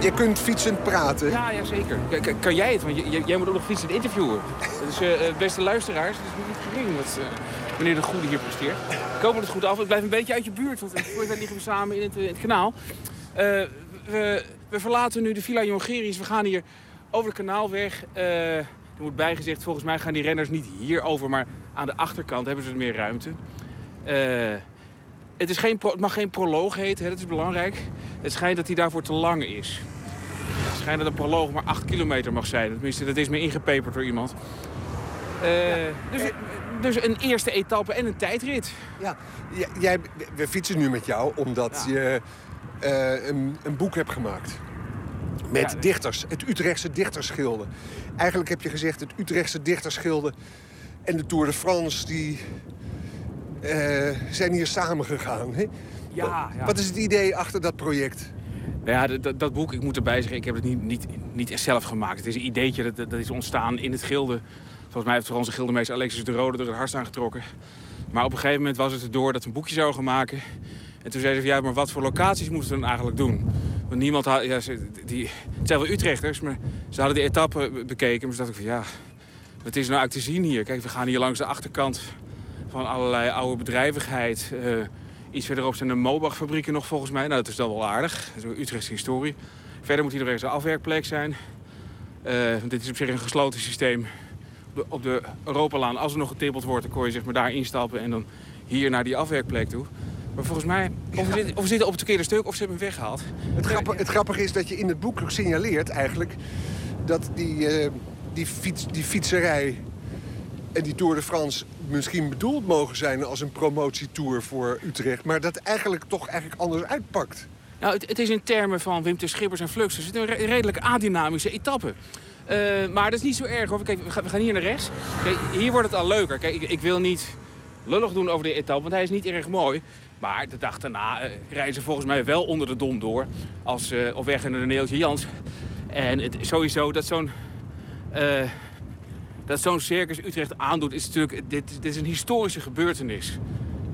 [SPEAKER 21] Je kunt fietsend praten.
[SPEAKER 20] Ja, ja zeker. K- kan jij het? Want jij moet ook nog fietsen interviewen. Dus eh, beste luisteraars, het is niet gering wat eh, meneer de Goede hier presteert. Ik hoop het goed af. Ik blijf een beetje uit je buurt, want voor liggen we samen in het, eh, kanaal. Eh, we, we verlaten nu de Villa Jongerius. We gaan hier over de kanaalweg. Eh, er moet bijgezegd, volgens mij gaan die renners niet hier over, maar aan de achterkant hebben ze meer ruimte. Het, is geen het mag geen proloog heten, hè, dat is belangrijk. Het schijnt dat hij daarvoor te lang is. Het schijnt dat een proloog maar 8 kilometer mag zijn. Tenminste, dat is me ingepeperd door iemand. Eh, dus, dus een eerste etappe en een tijdrit.
[SPEAKER 21] Ja, jij, we fietsen nu met jou omdat je eh, een, een boek hebt gemaakt. Met
[SPEAKER 20] Ja.
[SPEAKER 21] dichters, het Utrechtse dichtersgilde. Eigenlijk heb je gezegd, het Utrechtse dichtersgilde en de Tour de France... die eh, zijn hier samengegaan. Hè?
[SPEAKER 20] Ja, ja.
[SPEAKER 21] Wat is het idee achter dat project?
[SPEAKER 20] Nou ja, dat- dat, boek, ik moet erbij zeggen, ik heb het niet, niet, niet zelf gemaakt. Het is een ideetje dat, dat, dat is ontstaan in het gilde. Volgens mij heeft onze gildemeester Alexis de Rode er het hardst aan getrokken. Maar op een gegeven moment was het erdoor dat we een boekje zouden maken. En toen zeiden ze, ja, maar wat voor locaties moesten we dan eigenlijk doen? Want niemand had, ja, ze- die, het zijn wel Utrechters, maar ze hadden de etappe be- bekeken. Maar ze dachten van, ja, wat is nou eigenlijk te zien hier? Kijk, we gaan hier langs de achterkant van allerlei oude bedrijvigheid. Eh, iets verderop zijn de Mobach-fabrieken nog volgens mij. Nou, dat is dan wel aardig. Dat is Utrechtse historie. Verder moet hier nog ergens een afwerkplek zijn. Want dit is op zich een gesloten systeem. Op de, op de Europalaan, als er nog getippeld wordt, dan kon je zeg maar daar instappen en dan hier naar die afwerkplek toe. Maar volgens mij, of we, zitten, of we zitten op het verkeerde stuk of ze hebben hem weggehaald.
[SPEAKER 21] Het, grappige, het grappige is dat je in het boek signaleert eigenlijk... dat die, eh, die, fiets, die fietserij en die Tour de France misschien bedoeld mogen zijn... als een promotietour voor Utrecht... maar dat eigenlijk toch eigenlijk anders uitpakt.
[SPEAKER 20] Nou, het, het is in termen van Wim T. Schippers en Flux. Dus het is een re- redelijk adynamische etappe. Eh, maar dat is niet zo erg hoor. Kijk, we gaan, hier naar rechts. Kijk, hier wordt het al leuker. Kijk, ik, ik wil niet lullig doen over de etappe, want hij is niet erg mooi. Maar de dag daarna eh, rijden ze volgens mij wel onder de dom door. Als eh, op weg naar de Neeltje Jans. En het, sowieso dat zo'n... dat zo'n circus Utrecht aandoet, is natuurlijk... Dit, dit is een historische gebeurtenis.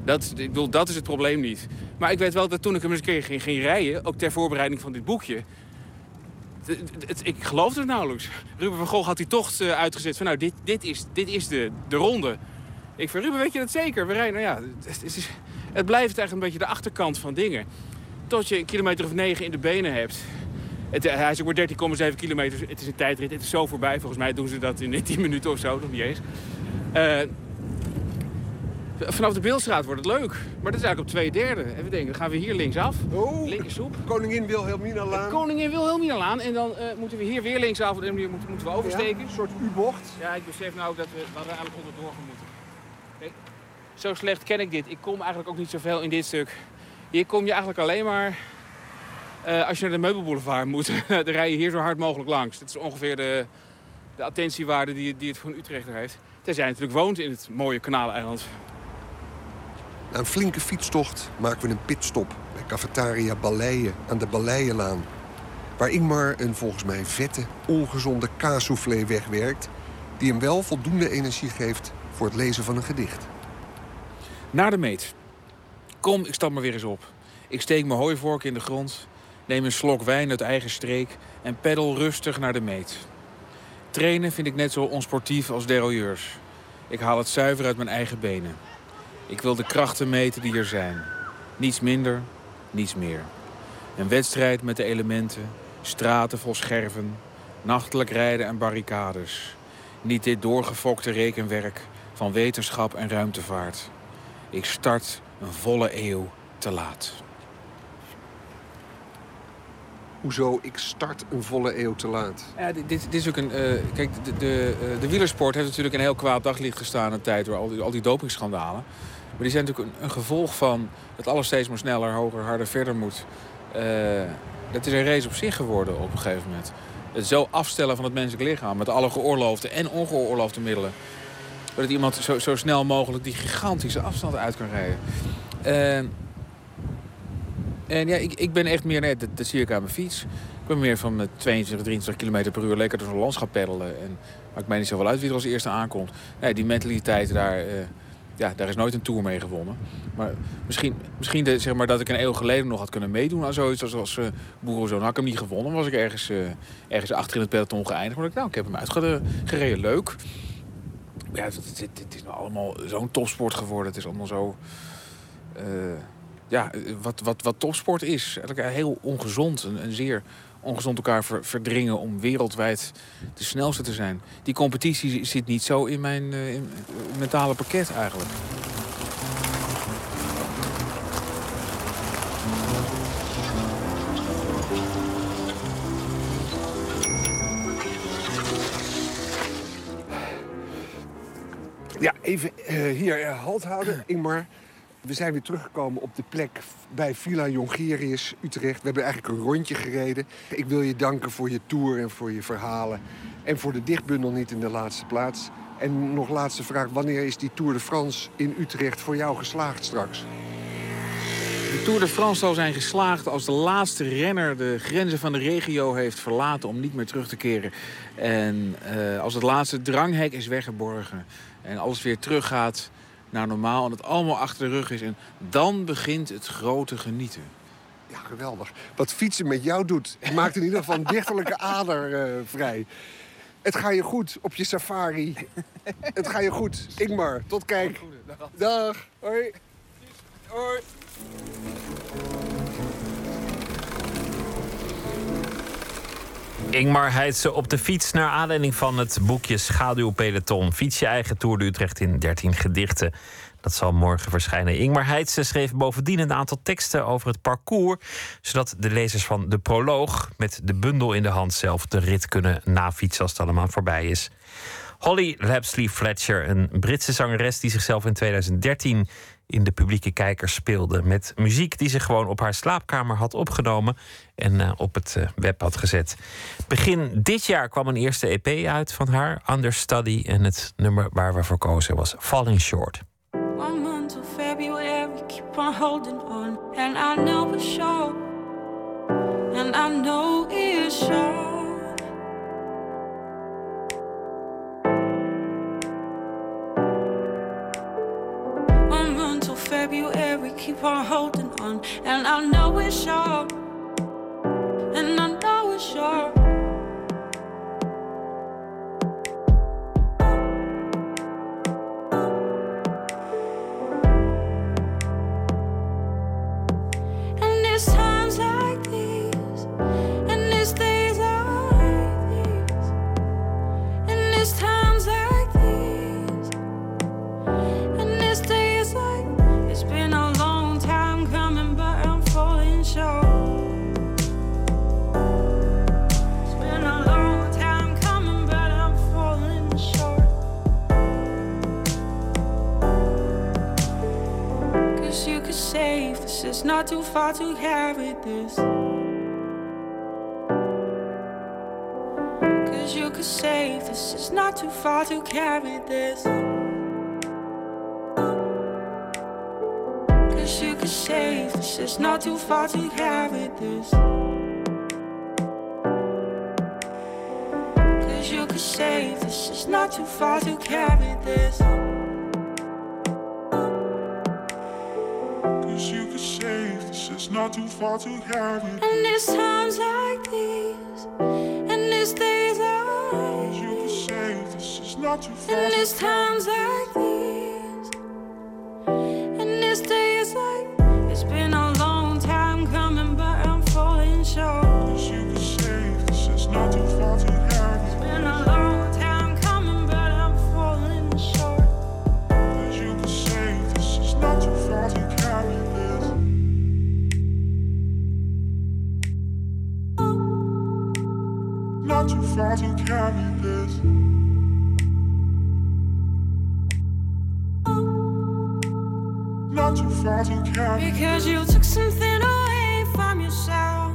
[SPEAKER 20] Dat, ik bedoel, dat is het probleem niet. Maar ik weet wel dat toen ik hem eens een keer ging, ging rijden... ook ter voorbereiding van dit boekje... ik geloofde het nauwelijks. Ruben van Gogh had die tocht eh, uitgezet van... nou, dit, dit is, dit is de, de ronde. Ik van Ruben, weet je dat zeker? We rijden, nou ja, het, het, is, het blijft eigenlijk een beetje de achterkant van dingen. Tot je een kilometer of negen in de benen hebt. Het, eh, hij is ook maar 13,7 kilometer. Het is een tijdrit. Het is zo voorbij. Volgens mij doen ze dat in 10 minuten of zo. Nog niet eens. Eh, Vanaf de Beeldstraat wordt het leuk. Maar dat is eigenlijk op twee derde. En we denken, dan gaan we hier linksaf.
[SPEAKER 21] Oh,
[SPEAKER 20] Linkersoep.
[SPEAKER 21] Koningin Wilhelmina-laan.
[SPEAKER 20] Koningin Wilhelmina-laan. En dan eh, moeten we hier weer linksaf. En dan moeten, moeten we oversteken.
[SPEAKER 21] een soort U-bocht.
[SPEAKER 20] Ja, ik besef nou ook dat we, we hadden eigenlijk onderdoor moeten. Kijk, zo slecht ken ik dit. Ik kom eigenlijk ook niet zoveel in dit stuk. Hier kom je eigenlijk alleen maar eh, als je naar de meubelboulevard moet. dan rij je hier zo hard mogelijk langs. Dat is ongeveer de, de attentiewaarde die, die het voor een Utrechter heeft. Tenzij je natuurlijk woont in het mooie kanaaleiland.
[SPEAKER 21] Na een flinke fietstocht maken we een pitstop bij cafetaria Balleien aan de Balleienlaan. Waar Ingmar een volgens mij vette, ongezonde kaassoufflé wegwerkt... die hem wel voldoende energie geeft voor het lezen van een gedicht.
[SPEAKER 20] Naar de meet. Kom, ik stap maar weer eens op. Ik steek mijn hooivork in de grond, neem een slok wijn uit eigen streek en peddel rustig naar de meet. Trainen vind ik net zo onsportief als derailleurs. Ik haal het zuiver uit mijn eigen benen. Ik wil de krachten meten die er zijn. Niets minder, niets meer. Een wedstrijd met de elementen, straten vol scherven, nachtelijk rijden en barricades. Niet dit doorgefokte rekenwerk van wetenschap en ruimtevaart. Ik start een volle eeuw te laat.
[SPEAKER 21] Hoezo, ik start een volle eeuw te laat.
[SPEAKER 20] Ja, dit, dit, is ook een. eh, kijk, de, de, eh, de wielersport heeft natuurlijk een heel kwaad daglicht gestaan een tijd door al die, al die dopingschandalen. Maar die zijn natuurlijk een, gevolg van dat alles steeds maar sneller, hoger, harder, verder moet. Eh, dat is een race op zich geworden op een gegeven moment. Het zo afstellen van het menselijk lichaam met alle geoorloofde en ongeoorloofde middelen. Dat iemand zo, zo snel mogelijk die gigantische afstand uit kan rijden. Eh, en ja, ik, ik ben echt meer, nee, dat, zie ik aan mijn fiets. Ik ben meer van met 22, 23 km per uur lekker door zo'n landschap peddelen. En maakt mij niet zoveel uit wie er als eerste aankomt. Nee, die mentaliteit daar, eh, ja, daar is nooit een Tour mee gewonnen. Maar misschien, misschien de, zeg maar, dat ik een eeuw geleden nog had kunnen meedoen aan zoiets als, als uh, Boerenzoon. Had ik hem niet gewonnen, was ik ergens, eh, ergens achter in het peloton geëindigd. Maar ik, nou, ik heb hem uitgereden, leuk. Ja, het, het, is nou allemaal zo'n topsport geworden. Het is allemaal zo... eh, ja, wat, wat, wat topsport is. Heel ongezond en, en zeer ongezond elkaar ver- verdringen om wereldwijd de snelste te zijn. Die competitie zit niet zo in mijn eh, in mentale pakket eigenlijk.
[SPEAKER 21] Ja, even eh, hier eh, halt houden, Ingmar. We zijn weer teruggekomen op de plek bij Villa Jongerius, Utrecht. We hebben eigenlijk een rondje gereden. Ik wil je danken voor je tour en voor je verhalen. En voor de dichtbundel niet in de laatste plaats. En nog laatste vraag, wanneer is die Tour de France in Utrecht voor jou geslaagd straks?
[SPEAKER 20] De Tour de France zal zijn geslaagd als de laatste renner de grenzen van de regio heeft verlaten om niet meer terug te keren. En eh, als het laatste dranghek is weggeborgen en alles weer teruggaat naar normaal en het allemaal achter de rug is. En dan begint het grote genieten.
[SPEAKER 21] Ja, geweldig. Wat fietsen met jou doet, maakt in ieder geval een dichterlijke ader eh, vrij. Het gaat je goed op je safari. Het gaat je goed. Ingmar, tot kijk. Dag. Hoi. Hoi.
[SPEAKER 4] Ingmar Heidse op de fiets naar aanleiding van het boekje Schaduwpeloton. Fiets je eigen Tour de Utrecht in 13 gedichten. Dat zal morgen verschijnen. Ingmar Heidse schreef bovendien een aantal teksten over het parcours, zodat de lezers van de proloog met de bundel in de hand zelf de rit kunnen nafietsen als het allemaal voorbij is. Holly Lapsley Fletcher, een Britse zangeres die zichzelf in 2013 in de publieke kijkers speelde. Met muziek die ze gewoon op haar slaapkamer had opgenomen en eh, op het eh, web had gezet. Begin dit jaar kwam een eerste EP uit van haar, Understudy. En het nummer waar we voor kozen was Falling Short.
[SPEAKER 7] One month February, keep on holding on. And I know. And I know short. Month till February, keep on holding on. And I know it's short. And I know it's short. Not too far to carry this. Cause you could save this, it's not too far to carry this. Cause you could save this, it's not too far to carry this. Cause you could save this, it's not too far to carry this.
[SPEAKER 22] Not too far to carry.
[SPEAKER 7] And it's times like these, and it's days like
[SPEAKER 22] You could save this, it's not too far
[SPEAKER 7] And it's times like these, and it's days like
[SPEAKER 22] far to carry this. Not too far to carry
[SPEAKER 7] Because you took something away from yourself.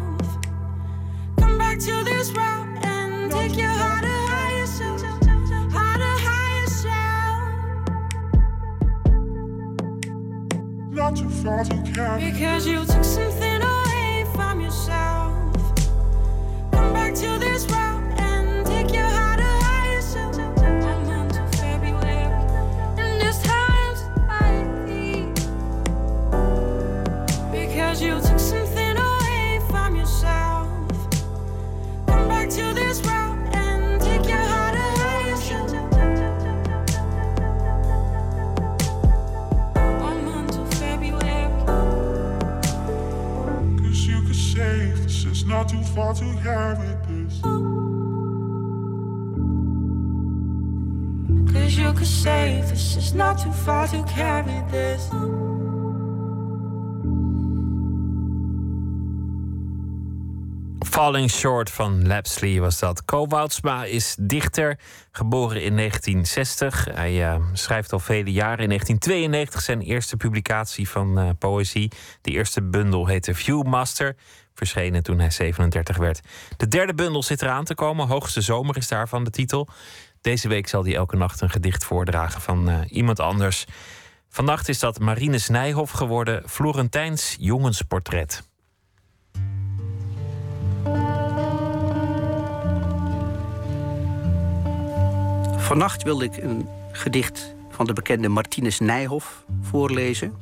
[SPEAKER 7] Come back to this route and take your heart to higher self. Heart to higher self.
[SPEAKER 22] Not too far to carry
[SPEAKER 7] Because you took something away from yourself. Come back to this route
[SPEAKER 22] far to carry this.
[SPEAKER 7] Cause you could save this, it's not too far to carry this.
[SPEAKER 4] Falling Short van Lapsley was dat. Woudsma is dichter, geboren in 1960. Hij eh, schrijft al vele jaren. In 1992 zijn eerste publicatie van eh, poëzie. De eerste bundel heette Viewmaster. Verschenen toen hij 37 werd. De derde bundel zit eraan te komen. Hoogste Zomer is daarvan de titel. Deze week zal hij elke nacht een gedicht voordragen van eh, iemand anders. Vannacht is dat Marines Nijhoff geworden. Florentijns jongensportret.
[SPEAKER 23] Vannacht wilde ik een gedicht van de bekende Martinus Nijhoff voorlezen.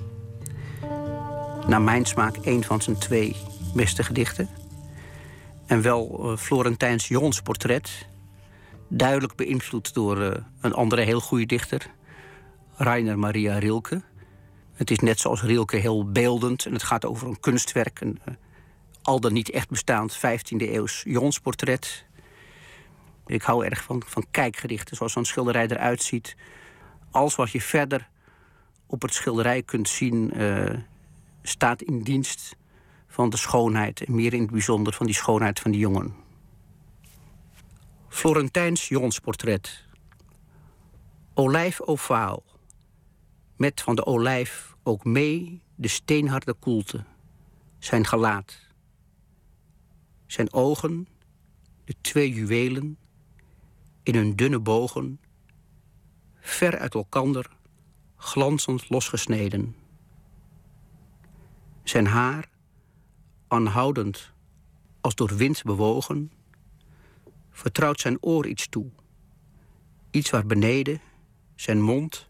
[SPEAKER 23] Naar mijn smaak een van zijn twee beste gedichten. En wel eh, Florentijns jongensportret. Duidelijk beïnvloed door eh, een andere heel goede dichter. Rainer Maria Rilke. Het is net zoals Rilke heel beeldend. En het gaat over een kunstwerk. Een eh, al dan niet echt bestaand 15e eeuws jongensportret. Ik hou erg van, van kijkgedichten, zoals zo'n schilderij eruit ziet. Alles wat je verder op het schilderij kunt zien, staat in dienst van de schoonheid. En meer in het bijzonder van die schoonheid van die jongen. Florentijns jongensportret. Olijf ovaal. Met van de olijf ook mee de steenharde koelte. Zijn gelaat. Zijn ogen, de twee juwelen, in hun dunne bogen, ver uit elkander, glanzend losgesneden. Zijn haar, aanhoudend als door wind bewogen, vertrouwt zijn oor iets toe. Iets waar beneden zijn mond,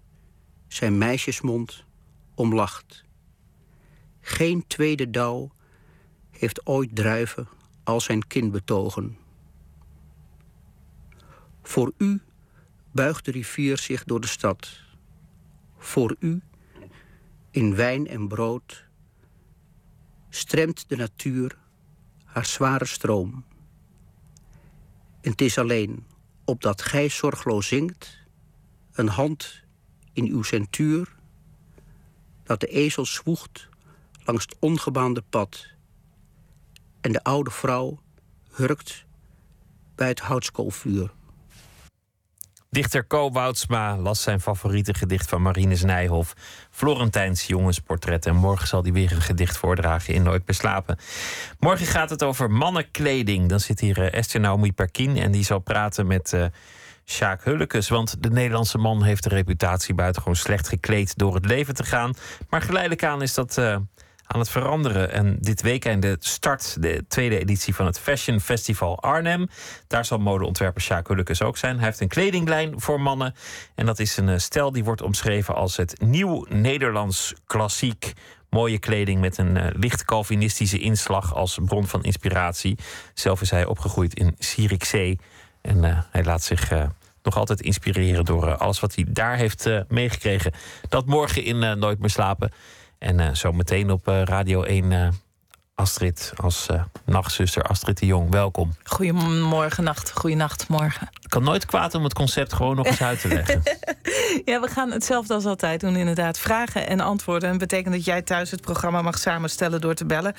[SPEAKER 23] zijn meisjesmond, om lacht. Geen tweede dauw heeft ooit druiven als zijn kin betogen. Voor u buigt de rivier zich door de stad. Voor u, in wijn en brood, stremt de natuur haar zware stroom. En het is alleen opdat gij zorgloos zingt, een hand in uw centuur, dat de ezel zwoegt langs het ongebaande pad en de oude vrouw hurkt bij het houtskoolvuur.
[SPEAKER 4] Dichter Ko Woudsma las zijn favoriete gedicht van Marinus Nijhoff. Florentijns jongensportret. En morgen zal hij weer een gedicht voordragen in Nooit Beslapen. Morgen gaat het over mannenkleding. Dan zit hier eh, Esther Naomi Perkin en die zal praten met... eh Sjaak Hullekes, want de Nederlandse man heeft de reputatie buitengewoon slecht gekleed door het leven te gaan. Maar geleidelijk aan is dat eh, aan het veranderen. En dit weekend start de tweede editie van het Fashion Festival Arnhem. Daar zal modeontwerper Sjaak Hullekes ook zijn. Hij heeft een kledinglijn voor mannen. En dat is een eh, stijl die wordt omschreven als het nieuw Nederlands klassiek. Mooie kleding met een eh, licht Calvinistische inslag als bron van inspiratie. Zelf is hij opgegroeid in Zierikzee. En eh, hij laat zich nog altijd inspireren door alles wat hij daar heeft meegekregen. Dat morgen in Nooit meer slapen. En eh, zo meteen op eh, Radio 1 eh, Astrid als eh, nachtzuster Astrid de Jong. Welkom.
[SPEAKER 24] Goedemorgen, nacht. Goeienacht, morgen.
[SPEAKER 4] Het kan nooit kwaad om het concept gewoon nog eens uit te leggen.
[SPEAKER 24] Ja, we gaan hetzelfde als altijd doen, inderdaad. Vragen en antwoorden. En dat betekent dat jij thuis het programma mag samenstellen door te bellen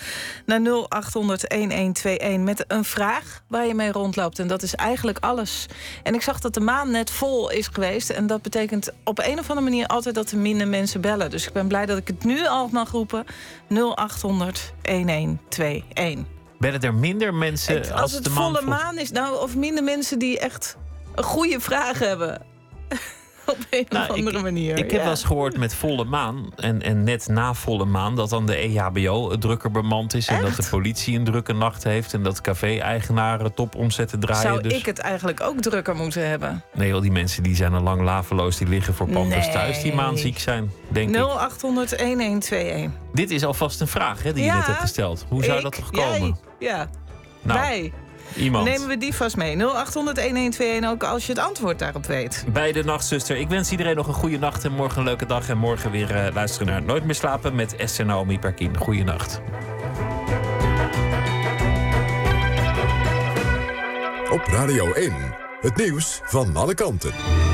[SPEAKER 24] naar 0800-1121 met een vraag waar je mee rondloopt. En dat is eigenlijk alles. En ik zag dat de maan net vol is geweest. En dat betekent op een of andere manier altijd dat er minder mensen bellen. Dus ik ben blij dat ik het nu al mag roepen. 0800-1121.
[SPEAKER 4] Bellen er minder mensen
[SPEAKER 24] Het-
[SPEAKER 4] als,
[SPEAKER 24] als het
[SPEAKER 4] de
[SPEAKER 24] volle
[SPEAKER 4] vol-
[SPEAKER 24] maan is, nou, of minder mensen die echt een goede vraag hebben. Op een of andere manier.
[SPEAKER 4] Nou, Ik heb
[SPEAKER 24] ja.
[SPEAKER 4] wel eens gehoord met volle maan en, en net na volle maan... dat dan de EHBO drukker bemand is... en dat de politie een drukke nacht heeft... en dat café-eigenaren topomzetten draaien.
[SPEAKER 24] Zou
[SPEAKER 4] dus...
[SPEAKER 24] ik het eigenlijk ook drukker moeten hebben?
[SPEAKER 4] Nee, al die mensen die zijn al lang laveloos... die liggen voor pampers
[SPEAKER 24] Nee.
[SPEAKER 4] thuis die maanziek zijn, denk ik.
[SPEAKER 24] 0800 1121.
[SPEAKER 4] Dit is alvast een vraag hè, die je net hebt gesteld. Hoe zou
[SPEAKER 24] ik,
[SPEAKER 4] dat toch komen?
[SPEAKER 24] jij, ja,
[SPEAKER 4] Nou,
[SPEAKER 24] wij.
[SPEAKER 4] Iemand.
[SPEAKER 24] Nemen we die vast mee. 0800 1121 ook als je het antwoord daarop weet.
[SPEAKER 4] Bij de Nachtzuster. Ik wens iedereen nog een goede nacht en morgen een leuke dag. En morgen weer eh, luisteren naar Nooit meer slapen met Esther Naomi Perkin. Goeie nacht.
[SPEAKER 2] Op Radio 1. Het nieuws van alle kanten.